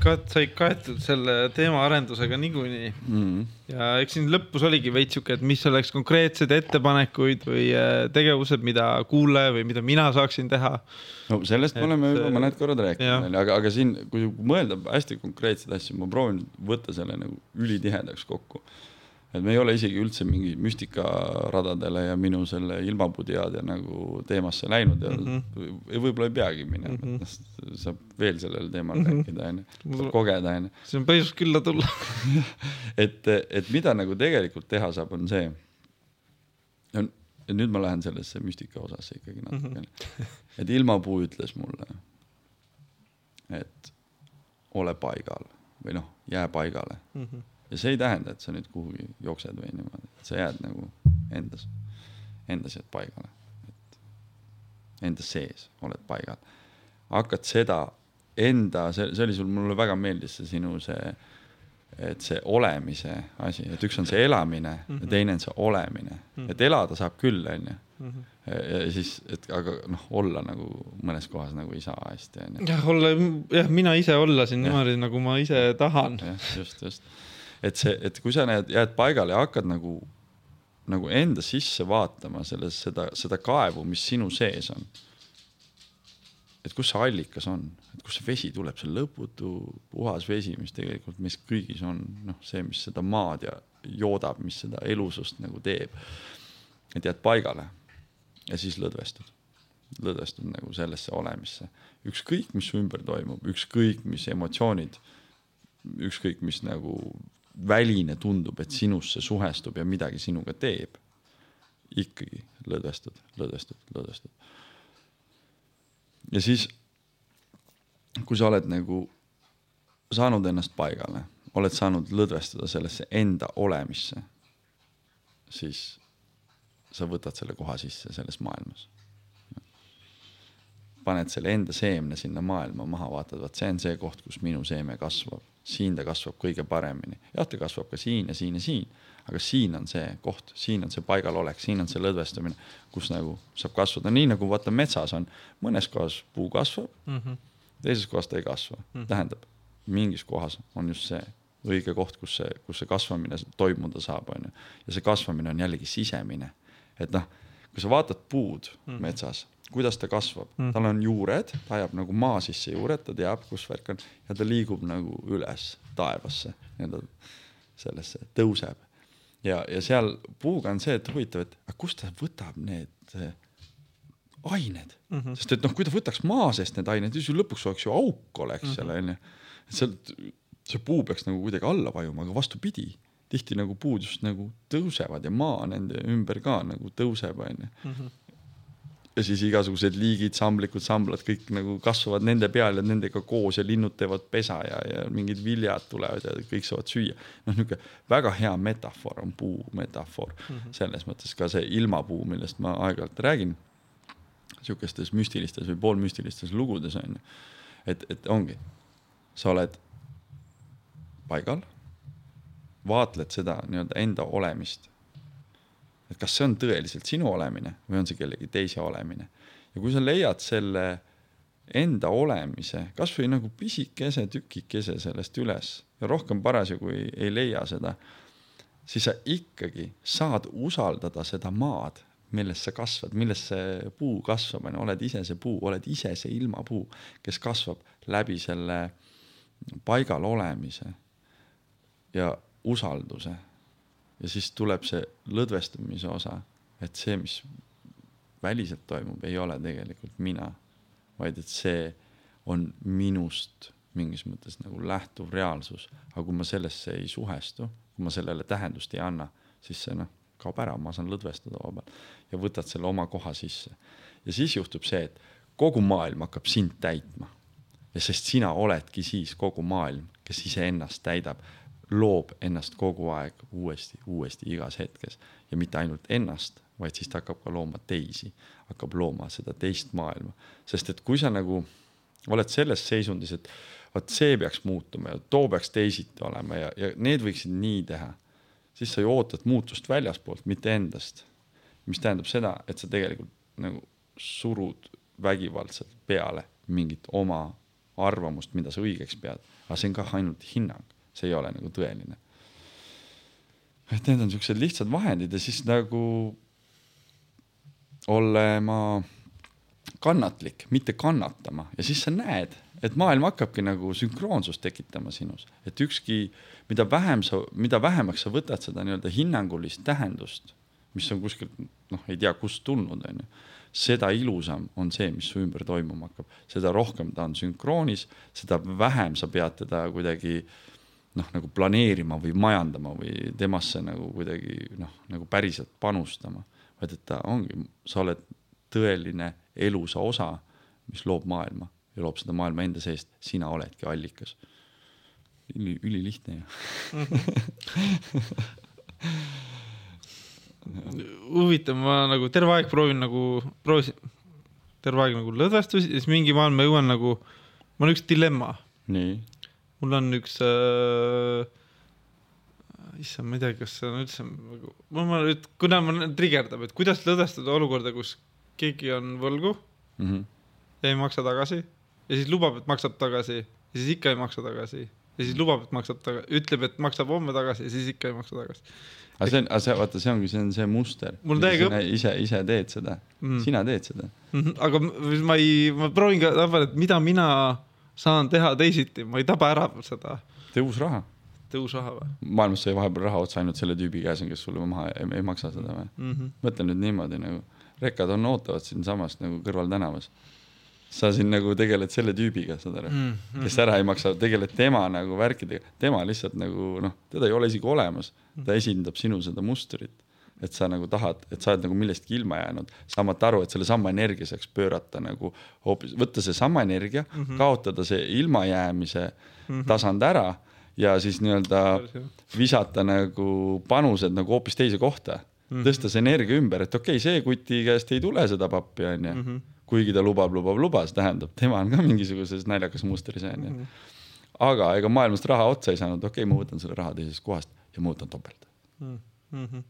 kat-, said kaetud selle teemaarendusega niikuinii mm. ja eks siin lõpus oligi veits sihuke, et mis oleks konkreetsed ettepanekuid või äh, tegevused, mida kuulaja või mida mina saaksin teha. no sellest me et, oleme juba mõned korrad rääkinud, aga, aga siin, kui mõelda hästi konkreetseid asju, ma proovin võtta selle nagu ülitihedaks kokku et me ei ole isegi üldse mingi müstikaradadele ja minu selle ilmapuuteadja nagu teemasse läinud ja mm -hmm. võib-olla ei peagi minema mm, -hmm. saab veel sellel teemal mm -hmm. rääkida, onju, kogeda, onju. see on põhjust külla tulla et, et mida nagu tegelikult teha saab, on see. ja nüüd ma lähen sellesse müstika osasse ikkagi natukene mm. -hmm. et ilmapuu ütles mulle, et ole paigal või noh, jää paigale mm. -hmm ja see ei tähenda, et sa nüüd kuhugi jooksed või niimoodi, et sa jääd nagu endas, endas jääd paigale, et enda sees oled paigal. hakkad seda enda, see, see oli sul, mulle väga meeldis see sinu see, et see olemise asi, et üks on see elamine mm -hmm. ja mhm. teine on see olemine mm, -hmm. et elada saab küll, onju. Mhm. ja siis, et aga noh, olla nagu mõnes kohas nagu ei saa hästi onju. jah, olla jah, mina ise olla siin niimoodi, nagu ma ise tahan. jah, just, just. Et see, et kui sa need, jääd paigale ja hakkad nagu, nagu enda sisse vaatama selles, seda, seda kaevu, mis sinu sees on. et kus see allikas on, et kust see vesi tuleb, see lõputu puhas vesi, mis tegelikult meis kõigis on, noh, see, mis seda maad ja joodab, mis seda elusust nagu teeb. et jääd paigale ja siis lõdvestud, lõdvestud nagu sellesse olemisse, ükskõik, mis su ümber toimub, ükskõik, mis emotsioonid ükskõik mis nagu väline tundub, et sinusse suhestub ja midagi sinuga teeb, ikkagi lõdvestud, lõdvestud, lõdvestud. ja siis, kui sa oled nagu saanud ennast paigale, oled saanud lõdvestuda sellesse enda olemisse, siis sa võtad selle koha sisse selles maailmas. paned selle enda seemne sinna maailma maha, vaatad, vot see on see koht, kus minu seeme kasvab, siin ta kasvab kõige paremini. jah, ta kasvab ka siin ja siin ja siin, aga siin on see koht, siin on see paigalolek, siin on see lõdvestumine, kus nagu saab kasvada, nii nagu vaata metsas on, mõnes kohas puu kasvab, Mhm. teises kohas ta ei kasva mm., tähendab mingis kohas on just see õige koht, kus see, kus see kasvamine toimuda saab, onju. ja see kasvamine on jällegi sisemine, et noh, kui sa vaatad puud mm. metsas, kuidas ta kasvab mm., tal on juured, ta ajab nagu maa sisse juured, ta teab, kus värk on ja ta liigub nagu üles taevasse, nii-öelda sellesse tõuseb. ja, ja seal puuga on see, et huvitav, et aga kust ta võtab need eh, ained mm, -hmm. sest et noh, kui ta võtaks maa seest need ained, siis ju lõpuks oleks ju auk oleks seal onju. et sealt see puu peaks nagu kuidagi alla vajuma, aga vastupidi, tihti nagu puud just nagu tõusevad ja maa nende ümber ka nagu tõuseb onju. ja siis igasugused liigid, samblikud, samblad kõik nagu kasvavad nende peal ja nendega koos ja linnud teevad pesa ja, ja mingid viljad tulevad ja kõik saavad süüa. noh, niisugune väga hea metafoor on puu metafoor mm -hmm. selles mõttes ka see ilmapuu, millest ma aeg-ajalt räägin sihukestes müstilistes või poolmüstilistes lugudes on ju. et, et ongi, sa oled paigal, vaatled seda nii-öelda enda olemist. et kas see on tõeliselt sinu olemine või on see kellegi teise olemine? Ja kui sa leiad selle enda olemise kasvõi nagu pisikese tükikese sellest üles ja rohkem parasjagu ei, ei leia seda, siis sa ikkagi saad usaldada seda maad, milles sa kasvad, milles see puu kasvab, on ju, oled ise see puu, oled ise see ilmapuu, kes kasvab läbi selle paigal olemise. Ja usalduse. ja siis tuleb see lõdvestumise osa, et see, mis väliselt toimub, ei ole tegelikult mina, vaid et see on minust mingis mõttes nagu lähtuv reaalsus, aga kui ma sellesse ei suhestu, kui ma sellele tähendust ei anna, siis see noh, kaob ära, ma saan lõdvestuda vabalt ja võtad selle oma koha sisse. ja siis juhtub see, et kogu maailm hakkab sind täitma sest sina oledki siis kogu maailm, kes iseennast täidab, loob ennast kogu aeg uuesti, uuesti igas hetkes. Ja mitte ainult ennast, vaid siis ta hakkab ka looma teisi, hakkab looma seda teist maailma, sest et kui sa nagu oled selles seisundis, et vot see peaks muutuma ja too peaks teisiti olema ja, ja need võiksid nii teha, siis sa ju ootad muutust väljaspoolt, mitte endast. mis tähendab seda, et sa tegelikult nagu surud vägivaldselt peale mingit oma arvamust, mida sa õigeks pead, aga see on kah ainult hinnang, see ei ole nagu tõeline. et need on siuksed lihtsad vahendid ja siis nagu olema kannatlik, mitte kannatama. Ja siis sa näed, et maailm hakkabki nagu sünkroonsust tekitama sinus, et ükski, mida vähem sa, mida vähemaks sa võtad seda nii-öelda hinnangulist tähendust, mis on kuskilt noh, ei tea kust tulnud, onju seda ilusam on see, mis su ümber toimuma hakkab, seda rohkem ta on sünkroonis, seda vähem sa pead teda kuidagi noh, nagu planeerima või majandama või temasse nagu kuidagi noh, nagu päriselt panustama, vaid et ta ongi, sa oled tõeline elusa osa, mis loob maailma ja loob seda maailma enda seest, sina oledki allikas. üli, ülilihtne ju. huvitav, ma nagu terve aeg proovin nagu, proovisin terve aeg nagu lõdvestusi ja siis mingi maal ma jõuan nagu, mul on üks dilemma, nii, mul on üks äh,, issand, ma ei tea, kas see on üldse nagu, ma, ma nüüd, kuna ma trigerdab, et kuidas lõdvestada olukorda, kus keegi on võlgu mm. -hmm. ja ei maksa tagasi ja siis lubab, et maksab tagasi ja siis ikka ei maksa tagasi ja siis lubab, et maksab tagasi, ütleb, et maksab homme tagasi ja siis ikka ei maksa tagasi aga see on, aga see, vaata, see ongi, see on see muster. Mul täiega õp- ise, ise teed seda Mm. mm., sina teed seda. Mhm, aga m- ma ei, ma proovin ka, et mida mina saan teha teisiti, ma ei taba ära seda tõus raha. tõusraha või maailmas sai vahepeal raha otsa ainult selle tüübi käes, kes sulle maha ei, ei maksa seda või? mm? -hmm. mõtle nüüd niimoodi nagu, rekkad on, ootavad siinsamas nagu kõrvaltänavas. sa siin nagu tegeled selle tüübiga, saad aru mm, -hmm. kes ära ei maksa, tegeled tema nagu värkidega, tema lihtsalt nagu noh, teda ei ole isegi olemas, ta esindab sinu seda mustrit et sa nagu tahad, et sa oled nagu millestki ilma jäänud, saamata aru, et sellesama energia saaks pöörata nagu hoopis, võtta seesama energia mm, -hmm. kaotada see ilmajäämise mm -hmm. tasand ära ja siis nii-öelda visata nagu panused nagu hoopis teise kohta mm. -hmm. tõsta see energia ümber, et okei okay,, see kuti käest ei tule seda pappi, onju. kuigi ta lubab, lubab, lubab, see tähendab, tema on ka mingisuguses naljakas mustris, onju. aga ega maailmast raha otsa ei saanud, okei okay,, ma võtan selle raha teisest kohast ja ma võtan topelt. Mm -hmm.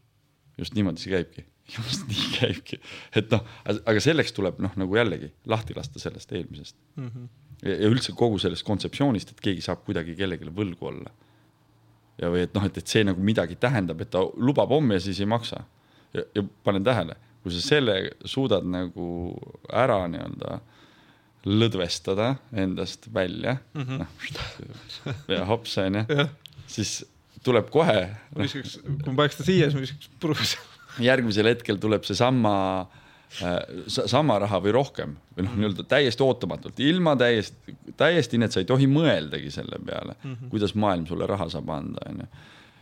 Just niimoodi see käibki, just nii käibki, et noh, aga selleks tuleb noh, nagu jällegi lahti lasta sellest eelmisest Mm -hmm. ja, ja üldse kogu sellest kontseptsioonist, et keegi saab kuidagi kellelegi võlgu olla. ja või et noh, et, et see nagu midagi tähendab, et ta lubab homme ja siis ei maksa. ja, ja panen tähele, kui sa selle suudad nagu ära nii-öelda lõdvestada endast välja mm, -hmm. noh, ja hops onju, siis tuleb kohe noh, viskaks, kui ma paneks ta siia, siis ma viskaks puruks. järgmisel hetkel tuleb seesama äh, sa- sama raha või rohkem või noh, nii-öelda täiesti ootamatult, ilma täiesti, täiesti nii, et sa ei tohi mõeldagi selle peale mm, -hmm. kuidas maailm sulle raha saab anda, onju.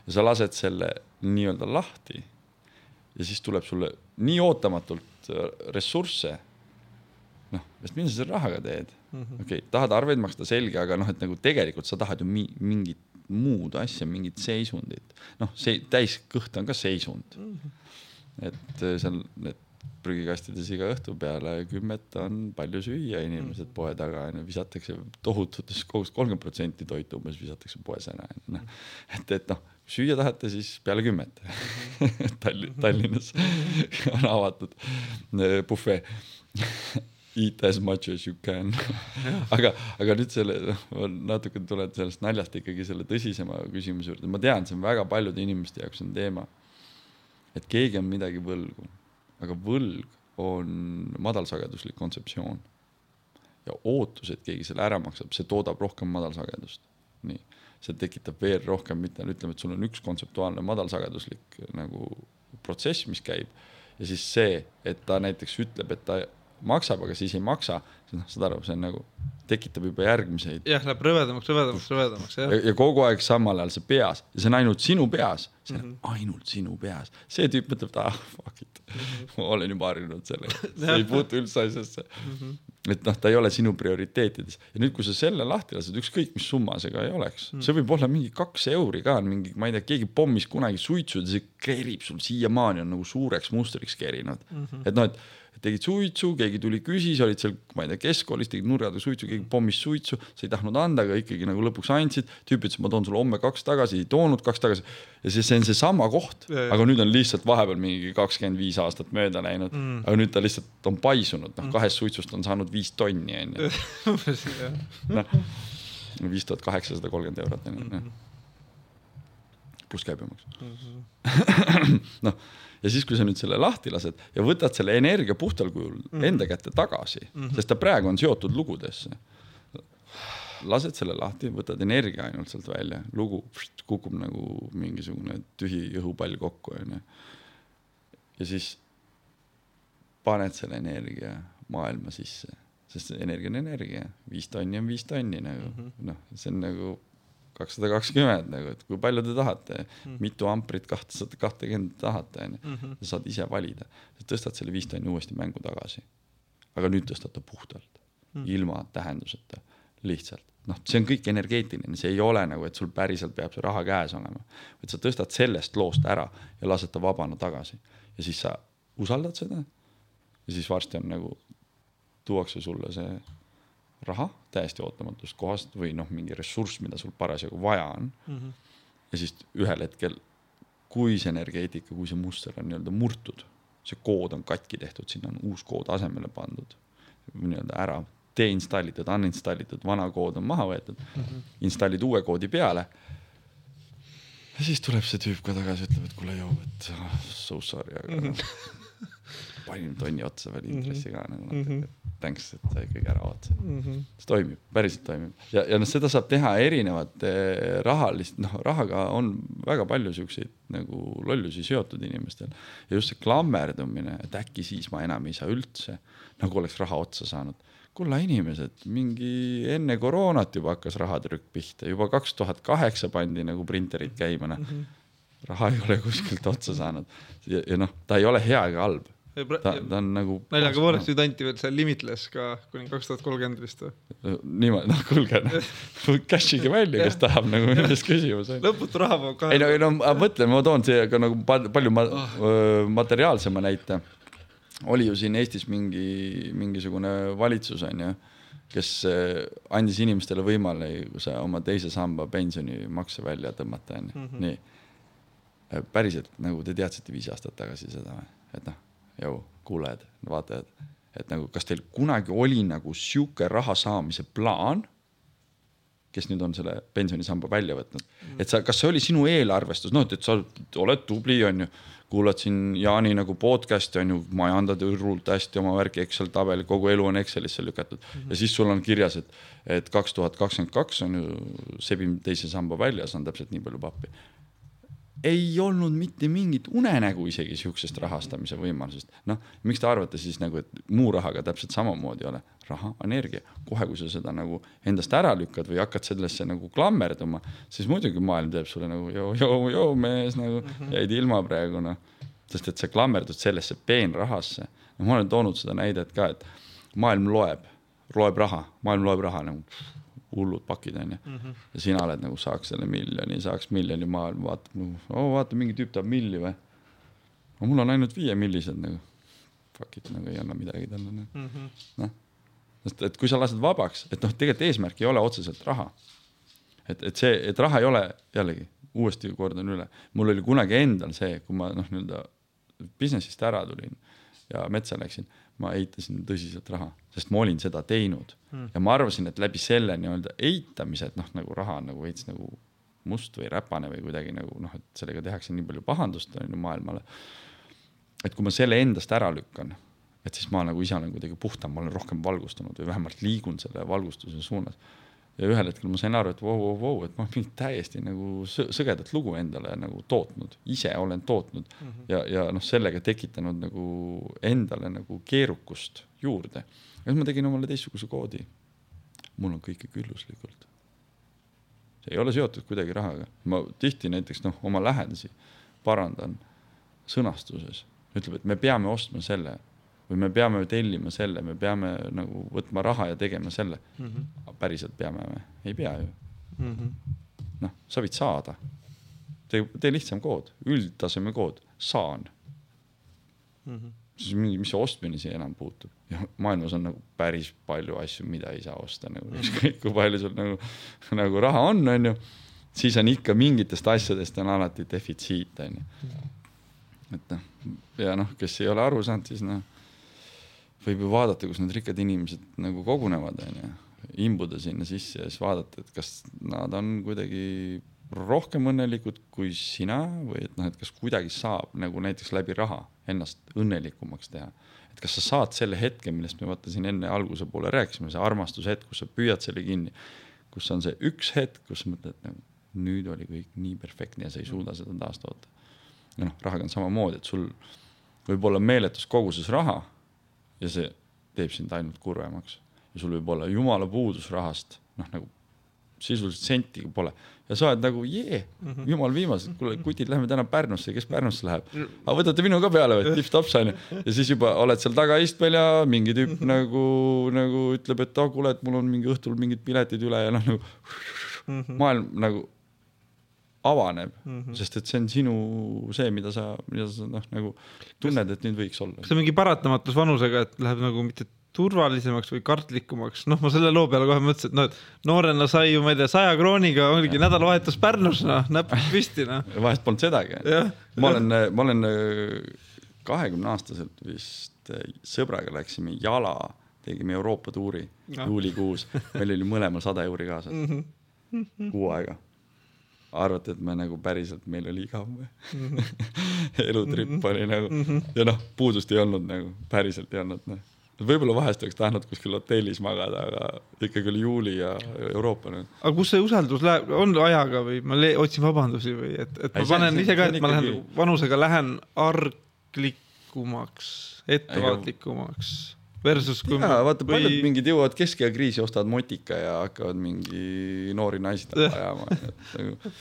ja sa lased selle nii-öelda lahti ja siis tuleb sulle nii ootamatult äh, ressursse. noh, sest mida sa selle rahaga teed mm -hmm.? okei okay,, tahad arveid maksta, selge, aga noh, et nagu tegelikult sa tahad ju mi mingit muud asja, mingit seisundit. noh, see täiskõht on ka seisund mm. -hmm et äh, seal need prügikastides iga õhtu peale kümmet on palju süüa, inimesed poe taga onju, visatakse tohututes kogus, kolmkümmend protsenti toitu umbes visatakse poes ära, onju noh. et, et noh, süüa tahate, siis peale kümmet Tallinn, Tallinnas on avatud äh, bufee Eat as much as you can aga, aga nüüd selle, ma natuke tulen sellest naljast ikkagi selle tõsisema küsimuse juurde, ma tean, see on väga paljude inimeste jaoks on teema et keegi on midagi võlgu, aga võlg on madalsageduslik kontseptsioon. ja ootus, et keegi selle ära maksab, see toodab rohkem madalsagedust. nii, see tekitab veel rohkem, mitte ütleme, et sul on üks kontseptuaalne madalsageduslik nagu protsess, mis käib ja siis see, et ta näiteks ütleb, et ta maksab, aga siis ei maksa, noh, saad aru, see on nagu, tekitab juba järgmiseid jah, läheb rõvedamaks, rõvedamaks, rõvedamaks, jah ja,. kogu aeg samal ajal see peas ja see on ainult sinu peas, see on mm -hmm. ainult sinu peas. see tüüp mõtleb, et ah fuck it mm, -hmm. ma olen juba harjunud sellega, see ei puutu üldse asjasse mm. -hmm. et noh, ta ei ole sinu prioriteetides ja nüüd, kui sa selle lahti lased, ükskõik mis summa see ka ei oleks mm, -hmm. see võib olla mingi kaks euri ka, mingi, ma ei tea, keegi pommis kunagi suitsu ja see kerib sul siiamaani on nagu suureks mustriks kerinud mm. -hmm. et noh, et tegid suitsu, keegi tuli küsis, olid seal, ma ei tea, keskkoolis, tegid taga suitsu, keegi pommis suitsu, sa ei tahtnud anda, aga ikkagi nagu lõpuks andsid. tüüp ütles, ma toon sulle homme kaks tagasi, ei toonud kaks tagasi. ja siis see on seesama koht, aga nüüd on lihtsalt vahepeal mingi kakskümmend viis aastat mööda läinud mm., aga nüüd ta lihtsalt on paisunud, noh, kahest suitsust on saanud viis tonni, onju. noh, viis tuhat kaheksasada kolmkümmend eurot on ju, noh. pluss käibemaks. noh, ja siis, kui sa nüüd selle lahti lased ja võtad selle energia puhtal kujul enda kätte tagasi mm, -hmm. sest ta praegu on seotud lugudesse. lased selle lahti, võtad energia ainult sealt välja, lugu pst, kukub nagu mingisugune tühi õhupall kokku, onju. ja siis paned selle energia maailma sisse, sest energia on energia, viis tonni on viis tonni nagu mm -hmm. noh, see on nagu kakssada kakskümmend nagu, et kui palju te tahate. Mm, mitu amprit kahtesada kahtekümmet tahate, onju. sa saad ise valida, sa tõstad selle viis tonni uuesti mängu tagasi. aga nüüd tõstad ta puhtalt. Mm, ilma tähenduseta, lihtsalt. noh, see on kõik energeetiline, see ei ole nagu, et sul päriselt peab see raha käes olema, vaid sa tõstad sellest loost ära ja lased ta vabana tagasi. Ja siis sa usaldad seda. Ja siis varsti on nagu, tuuakse sulle see raha täiesti ootamatust kohast või noh, mingi ressurss, mida sul parasjagu vaja on mm. -hmm. ja siis ühel hetkel, kui see energeetika, kui see muster on nii-öelda murtud see kood on katki tehtud, sinna on uus kood asemele pandud, nii-öelda ära deinstallitud, uninstallitud, vana kood on maha võetud mm, -hmm. installid uue koodi peale. ja siis tuleb see tüüp ka tagasi, ütleb, et kuule, joo, et ah, so sorry, aga mm -hmm. Panin tonni otsa veel intressi ka nagu natuke, thanks, et sa ikkagi ära ootasid mm. -hmm. see toimib, päriselt toimib. Ja, ja noh, seda saab teha erinevate rahalist, noh, rahaga on väga palju siukseid nagu lollusi seotud inimestel. Ja just see klammerdumine, et äkki siis ma enam ei saa üldse, nagu oleks raha otsa saanud. kulla inimesed, mingi enne koroonat juba hakkas rahatrükk pihta, juba kaks tuhat kaheksa pandi nagu printerid käima, noh. raha ei ole kuskilt otsa saanud. Ja, ja noh, ta ei ole hea ega halb, ta, ta on nagu. naljaga pooleks nüüd anti veel see Limitless ka kuni kaks tuhat kolmkümmend vist või? niimoodi, noh kuulge, cash ige välja, kes tahab nagu milles küsimus on. lõputu raha peab kahe ei no, ei no ma mõtlen, ma toon siia ka nagu pal- palju ma, öö, materiaalsema näite. oli ju siin Eestis mingi, mingisugune valitsus on ju, kes öö, andis inimestele võimaluse oma teise samba pensionimakse välja tõmmata on ju, nii. päriselt nagu te teadsite viis aastat tagasi seda või, et noh, jõu, kuulajad, vaatajad, et nagu kas teil kunagi oli nagu sihuke raha saamise plaan kes nüüd on selle pensionisamba välja võtnud, et sa, kas see oli sinu eelarvestus, noh, et sa oled tubli, onju, kuulad siin Jaani nagu podcast'i onju, majandad hullult hästi oma värki, Excel tabel, kogu elu on Excelisse lükatud. Mm -hmm. ja siis sul on kirjas, et, et kaks tuhat kakskümmend kaks on ju, sebin teise samba välja, saan täpselt nii palju pappi. Ei olnud mitte mingit unenägu isegi siuksest rahastamise võimalusest. noh, miks te arvate siis nagu, et muu rahaga täpselt samamoodi ei ole? raha, energia, kohe, kui sa seda nagu endast ära lükkad või hakkad sellesse nagu klammerduma, siis muidugi maailm teeb sulle nagu joo, joo, joo mees nagu mm -hmm. jäid ilma praegu noh. sest et sa klammerdud sellesse peenrahasse. no ma olen toonud seda näidet ka, et maailm loeb, loeb raha, maailm loeb raha nagu hullud pakid onju. -hmm. ja sina oled nagu saaks selle miljoni, saaks miljoni maailm vaatab nagu, oo vaata mingi tüüp tahab milli või. aga mul on ainult viiemillised nagu. Fuck it nagu ei anna midagi talle noh mm -hmm. noh, sest et kui sa lased vabaks, et noh, tegelikult eesmärk ei ole otseselt raha. et, et see, et raha ei ole jällegi uuesti kordan üle, mul oli kunagi endal see, kui ma noh, nii-öelda business'ist ära tulin ja metsa läksin, ma eitasin tõsiselt raha, sest ma olin seda teinud mm. ja ma arvasin, et läbi selle nii-öelda eitamise, et noh, nagu raha on nagu veits nagu must või räpane või kuidagi nagu noh, et sellega tehakse nii palju pahandust on ju maailmale. et kui ma selle endast ära lükkan et siis ma nagu ise olen kuidagi puhtam, ma olen rohkem valgustunud või vähemalt liigun selle valgustuse suunas. Ja ühel hetkel ma sain aru, et vau, vau, vau, et ma olen mingit täiesti nagu sõ- sõgedat lugu endale nagu tootnud, ise olen tootnud mm -hmm. ja, ja noh, sellega tekitanud nagu endale nagu keerukust juurde. ja siis ma tegin omale teistsuguse koodi. mul on kõike külluslikult. see ei ole seotud kuidagi rahaga, ma tihti näiteks noh, oma lähedasi parandan sõnastuses, ütleb, et me peame ostma selle või me peame tellima selle, me peame nagu võtma raha ja tegema selle mm. -hmm. päriselt peame või? ei pea ju. Mm -hmm. noh, sa võid saada. tee, tee lihtsam kood, üldtaseme kood, saan Mm -hmm. siis mingi, mis see ostmine siia enam puutub ja maailmas on nagu päris palju asju, mida ei saa osta nagu ükskõik kui palju sul nagu, nagu raha on, onju. siis on ikka mingitest asjadest on alati defitsiit, onju. et noh, ja noh, kes ei ole aru saanud, siis noh, võib ju vaadata, kus need rikkad inimesed nagu kogunevad, onju. imbuda sinna sisse ja siis vaadata, et kas nad on kuidagi rohkem õnnelikud kui sina või et noh, et kas kuidagi saab nagu näiteks läbi raha ennast õnnelikumaks teha. et kas sa saad selle hetke, millest me vaata siin enne alguse poole rääkisime, see armastushetk, kus sa püüad selle kinni, kus on see üks hetk, kus sa mõtled nagu nüüd oli kõik nii perfektne ja sa ei suuda seda taastoota. ja noh, rahaga on samamoodi, et sul võib olla meeletus koguses raha ja see teeb sind ainult kurvemaks. Ja sul võib olla jumala puudus rahast, noh nagu sisuliselt sentigi pole. Ja sa oled nagu jee mm -hmm., jumal viimased, kuule kutid, lähme täna Pärnusse, kes Pärnusse läheb? aga võtate minu ka peale või, tipp-tops onju. ja siis juba oled seal tagaistmel ja mingi tüüp nagu, nagu ütleb, et oh kuule, et mul on mingi õhtul mingid piletid üle. Ja noh nagu maailm nagu avaneb mm, -hmm. sest et see on sinu see, mida sa, mida sa noh, nagu tunned, et nüüd võiks olla kas. see on mingi paratamatus vanusega, et läheb nagu mitte turvalisemaks või kartlikumaks, noh, ma selle loo peale kohe mõtlesin, et noh, et noorena sai ju, ma ei tea, saja krooniga oligi nädalavahetus Pärnus, noh, näpud püsti, noh. vahest polnud sedagi. ma olen, ma olen äh, kahekümne aastaselt vist äh, sõbraga läksime jala, tegime Euroopa tuuri juulikuus, meil oli mõlemal sada euri kaasas Mhm. kuu aega. Arvate, et me nagu päriselt, meil oli igav või Mhm. elutripp oli nagu ja noh, puudust ei olnud nagu, päriselt ei olnud noh. võib-olla vahest oleks tahtnud kuskil hotellis magada, aga ikkagi oli juuli ja Euroopa nüüd. aga kus see usaldus läheb, on ajaga või ma otsin vabandusi või et, et ma Ei, panen see- ise ka, et ma lähen ikkagi- vanusega lähen arglikumaks, ettevaatlikumaks versus kui jaa, vaata või- paljud mingid jõuavad keskea kriisi, ostavad motika ja hakkavad mingi noori naisi taga ajama, et nagu,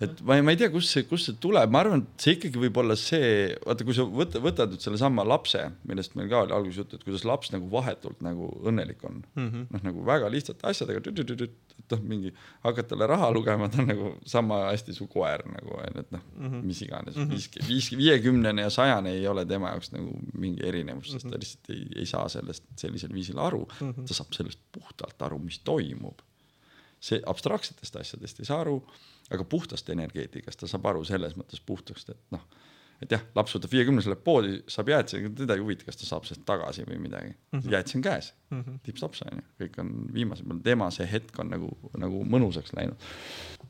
et ma ei, ma ei tea, kust see, kust see tuleb, ma arvan, et see ikkagi võib olla see, vaata, kui sa võta, võtad nüüd sellesama lapse, millest meil ka oli alguses juttu, et kuidas laps nagu vahetult nagu õnnelik on mm Mhm. -hmm.. noh, nagu väga lihtsate asjadega, et noh, mingi hakkad talle raha lugema, ta on nagu sama hästi su koer nagu onju, et noh mm -hmm. mis iganes mm, -hmm. viis, viis, viiekümnene ja sajane ei ole tema jaoks nagu mingi erinevus, sest ta lihtsalt ei, ei saa sellest sellisel viisil aru mm. -hmm. ta saab sellest puhtalt aru, mis toimub see abstraktsetest asjadest ei saa aru, aga puhtast energeetikast ta saab aru selles mõttes puhtast, et noh, et jah, laps võtab viiekümnesele poodi, saab jäätise, teda ei huvita, kas ta saab sellest tagasi või midagi mm -hmm.. jäätis on käes mm -hmm., tipp-tops on ju, kõik on viimase peal, tema see hetk on nagu, nagu mõnusaks läinud.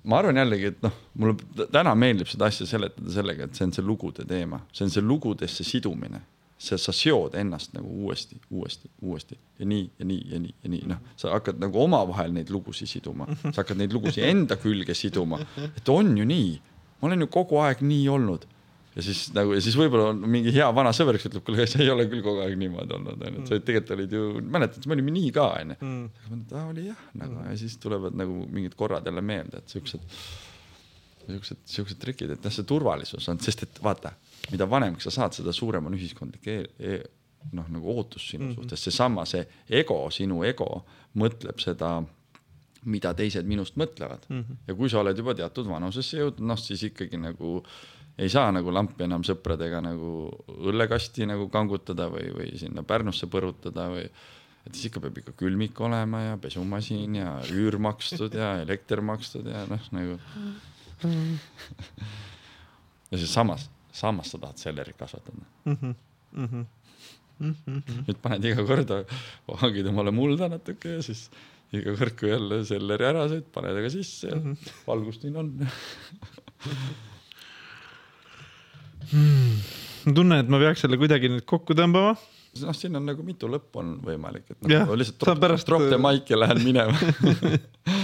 ma arvan jällegi, et noh, mulle täna meeldib seda asja seletada sellega, et see on see lugude teema, see on see lugudesse sidumine see, sa seod ennast nagu uuesti, uuesti, uuesti. Ja nii ja nii ja nii ja nii, noh, sa hakkad nagu omavahel neid lugusid siduma, sa hakkad neid lugusid enda külge siduma, et on ju nii, ma olen ju kogu aeg nii olnud. Ja siis nagu ja siis võib-olla on mingi hea vana sõber, kes ütleb, kuule, sa ei ole küll kogu aeg niimoodi olnud, onju, et sa tegelikult olid ju, mäletad, me olime nii ka, onju. aga ma ütlen, oli jah, nagu. Ja siis tulevad nagu mingid korrad jälle meelde, et siuksed siuksed, siuksed trikid, et jah, see turvalisus on, sest et vaata, mida vanemaks sa saad, seda suurem on ühiskondlik e e noh, nagu ootus sinu mm -hmm. suhtes, seesama, see ego, sinu ego mõtleb seda, mida teised minust mõtlevad mm. -hmm. ja kui sa oled juba teatud vanusesse jõudnud, noh siis ikkagi nagu ei saa nagu lampi enam sõpradega nagu õllekasti nagu kangutada või, või sinna Pärnusse põrutada või et siis ikka peab ikka külmik olema ja pesumasin ja üür makstud ja elekter makstud ja noh, nagu ja siis samas, samas sa tahad sellerit kasvatada mm. -hmm. Mm -hmm. nüüd paned iga kord, hangid omale mulda natuke ja siis iga kord, kui jälle selleri ära sõid, paned aga sisse ja mm -hmm. valgust siin on. ma tunnen, et ma peaks selle kuidagi nüüd kokku tõmbama. noh, siin on nagu mitu lõppu on võimalik, et noh, lihtsalt sa drop, pärast- drop the mic ja lähen minema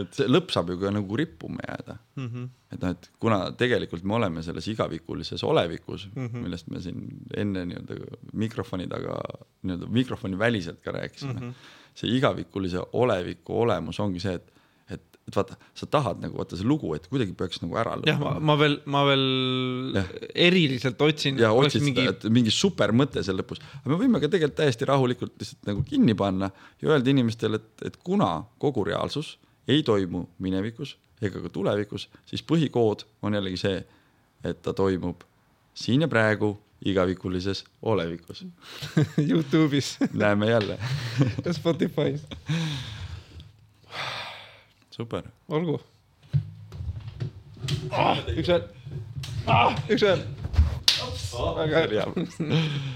et see lõpp saab ju ka nagu rippuma jääda mm. -hmm. et noh, et kuna tegelikult me oleme selles igavikulises olevikus mm, -hmm. millest me siin enne nii-öelda mikrofoni taga nii-öelda mikrofoni väliselt ka rääkisime mm. -hmm. see igavikulise oleviku olemus ongi see, et, et, et vaata, sa tahad nagu vaata see lugu, et kuidagi peaks nagu ära jah, ma, ma veel, ma veel Jah. eriliselt otsin. ja otsid mingi... seda, et mingi super mõte seal lõpus, aga me võime ka tegelikult täiesti rahulikult lihtsalt nagu kinni panna ja öelda inimestele, et, et kuna kogu reaalsus ei toimu minevikus ega ka tulevikus, siis põhikood on jällegi see, et ta toimub siin ja praegu igavikulises olevikus. Youtube'is näeme jälle. ja Spotify's, super. olgu ah,. üks veel ah,, üks veel. väga hea.